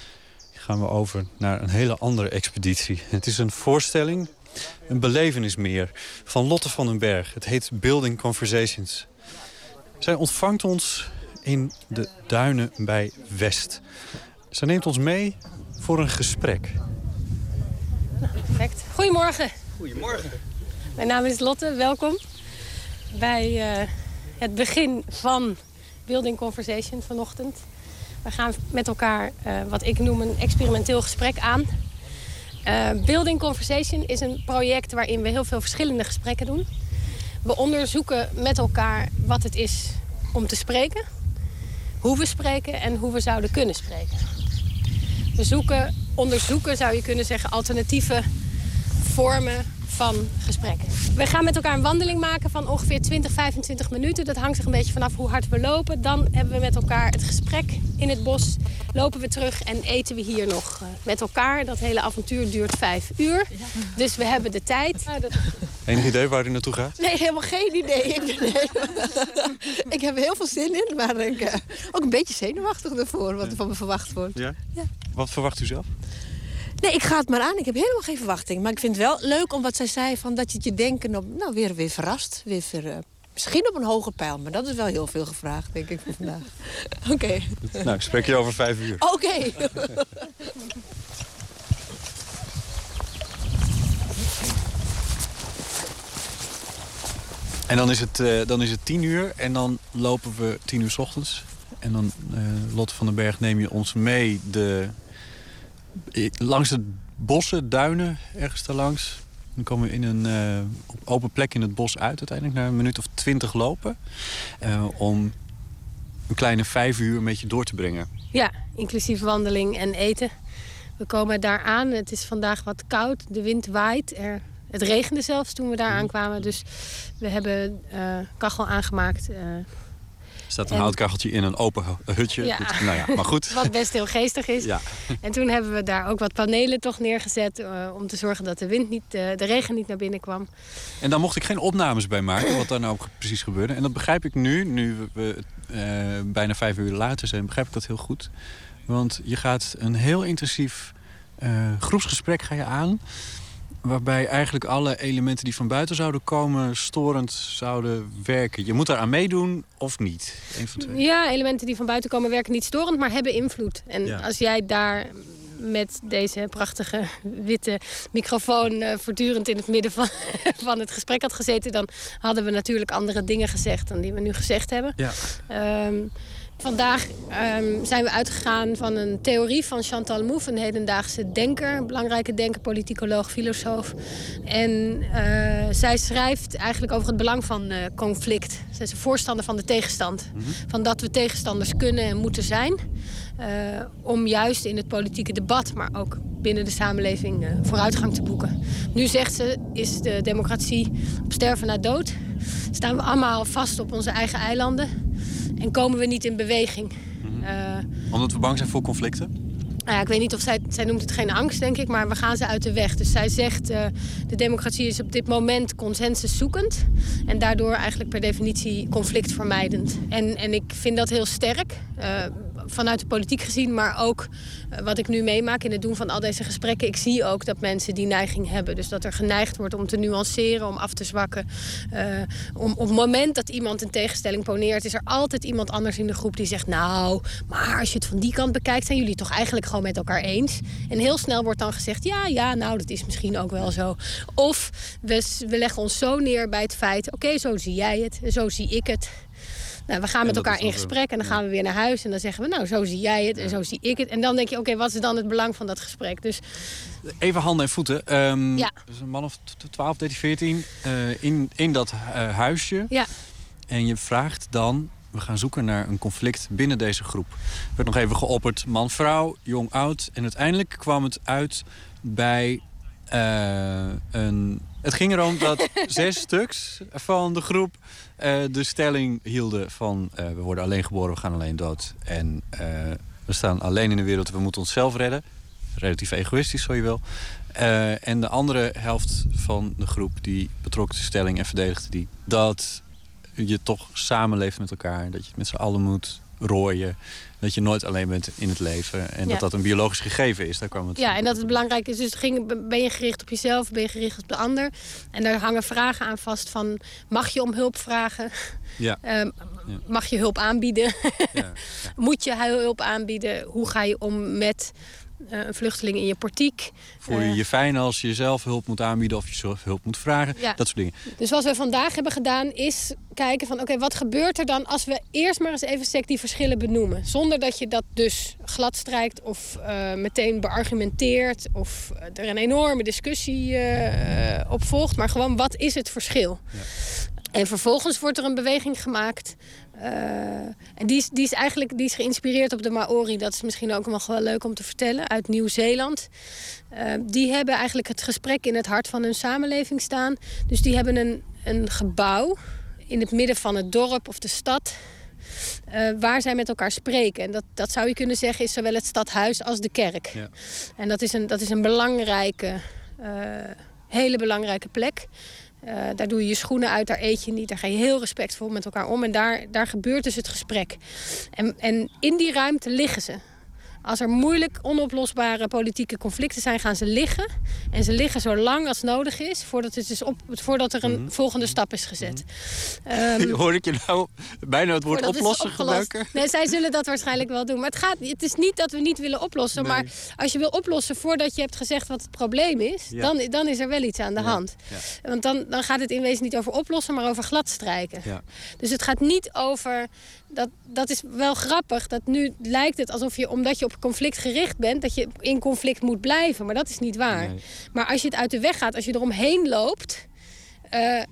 gaan we over naar een hele andere expeditie. Het is een voorstelling, een belevenis meer, van Lotte van den Berg. Het heet Building Conversations. Zij ontvangt ons in de duinen bij West. Zij neemt ons mee voor een gesprek. Perfect. Goedemorgen. Goedemorgen. Mijn naam is Lotte, welkom bij uh, het begin van Building Conversation vanochtend. We gaan met elkaar uh, wat ik noem een experimenteel gesprek aan. Uh, Building Conversation is een project waarin we heel veel verschillende gesprekken doen. We onderzoeken met elkaar wat het is om te spreken, hoe we spreken en hoe we zouden kunnen spreken. We zoeken, onderzoeken zou je kunnen zeggen, alternatieve vormen van gesprekken. We gaan met elkaar een wandeling maken van ongeveer 20, 25 minuten. Dat hangt er een beetje vanaf hoe hard we lopen. Dan hebben we met elkaar het gesprek in het bos. Lopen we terug en eten we hier nog met elkaar. Dat hele avontuur duurt vijf uur. Dus we hebben de tijd. Enig idee waar u naartoe gaat? Nee, helemaal geen idee. Ik, nee. ik heb er heel veel zin in, maar ik uh, ook een beetje zenuwachtig ervoor wat er van me verwacht wordt. Ja? ja. Wat verwacht u zelf? Nee, ik ga het maar aan. Ik heb helemaal geen verwachting. Maar ik vind het wel leuk om wat zij zei, van dat je het je denken op, nou, weer, weer verrast. Weer ver, uh, Misschien op een hoger pijl, maar dat is wel heel veel gevraagd, denk ik, voor vandaag. Oké. Nou, ik spreek je over vijf uur. Oké. En dan is, het, uh, dan is het tien uur en dan lopen we tien uur s ochtends. En dan, uh, Lotte van den Berg, neem je ons mee de, langs de bossen, duinen, ergens daarlangs. Dan komen we in een uh, open plek in het bos uit uiteindelijk... na een minuut of twintig lopen. om een kleine vijf uur een beetje door te brengen. Ja, inclusief wandeling en eten. We komen daar aan. Het is vandaag wat koud. De wind waait. Er het regende zelfs toen we daar aankwamen. Dus we hebben uh, kachel aangemaakt. Uh, er staat een houtkacheltje in een open hutje. Ja. nou ja, maar goed. Wat best heel geestig is. Ja. En toen hebben we daar ook wat panelen toch neergezet... Uh, om te zorgen dat de, wind niet, de regen niet naar binnen kwam. En daar mocht ik geen opnames bij maken, wat daar nou precies gebeurde. En dat begrijp ik nu, nu we bijna vijf uur later zijn... begrijp ik dat heel goed. Want je gaat een heel intensief groepsgesprek ga je aan waarbij eigenlijk alle elementen die van buiten zouden komen... storend zouden werken. Je moet daar aan meedoen of niet? Een van twee. Ja, elementen die van buiten komen werken niet storend, maar hebben invloed. En als jij daar met deze prachtige witte microfoon uh, voortdurend in het midden van, van het gesprek had gezeten... dan hadden we natuurlijk andere dingen gezegd dan die we nu gezegd hebben. Ja. Um, Vandaag um, zijn we uitgegaan van een theorie van Chantal Mouffe, een hedendaagse denker, een belangrijke denker, politicoloog, filosoof. En uh, zij schrijft eigenlijk over het belang van uh, conflict. Zij is een voorstander van de tegenstand. Mm -hmm. Van dat we tegenstanders kunnen en moeten zijn. Uh, om juist in het politieke debat, maar ook binnen de samenleving, vooruitgang te boeken. Nu zegt ze, is de democratie op sterven na dood. Staan we allemaal vast op onze eigen eilanden. En komen we niet in beweging. Mm Omdat we bang zijn voor conflicten? Nou ja, ik weet niet of zij, zij noemt het geen angst, denk ik, maar we gaan ze uit de weg. Dus zij zegt, uh, de democratie is op dit moment consensuszoekend. En daardoor eigenlijk per definitie conflictvermijdend. En, en ik vind dat heel sterk. Uh, vanuit de politiek gezien, maar ook uh, wat ik nu meemaak in het doen van al deze gesprekken. Ik zie ook dat mensen die neiging hebben. Dus dat er geneigd wordt om te nuanceren, om af te zwakken. Uh, om, op het moment dat iemand een tegenstelling poneert, is er altijd iemand anders in de groep die zegt: Nou, maar als je het van die kant bekijkt, zijn jullie toch eigenlijk gewoon met elkaar eens. En heel snel wordt dan gezegd: Ja, ja, nou, dat is misschien ook wel zo. Of we, we leggen ons zo neer bij het feit: Oké, zo zie jij het, zo zie ik het. Nou, we gaan met elkaar in gesprek en dan gaan we weer naar huis. En dan zeggen we, nou, zo zie jij het en zo zie ik het. En dan denk je, oké, wat is dan het belang van dat gesprek? Dus... Even handen en voeten. Um, ja. Dus een man of 12, 13, 14 uh, in, in dat uh, huisje. Ja. En je vraagt dan, we gaan zoeken naar een conflict binnen deze groep. Er werd nog even geopperd man-vrouw, jong-oud. En uiteindelijk kwam het uit bij uh, een het ging erom dat zes stuks van de groep uh, de stelling hielden van... Uh, we worden alleen geboren, we gaan alleen dood. En uh, we staan alleen in de wereld, we moeten onszelf redden. Relatief egoïstisch, zo je wil. en de andere helft van de groep die betrok de stelling en verdedigde die... dat je toch samenleeft met elkaar, dat je het met z'n allen moet rooien dat je nooit alleen bent in het leven. En dat dat een biologisch gegeven is. Daar kwam het ja, en dat het belangrijk is. Dus ging, ben je gericht op jezelf, ben je gericht op de ander? En daar hangen vragen aan vast van... mag je om hulp vragen? Ja. Um, ja. Mag je hulp aanbieden? Ja. Moet je hulp aanbieden? Hoe ga je om met een vluchteling in je portiek. Voel je uh, je fijn als je zelf hulp moet aanbieden of je zelf hulp moet vragen? Ja. Dat soort dingen. Dus wat we vandaag hebben gedaan is kijken van... oké, wat gebeurt er dan als we eerst maar eens even sec die verschillen benoemen? Zonder dat je dat dus glad strijkt of uh, meteen beargumenteert... of er een enorme discussie op volgt. Maar gewoon, wat is het verschil? Ja. En vervolgens wordt er een beweging gemaakt en die is, die is eigenlijk die is geïnspireerd op de Maori. Dat is misschien ook nog wel leuk om te vertellen. Uit Nieuw-Zeeland. Uh, die hebben eigenlijk het gesprek in het hart van hun samenleving staan. Dus die hebben een, een gebouw in het midden van het dorp of de stad. Uh, waar zij met elkaar spreken. En dat, dat zou je kunnen zeggen is zowel het stadhuis als de kerk. Ja. En dat is een, dat is een belangrijke, hele belangrijke plek. Uh, daar doe je je schoenen uit, daar eet je niet. Daar ga je heel respectvol met elkaar om. En daar, daar gebeurt dus het gesprek. En, en in die ruimte liggen ze. Als er moeilijk onoplosbare politieke conflicten zijn, gaan ze liggen. En ze liggen zo lang als nodig is voordat, het is op, voordat er een Mhm. volgende stap is gezet. Ehm, Hoor ik je nou bijna het woord het oplossen gebruiken? Nee, zij zullen dat waarschijnlijk wel doen. Maar het, gaat, het is niet dat we niet willen oplossen. Nee. Maar als je wil oplossen voordat je hebt gezegd wat het probleem is... Ja. Dan, dan is er wel iets aan de Ja, hand. ja. Want dan, dan gaat het in wezen niet over oplossen, maar over gladstrijken. Ja. Dus het gaat niet over... Dat, dat is wel grappig. Dat nu lijkt het alsof je, omdat je op conflict gericht bent... dat je in conflict moet blijven. Maar dat is niet waar. Nee. Maar als je het uit de weg gaat, als je eromheen loopt... eh,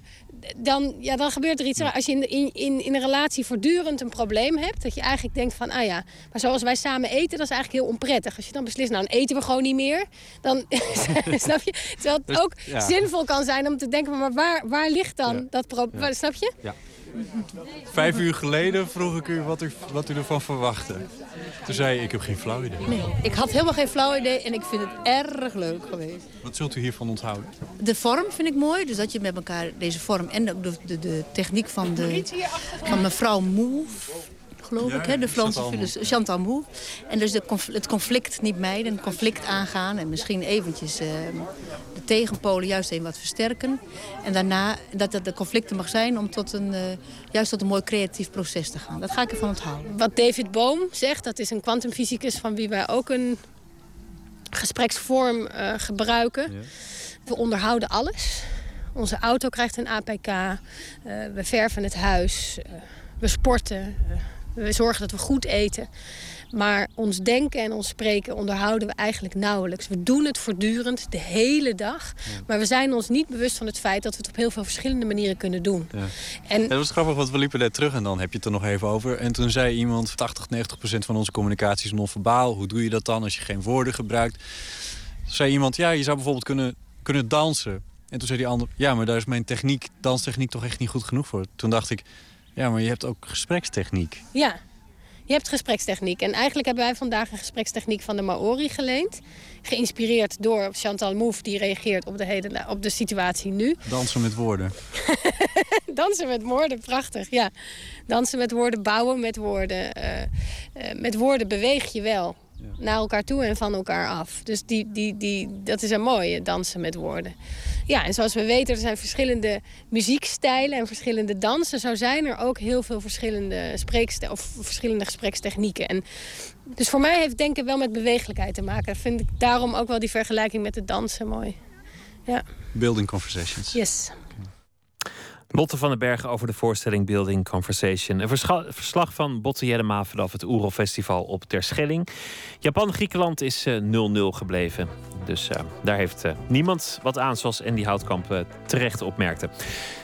dan, ja, dan gebeurt er iets. Als je in, in, in, in een relatie voortdurend een probleem hebt... dat je eigenlijk denkt van, ah ja... maar zoals wij samen eten, dat is eigenlijk heel onprettig. Als je dan beslist, nou, dan eten we gewoon niet meer. Dan, snap je? Terwijl het Dus, ook ja. zinvol kan zijn om te denken... maar waar, waar ligt dan Ja. dat probleem? Ja. Snap je? Ja. Vijf uur geleden vroeg ik u wat u, wat u ervan verwachtte. Toen zei ik heb geen flauw idee. Nee, ik had helemaal geen flauw idee en ik vind het erg leuk geweest. Wat zult u hiervan onthouden? De vorm vind ik mooi, dus dat je met elkaar deze vorm en ook de, de, de techniek van, de, van mevrouw Move, geloof Ja, ik, hè, de Franse Chantal filosoof Chantal Mouffe. En dus de conf- het conflict niet mijden, het conflict aangaan en misschien eventjes eh, de tegenpolen juist even wat versterken. En daarna dat het de conflicten mag zijn om tot een, eh, juist tot een mooi creatief proces te gaan. Dat ga ik ervan onthouden. Wat David Bohm zegt, dat is een kwantumfysicus... van wie wij ook een gespreksvorm eh, gebruiken. We onderhouden alles. Onze auto krijgt een APK. eh, we verven het huis. we sporten. We zorgen dat we goed eten. Maar ons denken en ons spreken onderhouden we eigenlijk nauwelijks. We doen het voortdurend, de hele dag. Maar we zijn ons niet bewust van het feit dat we het op heel veel verschillende manieren kunnen doen. Ja. En Het was grappig, want we liepen net terug en dan heb je het er nog even over. En toen zei iemand, 80, 90 procent van onze communicatie is non-verbaal. Hoe doe je dat dan als je geen woorden gebruikt? Toen zei iemand, ja, je zou bijvoorbeeld kunnen, kunnen dansen. En toen zei die ander, ja, maar daar is mijn techniek, danstechniek toch echt niet goed genoeg voor. Toen dacht ik, ja, maar je hebt ook gesprekstechniek. Ja, je hebt gesprekstechniek. En eigenlijk hebben wij vandaag een gesprekstechniek van de Maori geleend. Geïnspireerd door Chantal Mouffe, die reageert op de, hele, op de situatie nu. Dansen met woorden. Dansen met woorden, prachtig, ja. Dansen met woorden, bouwen met woorden. eh, eh, met woorden beweeg je wel naar elkaar toe en van elkaar af. Dus die, die, die, dat is een mooie, dansen met woorden. Ja, en zoals we weten, er zijn verschillende muziekstijlen en verschillende dansen. Zo zijn er ook heel veel verschillende, spreekste of verschillende gesprekstechnieken. En dus voor mij heeft denken wel met bewegelijkheid te maken. Dat vind ik daarom ook wel die vergelijking met het dansen mooi. Ja, Building conversations. yes. Lotte van den Bergen over de voorstelling Building Conversation. Een verslag van Botte Jellema vanaf het Oerol Festival op Terschelling. Japan-Griekenland is eh, 0-0 gebleven. Dus eh, daar heeft eh, niemand wat aan, zoals Andy Houtkamp eh, terecht opmerkte.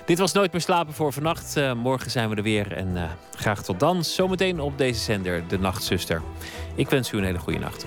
Dit was Nooit meer slapen voor vannacht. Eh, morgen zijn we er weer en eh, graag tot dan. Zometeen op deze zender, De Nachtzuster. Ik wens u een hele goede nacht.